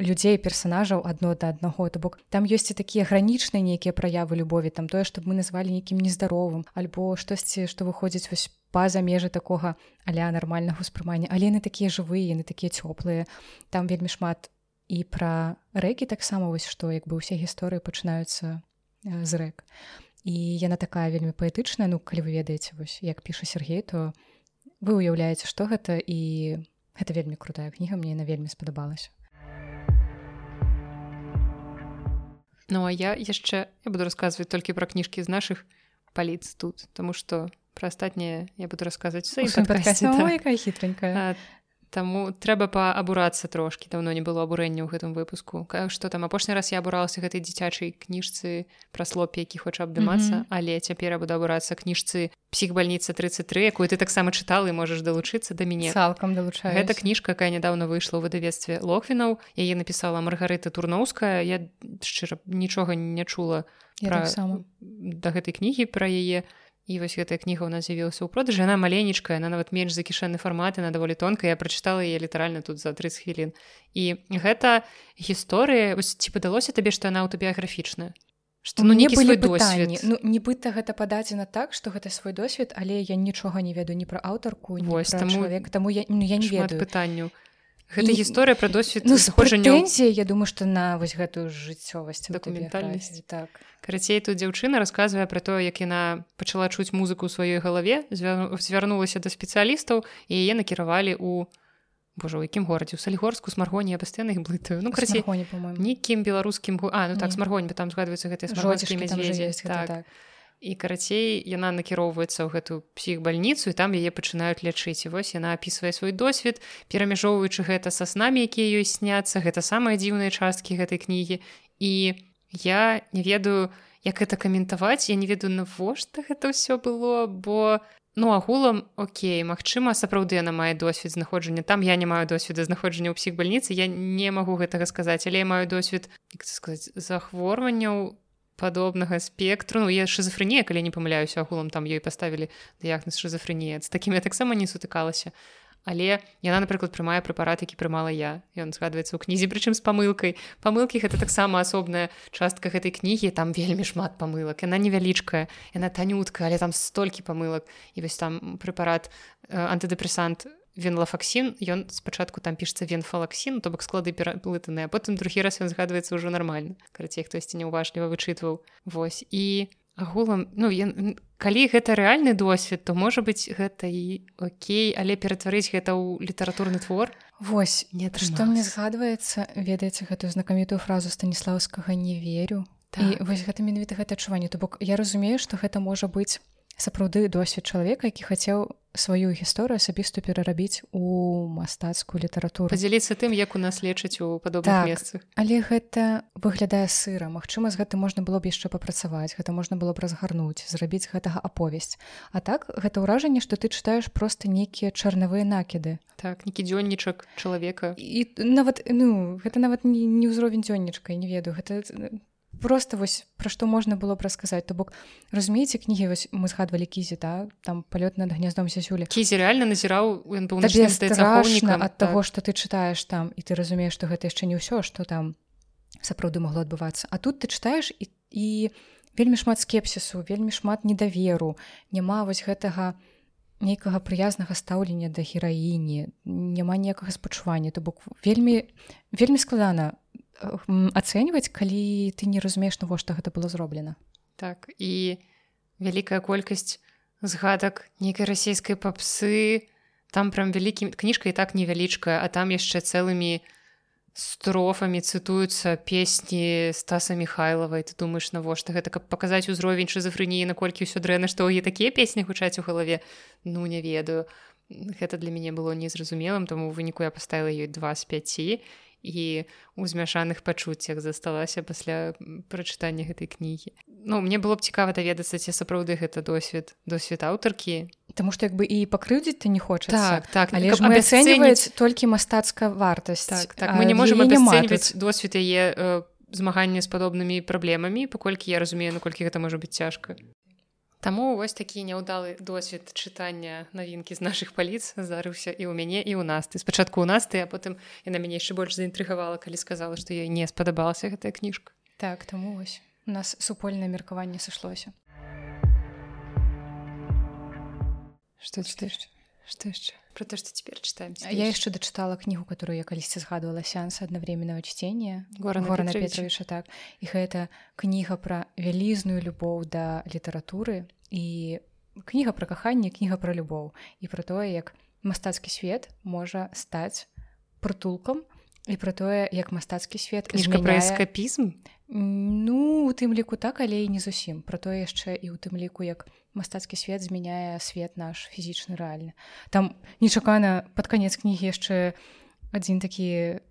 людзей персонажаў адно да аднаго. То бок там ёсць і такія гранічныя нейкія праявы любові там тое што мы назвалі нейкім нездаровым альбо штосьці што выходзіць вось па-за межы такога аля нармальнага ўспрымання. Але яны такія жывыя яны такія цёплыя там вельмі шмат і пра рэкі таксама вось што як бы ўсе гісторыі пачынаюцца з рэк. І яна такая вельмі паэтычная ну калі вы ведаеце вось як піша Сергей то вы ўяўляеце што гэта і гэта вельмі крутая кніга мне на вельмі спадабалася. Ну а я яшчэ я буду расказваць толькі пра кніжкі з нашых паліц тут тому что пра астатняе я буду расказваць якая хітренькая Таму трэба паабурацца трошкі. Даўно не было абурэння ў гэтым выпуску. Што там апошні раз я абуралася гэтай дзіцячай кніжцы пра слопе які хоча абдымацца. Mm -hmm. але цяпер я буду абурацца кніжцы псіхбальніца 33 якую ты таксама чытала і можаш далучыцца да мяне. Цалкам далучаю гэта кніжка якая нядаўна выйшла ў выдавецтве лохвінаў яе напісала маргарыта турноўская. Я шчыра нічога не чула пра... да гэтай кнігі пра яе і вось гэтая кніга ў нас з'явілася ў продажы яна маленечкая она нават менш за кішэнны фармат на даволі тонка я прачытала яе літаральна тут за 30 хвілін і гэта гісторыя ці падалося табе што яна аўтабіяграфічная что ну не былі досвед? ну нібыта гэта пададзена так что гэта свой досвед але я нічога не ведаю ні пра аўтарку вось там чалавек таму я, ну, я не ведаю. пытанню гэта гісторыя пра досвед ну, захожаннязі я думаю что на вось гэтую жыццёвасць дакументальнасць. так карацей тут дзяўчына расказвае пра то як яна пачала чуць музыку ў сваёй галаве звярнулася да спецыялістаў і яе накіравалі у Божа у якім горадзе? У сальгорску смаргоні пастаянных блытаю ну карацей нейкім беларускім а ну так смаргонь там згадваюцца гэтыя смаргонскія так. так. І карацей яна накіроўваецца ў гэтую псіхбальніцу і там яе пачынаюць лячыць. І вось яна апісвае свой досвед перамяжоўваючы гэта са снамі якія ёй сняцца гэта самыя дзіўныя часткі гэтай кнігі. І я не ведаю як это каментаваць я не ведаю навошта гэта ўсё было бо ну агулам Окей Мачыма сапраўды яна мае досвед знаходжання. Там я не маю досведа знаходжання ў псіхбальніцы я не магу гэтага сказаць але я маю сказаць захворванняў падобнага спектру. Ну я шизофренія калі не памыляюся агулам там ёй паставілі дыягназ шизофренія з такім я таксама не сутыкалася але яна напрыклад прымае прэпарат які прымала я. Ён згадваецца ў кнізе прычым з памылкай. Памылкі гэта таксама асобная частка гэтай кнігі. Там вельмі шмат памылак. Яна невялічкая яна танютка але там столькі памылак. І вось там прэпарат антыдэпрэсант венлафаксін. Ён спачатку там пішется венфалаксін то бок склады пераплытаныя потым другі раз ён згадваецца ўжо нармальна. Карацей хтосьці неуважліва вычытваў. Вось. І агулам ну ён калі гэта рэальны досвед то можа быць гэта і Окей але ператварыць гэта ў літаратурны твор. Вось не што мне згадваецца ведаеце гэтую знакамітую фразу станіслаўскага не верю так. і вось гэта менавіта гэта адчуванне. То бок я разумею што гэта можа быць сапраўды досвед чалавека які хацеў сваю гісторыю асабісту перарабіць у мастацкую літаратуру. Падзяліцца тым як у нас лечаць у падобных так, месцах. але гэта выглядае сыра. Мачыма з гэтым можна было б яшчэ папрацаваць гэта можна было б разгарнуць зрабіць гэтага аповесць. А так гэта ўражанне што ты чытаеш просто нейкія чарнавыя накіды. Так нейкі дзённічак чалавека. І нават ну гэта нават не, не ўзровень дзённічка не ведаю. Гэта просто вось пра што можна было б расказаць. То бок разумееце кнігі вось мы згадвалі кізі да? Там палёт над гняздом сясюлі кізі реально назіраў ад таго што ты чытаеш там і ты разумееш што гэта яшчэ не ўсё што там сапраўды магло адбывацца. А тут ты чытаеш і, і вельмі шмат скепсісу вельмі шмат недаверу. Няма вось гэтага нейкага прыязнага стаўлення да гераіні няма ніякага спачування. То бок вельмі вельмі складана ацэньваць калі ты не разумееш навошта гэта было зроблена так і вялікая колькасць згадак нейкай расійскай папсы там прям вялікім кніжка і так невялічкая а там яшчэ цэлымі строфамі цытуюцца песні стаса михайловай ты думаешь навошта гэта каб паказаць узровень шизафрэніі наколькі ўсё дрэнна што і такія песні гучаць у галаве ну не ведаю. Гэта для мяне было незразумелым тому выніку я паставіла ёй два з 5 і у змяшаных пачуццях засталася пасля прачытання гэтай кнігі. Ну мне было б цікава даведацца ці сапраўды гэта досвед досвед аўтаркі. Таму што як бы і пакрыўдзіць то не хоча так так але ж мы ацэньваць толькі мастацкая вартасць так, так мы не можемм абяцэньваць досвед яе э, змагання з падобнымі праблемамі паколькі я разумею наколькі гэта можа быць цяжка Таму вось такі няўдалы досвед чытання навінкі з нашых паліц здарыўся і ў мяне і ў нас. Ты спачатку ў нас ты а потым і на мяне яшчэ больш заінтрыгавала калі сказала што ёй не спадабалася гэтая кніжка. Так таму вось у нас супольнае меркаванне сышлося. Што яшчэ што яшчэ про то что теперь читаем я яшчэ дачытала кнігу которую я калісьці згадывала сеанс аднавременного чтения горана петровича. Так. І гэта кніга про вялізную любоў да літаратуры і кніга про каханне кніга про любоў і про тое як мастацкі свет можа стаць прытулкам і про тое як мастацкі свет кніжка про эскапізм ну у тым ліку так але і не зусім. Про тое яшчэ і ў тым ліку як мастацкі свет змяняе свет наш фізічны рэальны там нечакана под канец кнігі яшчэ адзін такі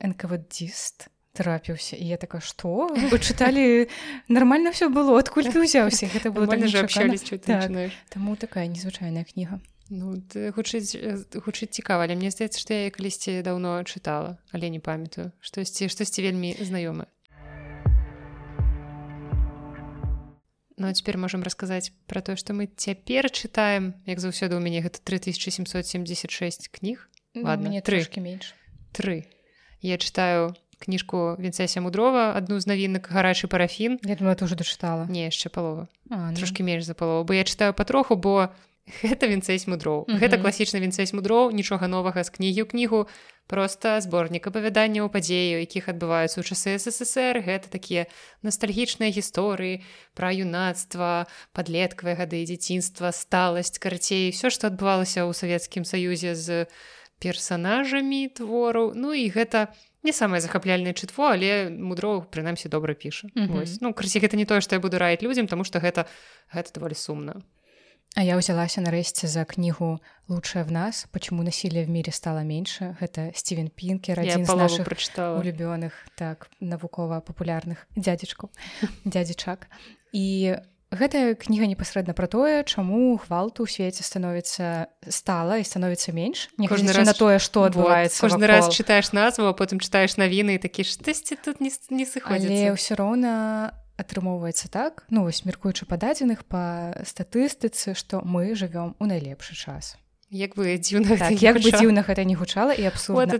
энкаваддзіст трапіўся і я такая што? Вы чыталі нармальна все было адкуль ты ўзяўся? Гэта было так, таму такая незвычайная кніга ну гучыць гучыць цікава але мне здаецца што я калісьці даўно чытала але не памятаю. Штосьці штосьці вельмі знаёмы Ну а цяпер можам расказаць пра тое, што мы цяпер чытаем, як заўсёды ў мяне гэта 3776 кніг. Ладно мне трышки менш тры. Я читаю кніжку вінцэся мудрова адну з навінак гарачы парафін я думаю ты уже дачытала не яшчэ палова ну. трошки менш за палову бо я читаю патроху бо гэта вінцэсь мудроў гэта класічна вінцэсь мудроў нічога новага з кнігі ў кнігу просто зборнік апавяданняў падзею якіх адбываюцца ў часы ссср гэта такія ностальгічныя гісторыі пра юнацтва подлеткавыя гады дзяцінства сталасць карацей все што адбывалася ў савецкім саюзе з персонажамі твору ну і гэта не самае захапляльнае чытво але мудроў прынамсі добра піша. Mm -hmm. ну красі гэта не тое што я буду раіць людзям тому что гэта гэта даволі сумна А я ўзялася нарэшце за кнігу лучшая в нас. Почему насилие в мире стало меньше гэта Стивен пінкер адзін з наших прочытала улюбёных так навукова-папулярных дзядзечку дядзічак. І гэтая кніга непасрэдна пра тое чаму гвалту ў свеце становіцца стала і становіцца менш не кожны раз на тое што адбываецца вот, кожны раз чытаеш назву а потым чытаеш навіны такі штосьці тут не, не сыходзі ўсё роўна атрымоўваецца так ну вось мяркуючы па дадзеных па статыстыцы што мы жывём у найлепшы час як вы дзіўна так, як бы дзіўна гэта не гучала і абсурдна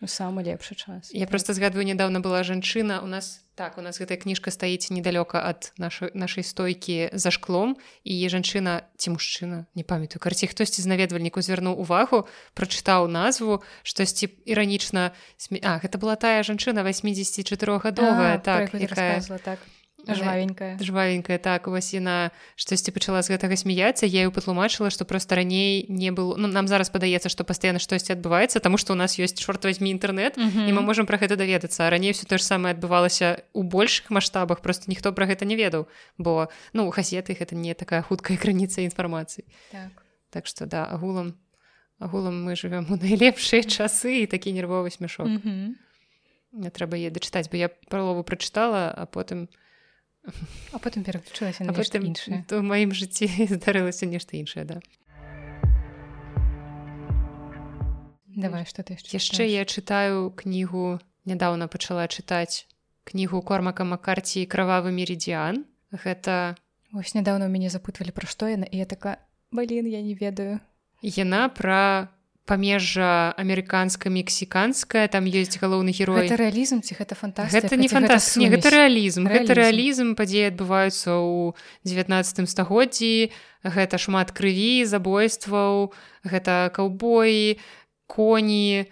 у самы лепшы час. Я просто згадваю нядаўна была жанчына у нас так у нас гэтая кніжка стаіць недалёка ад нашай нашай стойкі за шклом і жанчына ці мужчына не памятаю карці хтосьці з наведвальнікаў звярнуў увагу прачытаў назву штосьці іранічна сме... А гэта была тая жанчына 84гадовая так якая так жвавенькая жвавенькая так вось яна штосьці пачала з гэтага смяяцца я патлумачыла што просто раней не было ну, нам зараз падаецца што пастаянна штосьці адбываецца таму што у нас ёсць чорт возьми інтэрнэт mm -hmm. і мы можемм пра гэта даведацца раней все то ж самае адбывалася у большых маштабах просто ніхто пра гэта не ведаў бо ну газеты гэта не такая хуткая крыніца інфармацыі так. так што да агулам агулам мы жывем у найлепшыя часы і такі нервовы смяшок mm -hmm. трэба е дачытаць бо я пралову прачытала а потым я а потым пераключылася на потым іншае то ў маім жыцці здарылася нешта іншае да. Давай что ты яшчэ я чытаю кнігу нядаўна пачала чытаць кнігу кормака макарці кровавы меридзіан гэта ось нядаўна ў мяне запытвалі пра што яна і я такая блин я не ведаю яна пра памежжа амерыканска-мексіканская там ёсць галоўны герой гэта рэалізм ці гэта фанта гэта не фантаз не гэта рэалізм гэта рэалізм падзеі адбываюцца ў 19 стагоддзі гэта шмат крыві забойстваў гэта каўбоі коні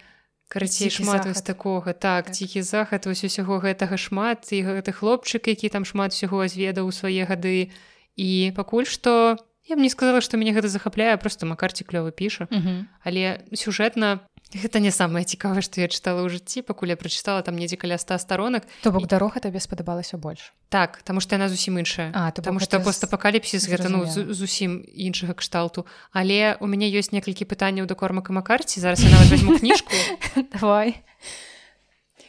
карацей шмат вось такога. Так, так. ціхі захад вось усяго гэтага шмат. І гэты хлопчык які там шмат усяго зведаў у свае гады. І пакуль што Я б не сказала, што мяне гэта захапляе, просто макарці клёвы піша. Uh -huh. Але сюжэтна гэта не самае цікавае, што я чытала ў жыцці, пакуль я прачытала там недзе каля ста старонак. То бок дарога табе спадабалася больш. Так, таму што яна зусім іншая. А Таму што постапакаліпсіс гэта ну, зусім іншага кшталту. Але у мяне ёсць некалькі пытанняў да кормака макарці, зараз я нават возьму кніжку. Давай.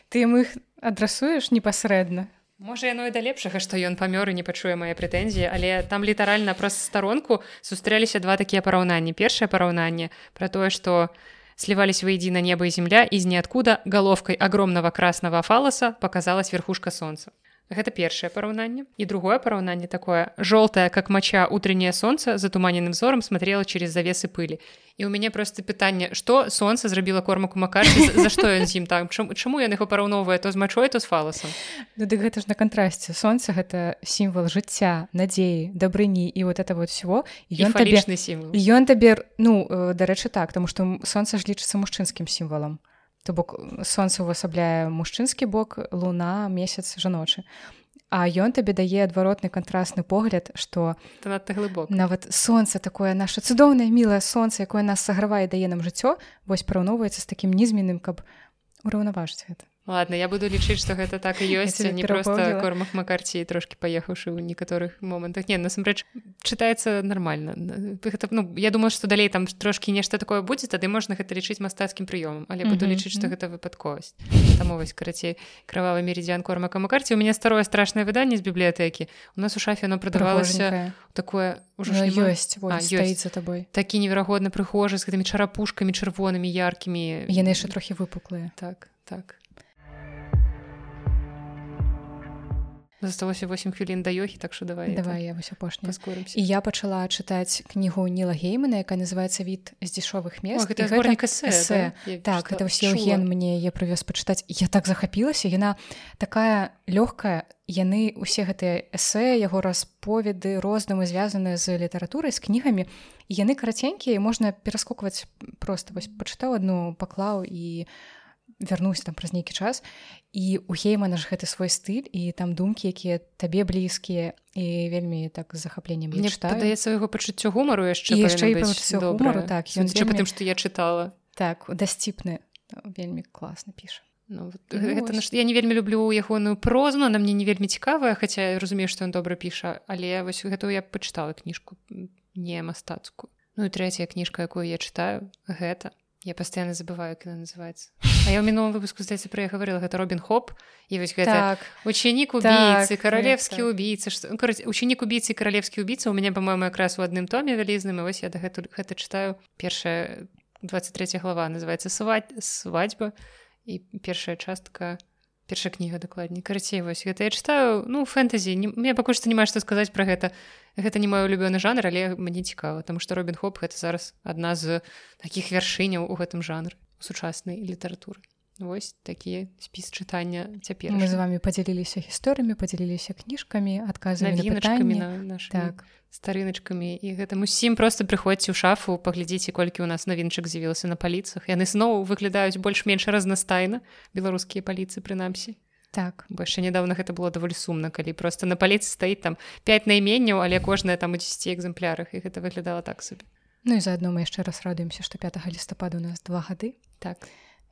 Ты ім іх адрасуеш непасрэдна. Можа яно і да лепшага, што ён памёр і не пачуе мае прэтэнзіі, але там літаральна праз старонку сустрэліся два такія параўнанні. Першае параўнанне пра тое, што сливались воедино небо и земля, из ниоткуда головкой огромного красного фалоса показалась верхушка солнца. Гэта першае параўнанне. І другое параўнанне такое. Жоўтае как мача утренняе солнце затуманенным зорам смотрела через завесы пылі і у мяне просто пытанне что солнце зрабіла кормаку макарці за што ён з ім там? Чаму ён яго параўноўвае? То з мачой то з фаласам? Ну, дык гэта ж на кантрасце солнце гэта сімвал жыцця надзеі дабрыні і вот это вот всего. Ён табе сімвал. ён табе ну э, дарэчы так тому что солнце ж лічыцца мужчынскім сімвалам то бок сонца увасабляе мужчынскі бок луна месяц жаночы. А ён табе дае адваротны кантрасны погляд што глыбок нават сонца такое наше цудоўнае мілае сонца якое нас сагравае дае нам жыццё вось параўноўваецца з такім нізменным каб ураўнаважыць гэта ладно я буду лічыць что гэта так і ёсць не просто кормах макарці трошки паехаўшы ў некаторых момантах не насамрэч чытаецца нормально. Гэта ну я думаю что далей там трошки нешта такое будзе тады можна гэта лічыць мастацкім прыёмам але буду лічыць что гэта выпадковасць там вось карацей кровавы меридзян кормака макарці у меня старое страшное выданне з бібліятэкі у нас у шафе оно прадавалася такое уже ёсць ёсць за тобой. Такі неверагодна прыхожы з гэтымі чарапушкамі чырвонымі яркімі яны яшчэ трохі выпуклыя так так засталося 8 хвілін да ёхі так що давай давай я вось апошня і я пачала чытаць кнігу ніла геймана якая называется від з дзішовых мест гэта гэта... эсэ, да? так это ген мне я прывёз пачытаць. Я так захапілася яна такая лёгкая. Яны усе гэтыя эсэ яго расповеды рознымі звязаныя з літаратурай з кнігамі. Яны караценькія можна пераскокваць просто вось пачытаў одну паклаў і вярнуўся там праз нейкі час. І у геймана ж гэты свой стыль і там думкі якія табе блізкія і вельмі так з захапленнем мне падаецца яго пачуццё гумару яшчэ яшчэ гумару так ён вельмі... тым што я чытала. Так дасціпны вельмі класна піша. Ну, вот, ну, гэта, ось... я не вельмі люблю ягоную прозу на мне не вельмі цікавая хаця разумею што ён добра піша але вось гэтую я пачытала кніжку не мастацкую. Ну і трэцяя кніжка якую я чытаю гэта. Я постоянно забываю как она называется а я ў мінулым выпуску здаецца пра я говорила гэта робін хоп і вось гэта так. ученік убийцы так, каралевскі так. убийцы ну, ученік убийцы каралевскі убийца у мяне по-моему якраз у адным томе вялізным і вось я да гэту гэта чытаю першая 23 глава называется свать свадьба і першая частка першая кніга дакладней карацей вось гэта я чытаю ну фэнтэзі мне пакуль што не маю што сказаць пра гэта гэта не мой улюбёны жанр але мне цікава там што робін хоп гэта зараз адна з такіх вяршыняў у гэтым жанр сучаснай літаратуры. Вось такі спіс чытання цяпер мы з вами подзяліліся гісторыямі подзяліліся кніжкамі адказамі на на наш так. старыначкамі. І гэтым усім просто прыходзьце ў шафу паглядзіце колькі у нас навінчык з'явілася на паліцах. Яны зноў выглядаюць больш-менш разнастайна беларускія паліцы прынамсі. Так. Бо яшчэ нядаўна гэта было даволі сумна калі просто на паліцы стаіць там 5 найменняў але кожная там у 10 экземплярах і гэта выглядала так сабе Ну і заадно мы яшчэ раз радуемся што 5 лістапада у нас два гады. Так.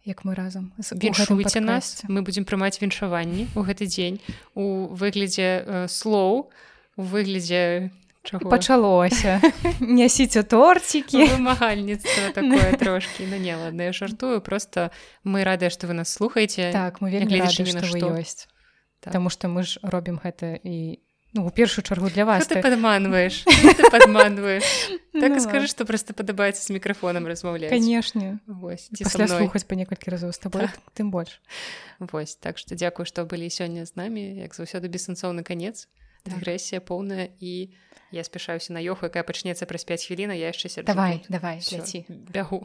Як мы разам у віншуйце нас. мы будзем прымаць віншаванні ў гэты дзень у выглядзе э, слоў у выглядзе чаго? Пачалося. Нясіце торцікі вымагальніцтва такое трошки ну не ладно я жартую просто мы радыя што вы нас слухаеце. Так мы вельмі рады што вы што. ёсць. Так. Таму што мы ж робім гэта і ну у першую чаргу для вас ты так. падманваеш падманваеш так Ну і скажы ладно. што просто падабаецца з мікрафонам размаўляць канешне слухаць па некалькі разоў з табой тым больш Вось так што дзякую што былі сёння з намі як заўсёды бессэнсоўны канец Так. агрэсія поўная і я спяшаюся на ёху якая пачнецца праз 5 хвілін я яшчэ давай давай бягу